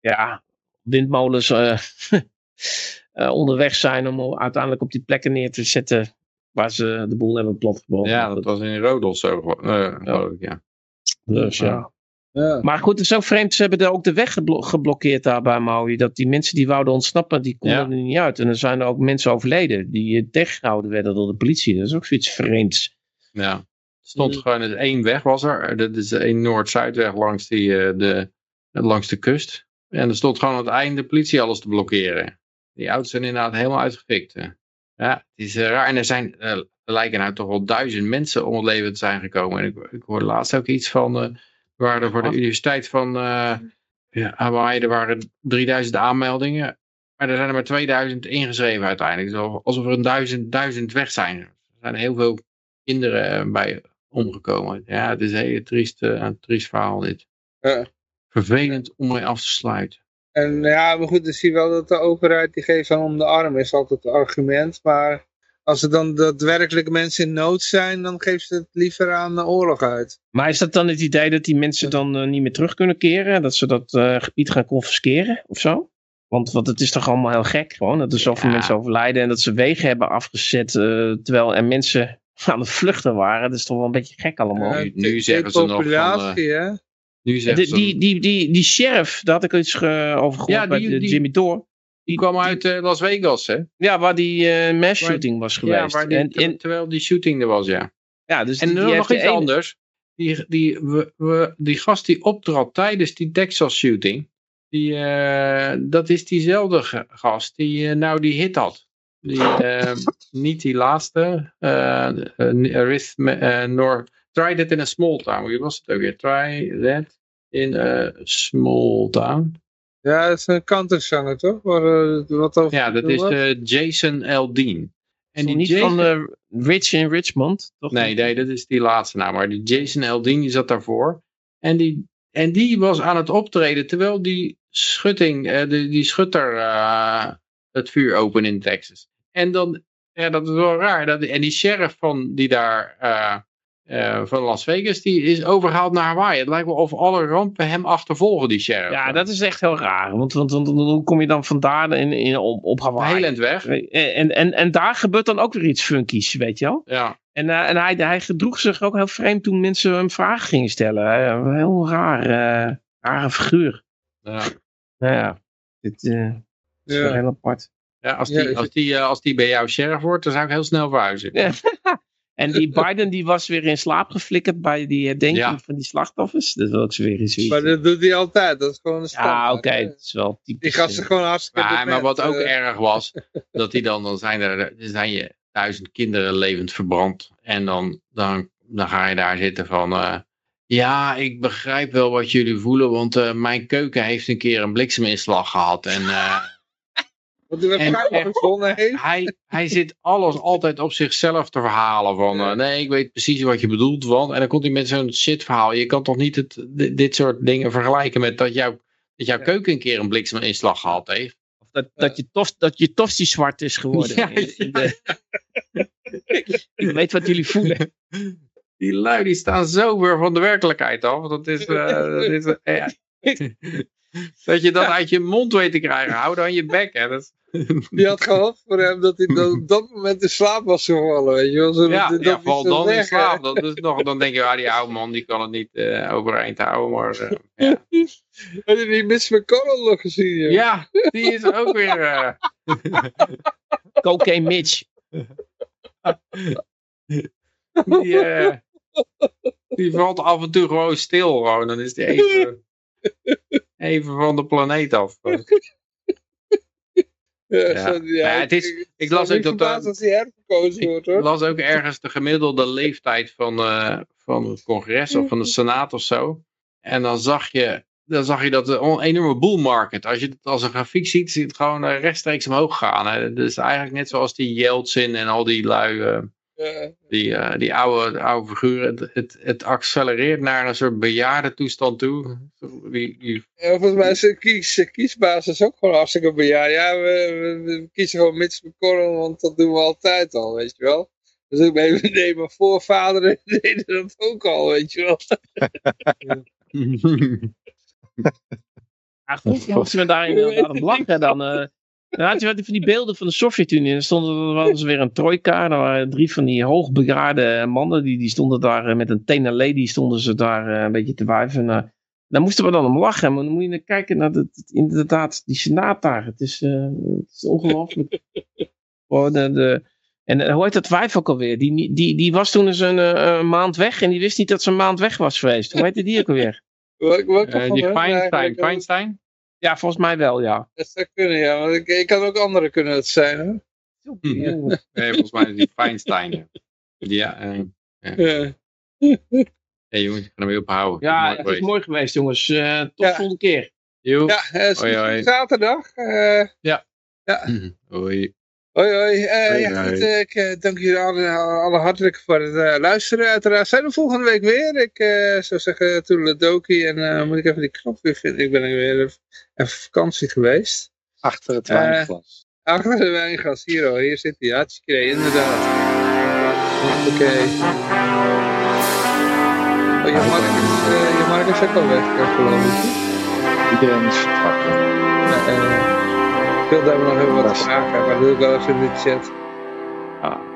ja, windmolens eh, onderweg zijn om uiteindelijk op die plekken neer te zetten waar ze de boel hebben platgebrand. ja, dat was in Rodos zo. eh, ik, ja. Dus, ja. ja. Maar goed, het is ook vreemd, ze hebben er ook de weg geblo- geblokkeerd daar bij Maui. Dat die mensen die wouden ontsnappen, die konden Ja. er niet uit. En er zijn er ook mensen overleden die eh, tegengehouden werden door de politie. Dat is ook zoiets vreemds. Ja. Er stond Mm. gewoon dus één weg was er. Dat is één Noord-Zuidweg langs, die, eh, de, langs de kust. En er stond gewoon aan het einde de politie alles te blokkeren. Die auto's zijn inderdaad helemaal uitgefikt. hè. Ja, het is eh, raar. En er zijn, eh, er lijken nou toch wel duizend mensen om het leven te zijn gekomen. En ik, ik hoorde laatst ook iets van, eh waar er voor de universiteit van eh ja, Hawaii, er waren 3000 aanmeldingen. Maar er zijn er maar 2000 ingeschreven uiteindelijk. Dus alsof er een duizend, duizend weg zijn. Er zijn heel veel kinderen bij omgekomen. Ja, het is een hele triest, een triest verhaal dit. Vervelend om mee af te sluiten. En ja, maar goed, dan zie je wel dat de overheid die geeft dan om de arm, is altijd het argument. Maar als er dan daadwerkelijk mensen in nood zijn, dan geeft ze het liever aan de oorlog uit. Maar is dat dan het idee dat die mensen dan eh, niet meer terug kunnen keren? Dat ze dat eh, gebied gaan confisceren of zo? Want, want het is toch allemaal heel gek gewoon, dat er zoveel Ja. mensen overlijden en dat ze wegen hebben afgezet, eh, terwijl er mensen aan het vluchten waren. Dat is toch wel een beetje gek allemaal. nu- nu zeggen ze nog van, hè? Nu die, die, die, die sheriff, daar had ik iets ge- over gehoord Ja, bij die- de die- Jimmy Dore. die kwam uit eh, Las Vegas, hè? Ja, waar die eh mass shooting was geweest. die, en, en, terwijl die shooting er was, ja. ja, dus En die, die nog iets ene- anders. Die, die, we, we, die gast die optrad tijdens die Texas shooting, die, eh, dat is diezelfde gast die eh, nou die hit had. Die, eh, niet die laatste. eh uh, Arith, eh, nor, try that in a small town. Wie was het ook weer? Try that in a small town. Ja, dat is een countryzanger, toch? Waar, eh, wat over Ja, dat is eh, Jason Aldean. En En die niet Jason, van eh, Rich in Richmond, toch? Nee, nee, dat is die laatste naam. Maar die Jason Aldean die zat daarvoor. En die, en die was aan het optreden terwijl die schutting, eh, die, die schutter eh, het vuur open in Texas. En dan, ja, dat is wel raar. Dat, en die sheriff van, die daar, eh, eh, van Las Vegas, die is overgehaald naar Hawaii. Het lijkt wel of alle rampen hem achtervolgen, die sheriff. Ja, dat is echt heel raar. Want, want, want, hoe kom je dan vandaar in, in, op, op Hawaii? Heel eind weg. En, en, en daar gebeurt dan ook weer iets funkies, weet je wel? Ja. En, eh, en hij, hij gedroeg zich ook heel vreemd toen mensen hem vragen gingen stellen. Eh, heel raar, eh, rare figuur. Ja. Nou ja, dit eh, is wel Ja. heel apart. Ja, als, die, als, die, als die bij jou sheriff wordt, dan zou ik heel snel verhuizen. Ja. En die Biden die was weer in slaap geflikkerd bij die herdenking Ja. van die slachtoffers. Dat wil ik ze weer eens. Maar dat doet hij altijd, dat is gewoon een Ja, standaard. oké, hè. het is wel typisch. Die gasten eh, gewoon hartstikke Maar, maar wat ook eh. erg was, dat die dan, dan zijn er, zijn je duizend kinderen levend verbrand. En dan, dan, dan ga je daar zitten van, eh, ja, ik begrijp wel wat jullie voelen, want eh, mijn keuken heeft een keer een blikseminslag gehad. En eh, Wat hij waarschijnlijk heeft. hij, hij zit alles altijd op zichzelf te verhalen van, eh, nee, ik weet precies wat je bedoelt, want, en dan komt hij met zo'n shit verhaal. Je kan toch niet het, dit, soort dingen vergelijken met dat, jouw dat jouw Ja. keuken een keer een blikseminslag gehad heeft. Of dat, dat, je tof, dat je tosti zwart is geworden. Ja, In- in de- ik weet wat jullie voelen. Die lui die staan zo weer van de werkelijkheid af. Dat is, eh, dat, is eh, ja. dat je dat uit je mond weet te krijgen. Hou dan je bek. Hè. Dat, Die had gehoopt voor hem dat hij dan op dat moment in slaap was gevallen, weet je wel. Zodat ja, dat ja niet val zou dan in slaap. Dat is nog, dan denk je, ah, die oude man die kan het niet eh, overeind houden. Maar eh, ja. Heb je die Mitch McConnell nog gezien? joh? ja, die is ook weer... eh, Cocaine Mitch. die, eh, die valt af en toe gewoon stil. Gewoon. Dan is die even, even van de planeet af. Ja, Ja. zo- ja, Ja, het is- ik, ik las ook dat, verbaasd als hij herverkozen wordt, Ik hoor. las ook ergens de gemiddelde leeftijd van, eh, van het congres of van de senaat of zo. En dan zag je, dan zag je dat een enorme bull market. Als je het als een grafiek ziet, ziet het gewoon eh, rechtstreeks omhoog gaan. Hè. Dus eigenlijk net zoals die Yeltsin en al die lui, eh. Die, eh, die oude, oude figuren. Het, het, het accelereert naar een soort bejaarde toestand toe. Die, die, Ja, volgens mij is de kies, kiesbasis ook gewoon hartstikke bejaard. Ja, we, we, we kiezen gewoon Mitch McConnell, want dat doen we altijd al, weet je wel. Dus ik ben even, nee, mijn voorvaderen deden dat ook al, weet je wel. Ja, goed, moesten we daar inderdaad op lachen. Dan, eh, dan had je van die beelden van de Sovjet-Unie. En dan stonden er hadden ze weer een trojka. Er waren drie van die hoogbejaarde mannen. Die, die stonden daar eh, met een tena lady stonden ze daar eh, een beetje te wuiven. En, eh, daar moesten we dan om lachen. Maar dan moet je naar kijken naar het, het- inderdaad die senaat daar. Het is, eh, het is ongelooflijk. Gewoon de, de, en eh, hoe heet dat wijf ook alweer? Die, die, die was toen eens een, eh, maand weg. En die wist niet dat ze een maand weg was geweest. Hoe heette die ook alweer? Wat, wat die Feinstein, Feinstein? Ja, volgens mij wel, ja. Dat zou kunnen, ja. Want ik, ik kan ook andere kunnen het zijn. Hm. Nee, volgens mij is die Feinstein. ja. Ja, eh, Ja. hey, jongens, ik ga hem weer ophouden. Ja, Mooi het is geweest. mooi geweest, jongens. Eh tot Ja. de volgende keer. Joe. Ja, eh, Hoi, hoi. zaterdag. eh, Hoi. Hoi hoi. Eh, Hoi, ja, goed, eh, ik eh, dank jullie alle, alle hartelijk voor het luisteren. Uiteraard zijn we volgende week weer. Ik zou zeggen toedeledokie. En moet ik even die knop weer vinden. Ik ben er weer even even vakantie geweest. Achter het wijnglas. Achter de wijnglas. Hier oh, hier zit hij. Hartstikke inderdaad. Oké. Oh, je Mark is, je Mark is ook al weg, geloof ik. Iedereen is vertrokken. Ik wilde we nog heel wat vragen, maar doe ik wel even in de chat. Ah.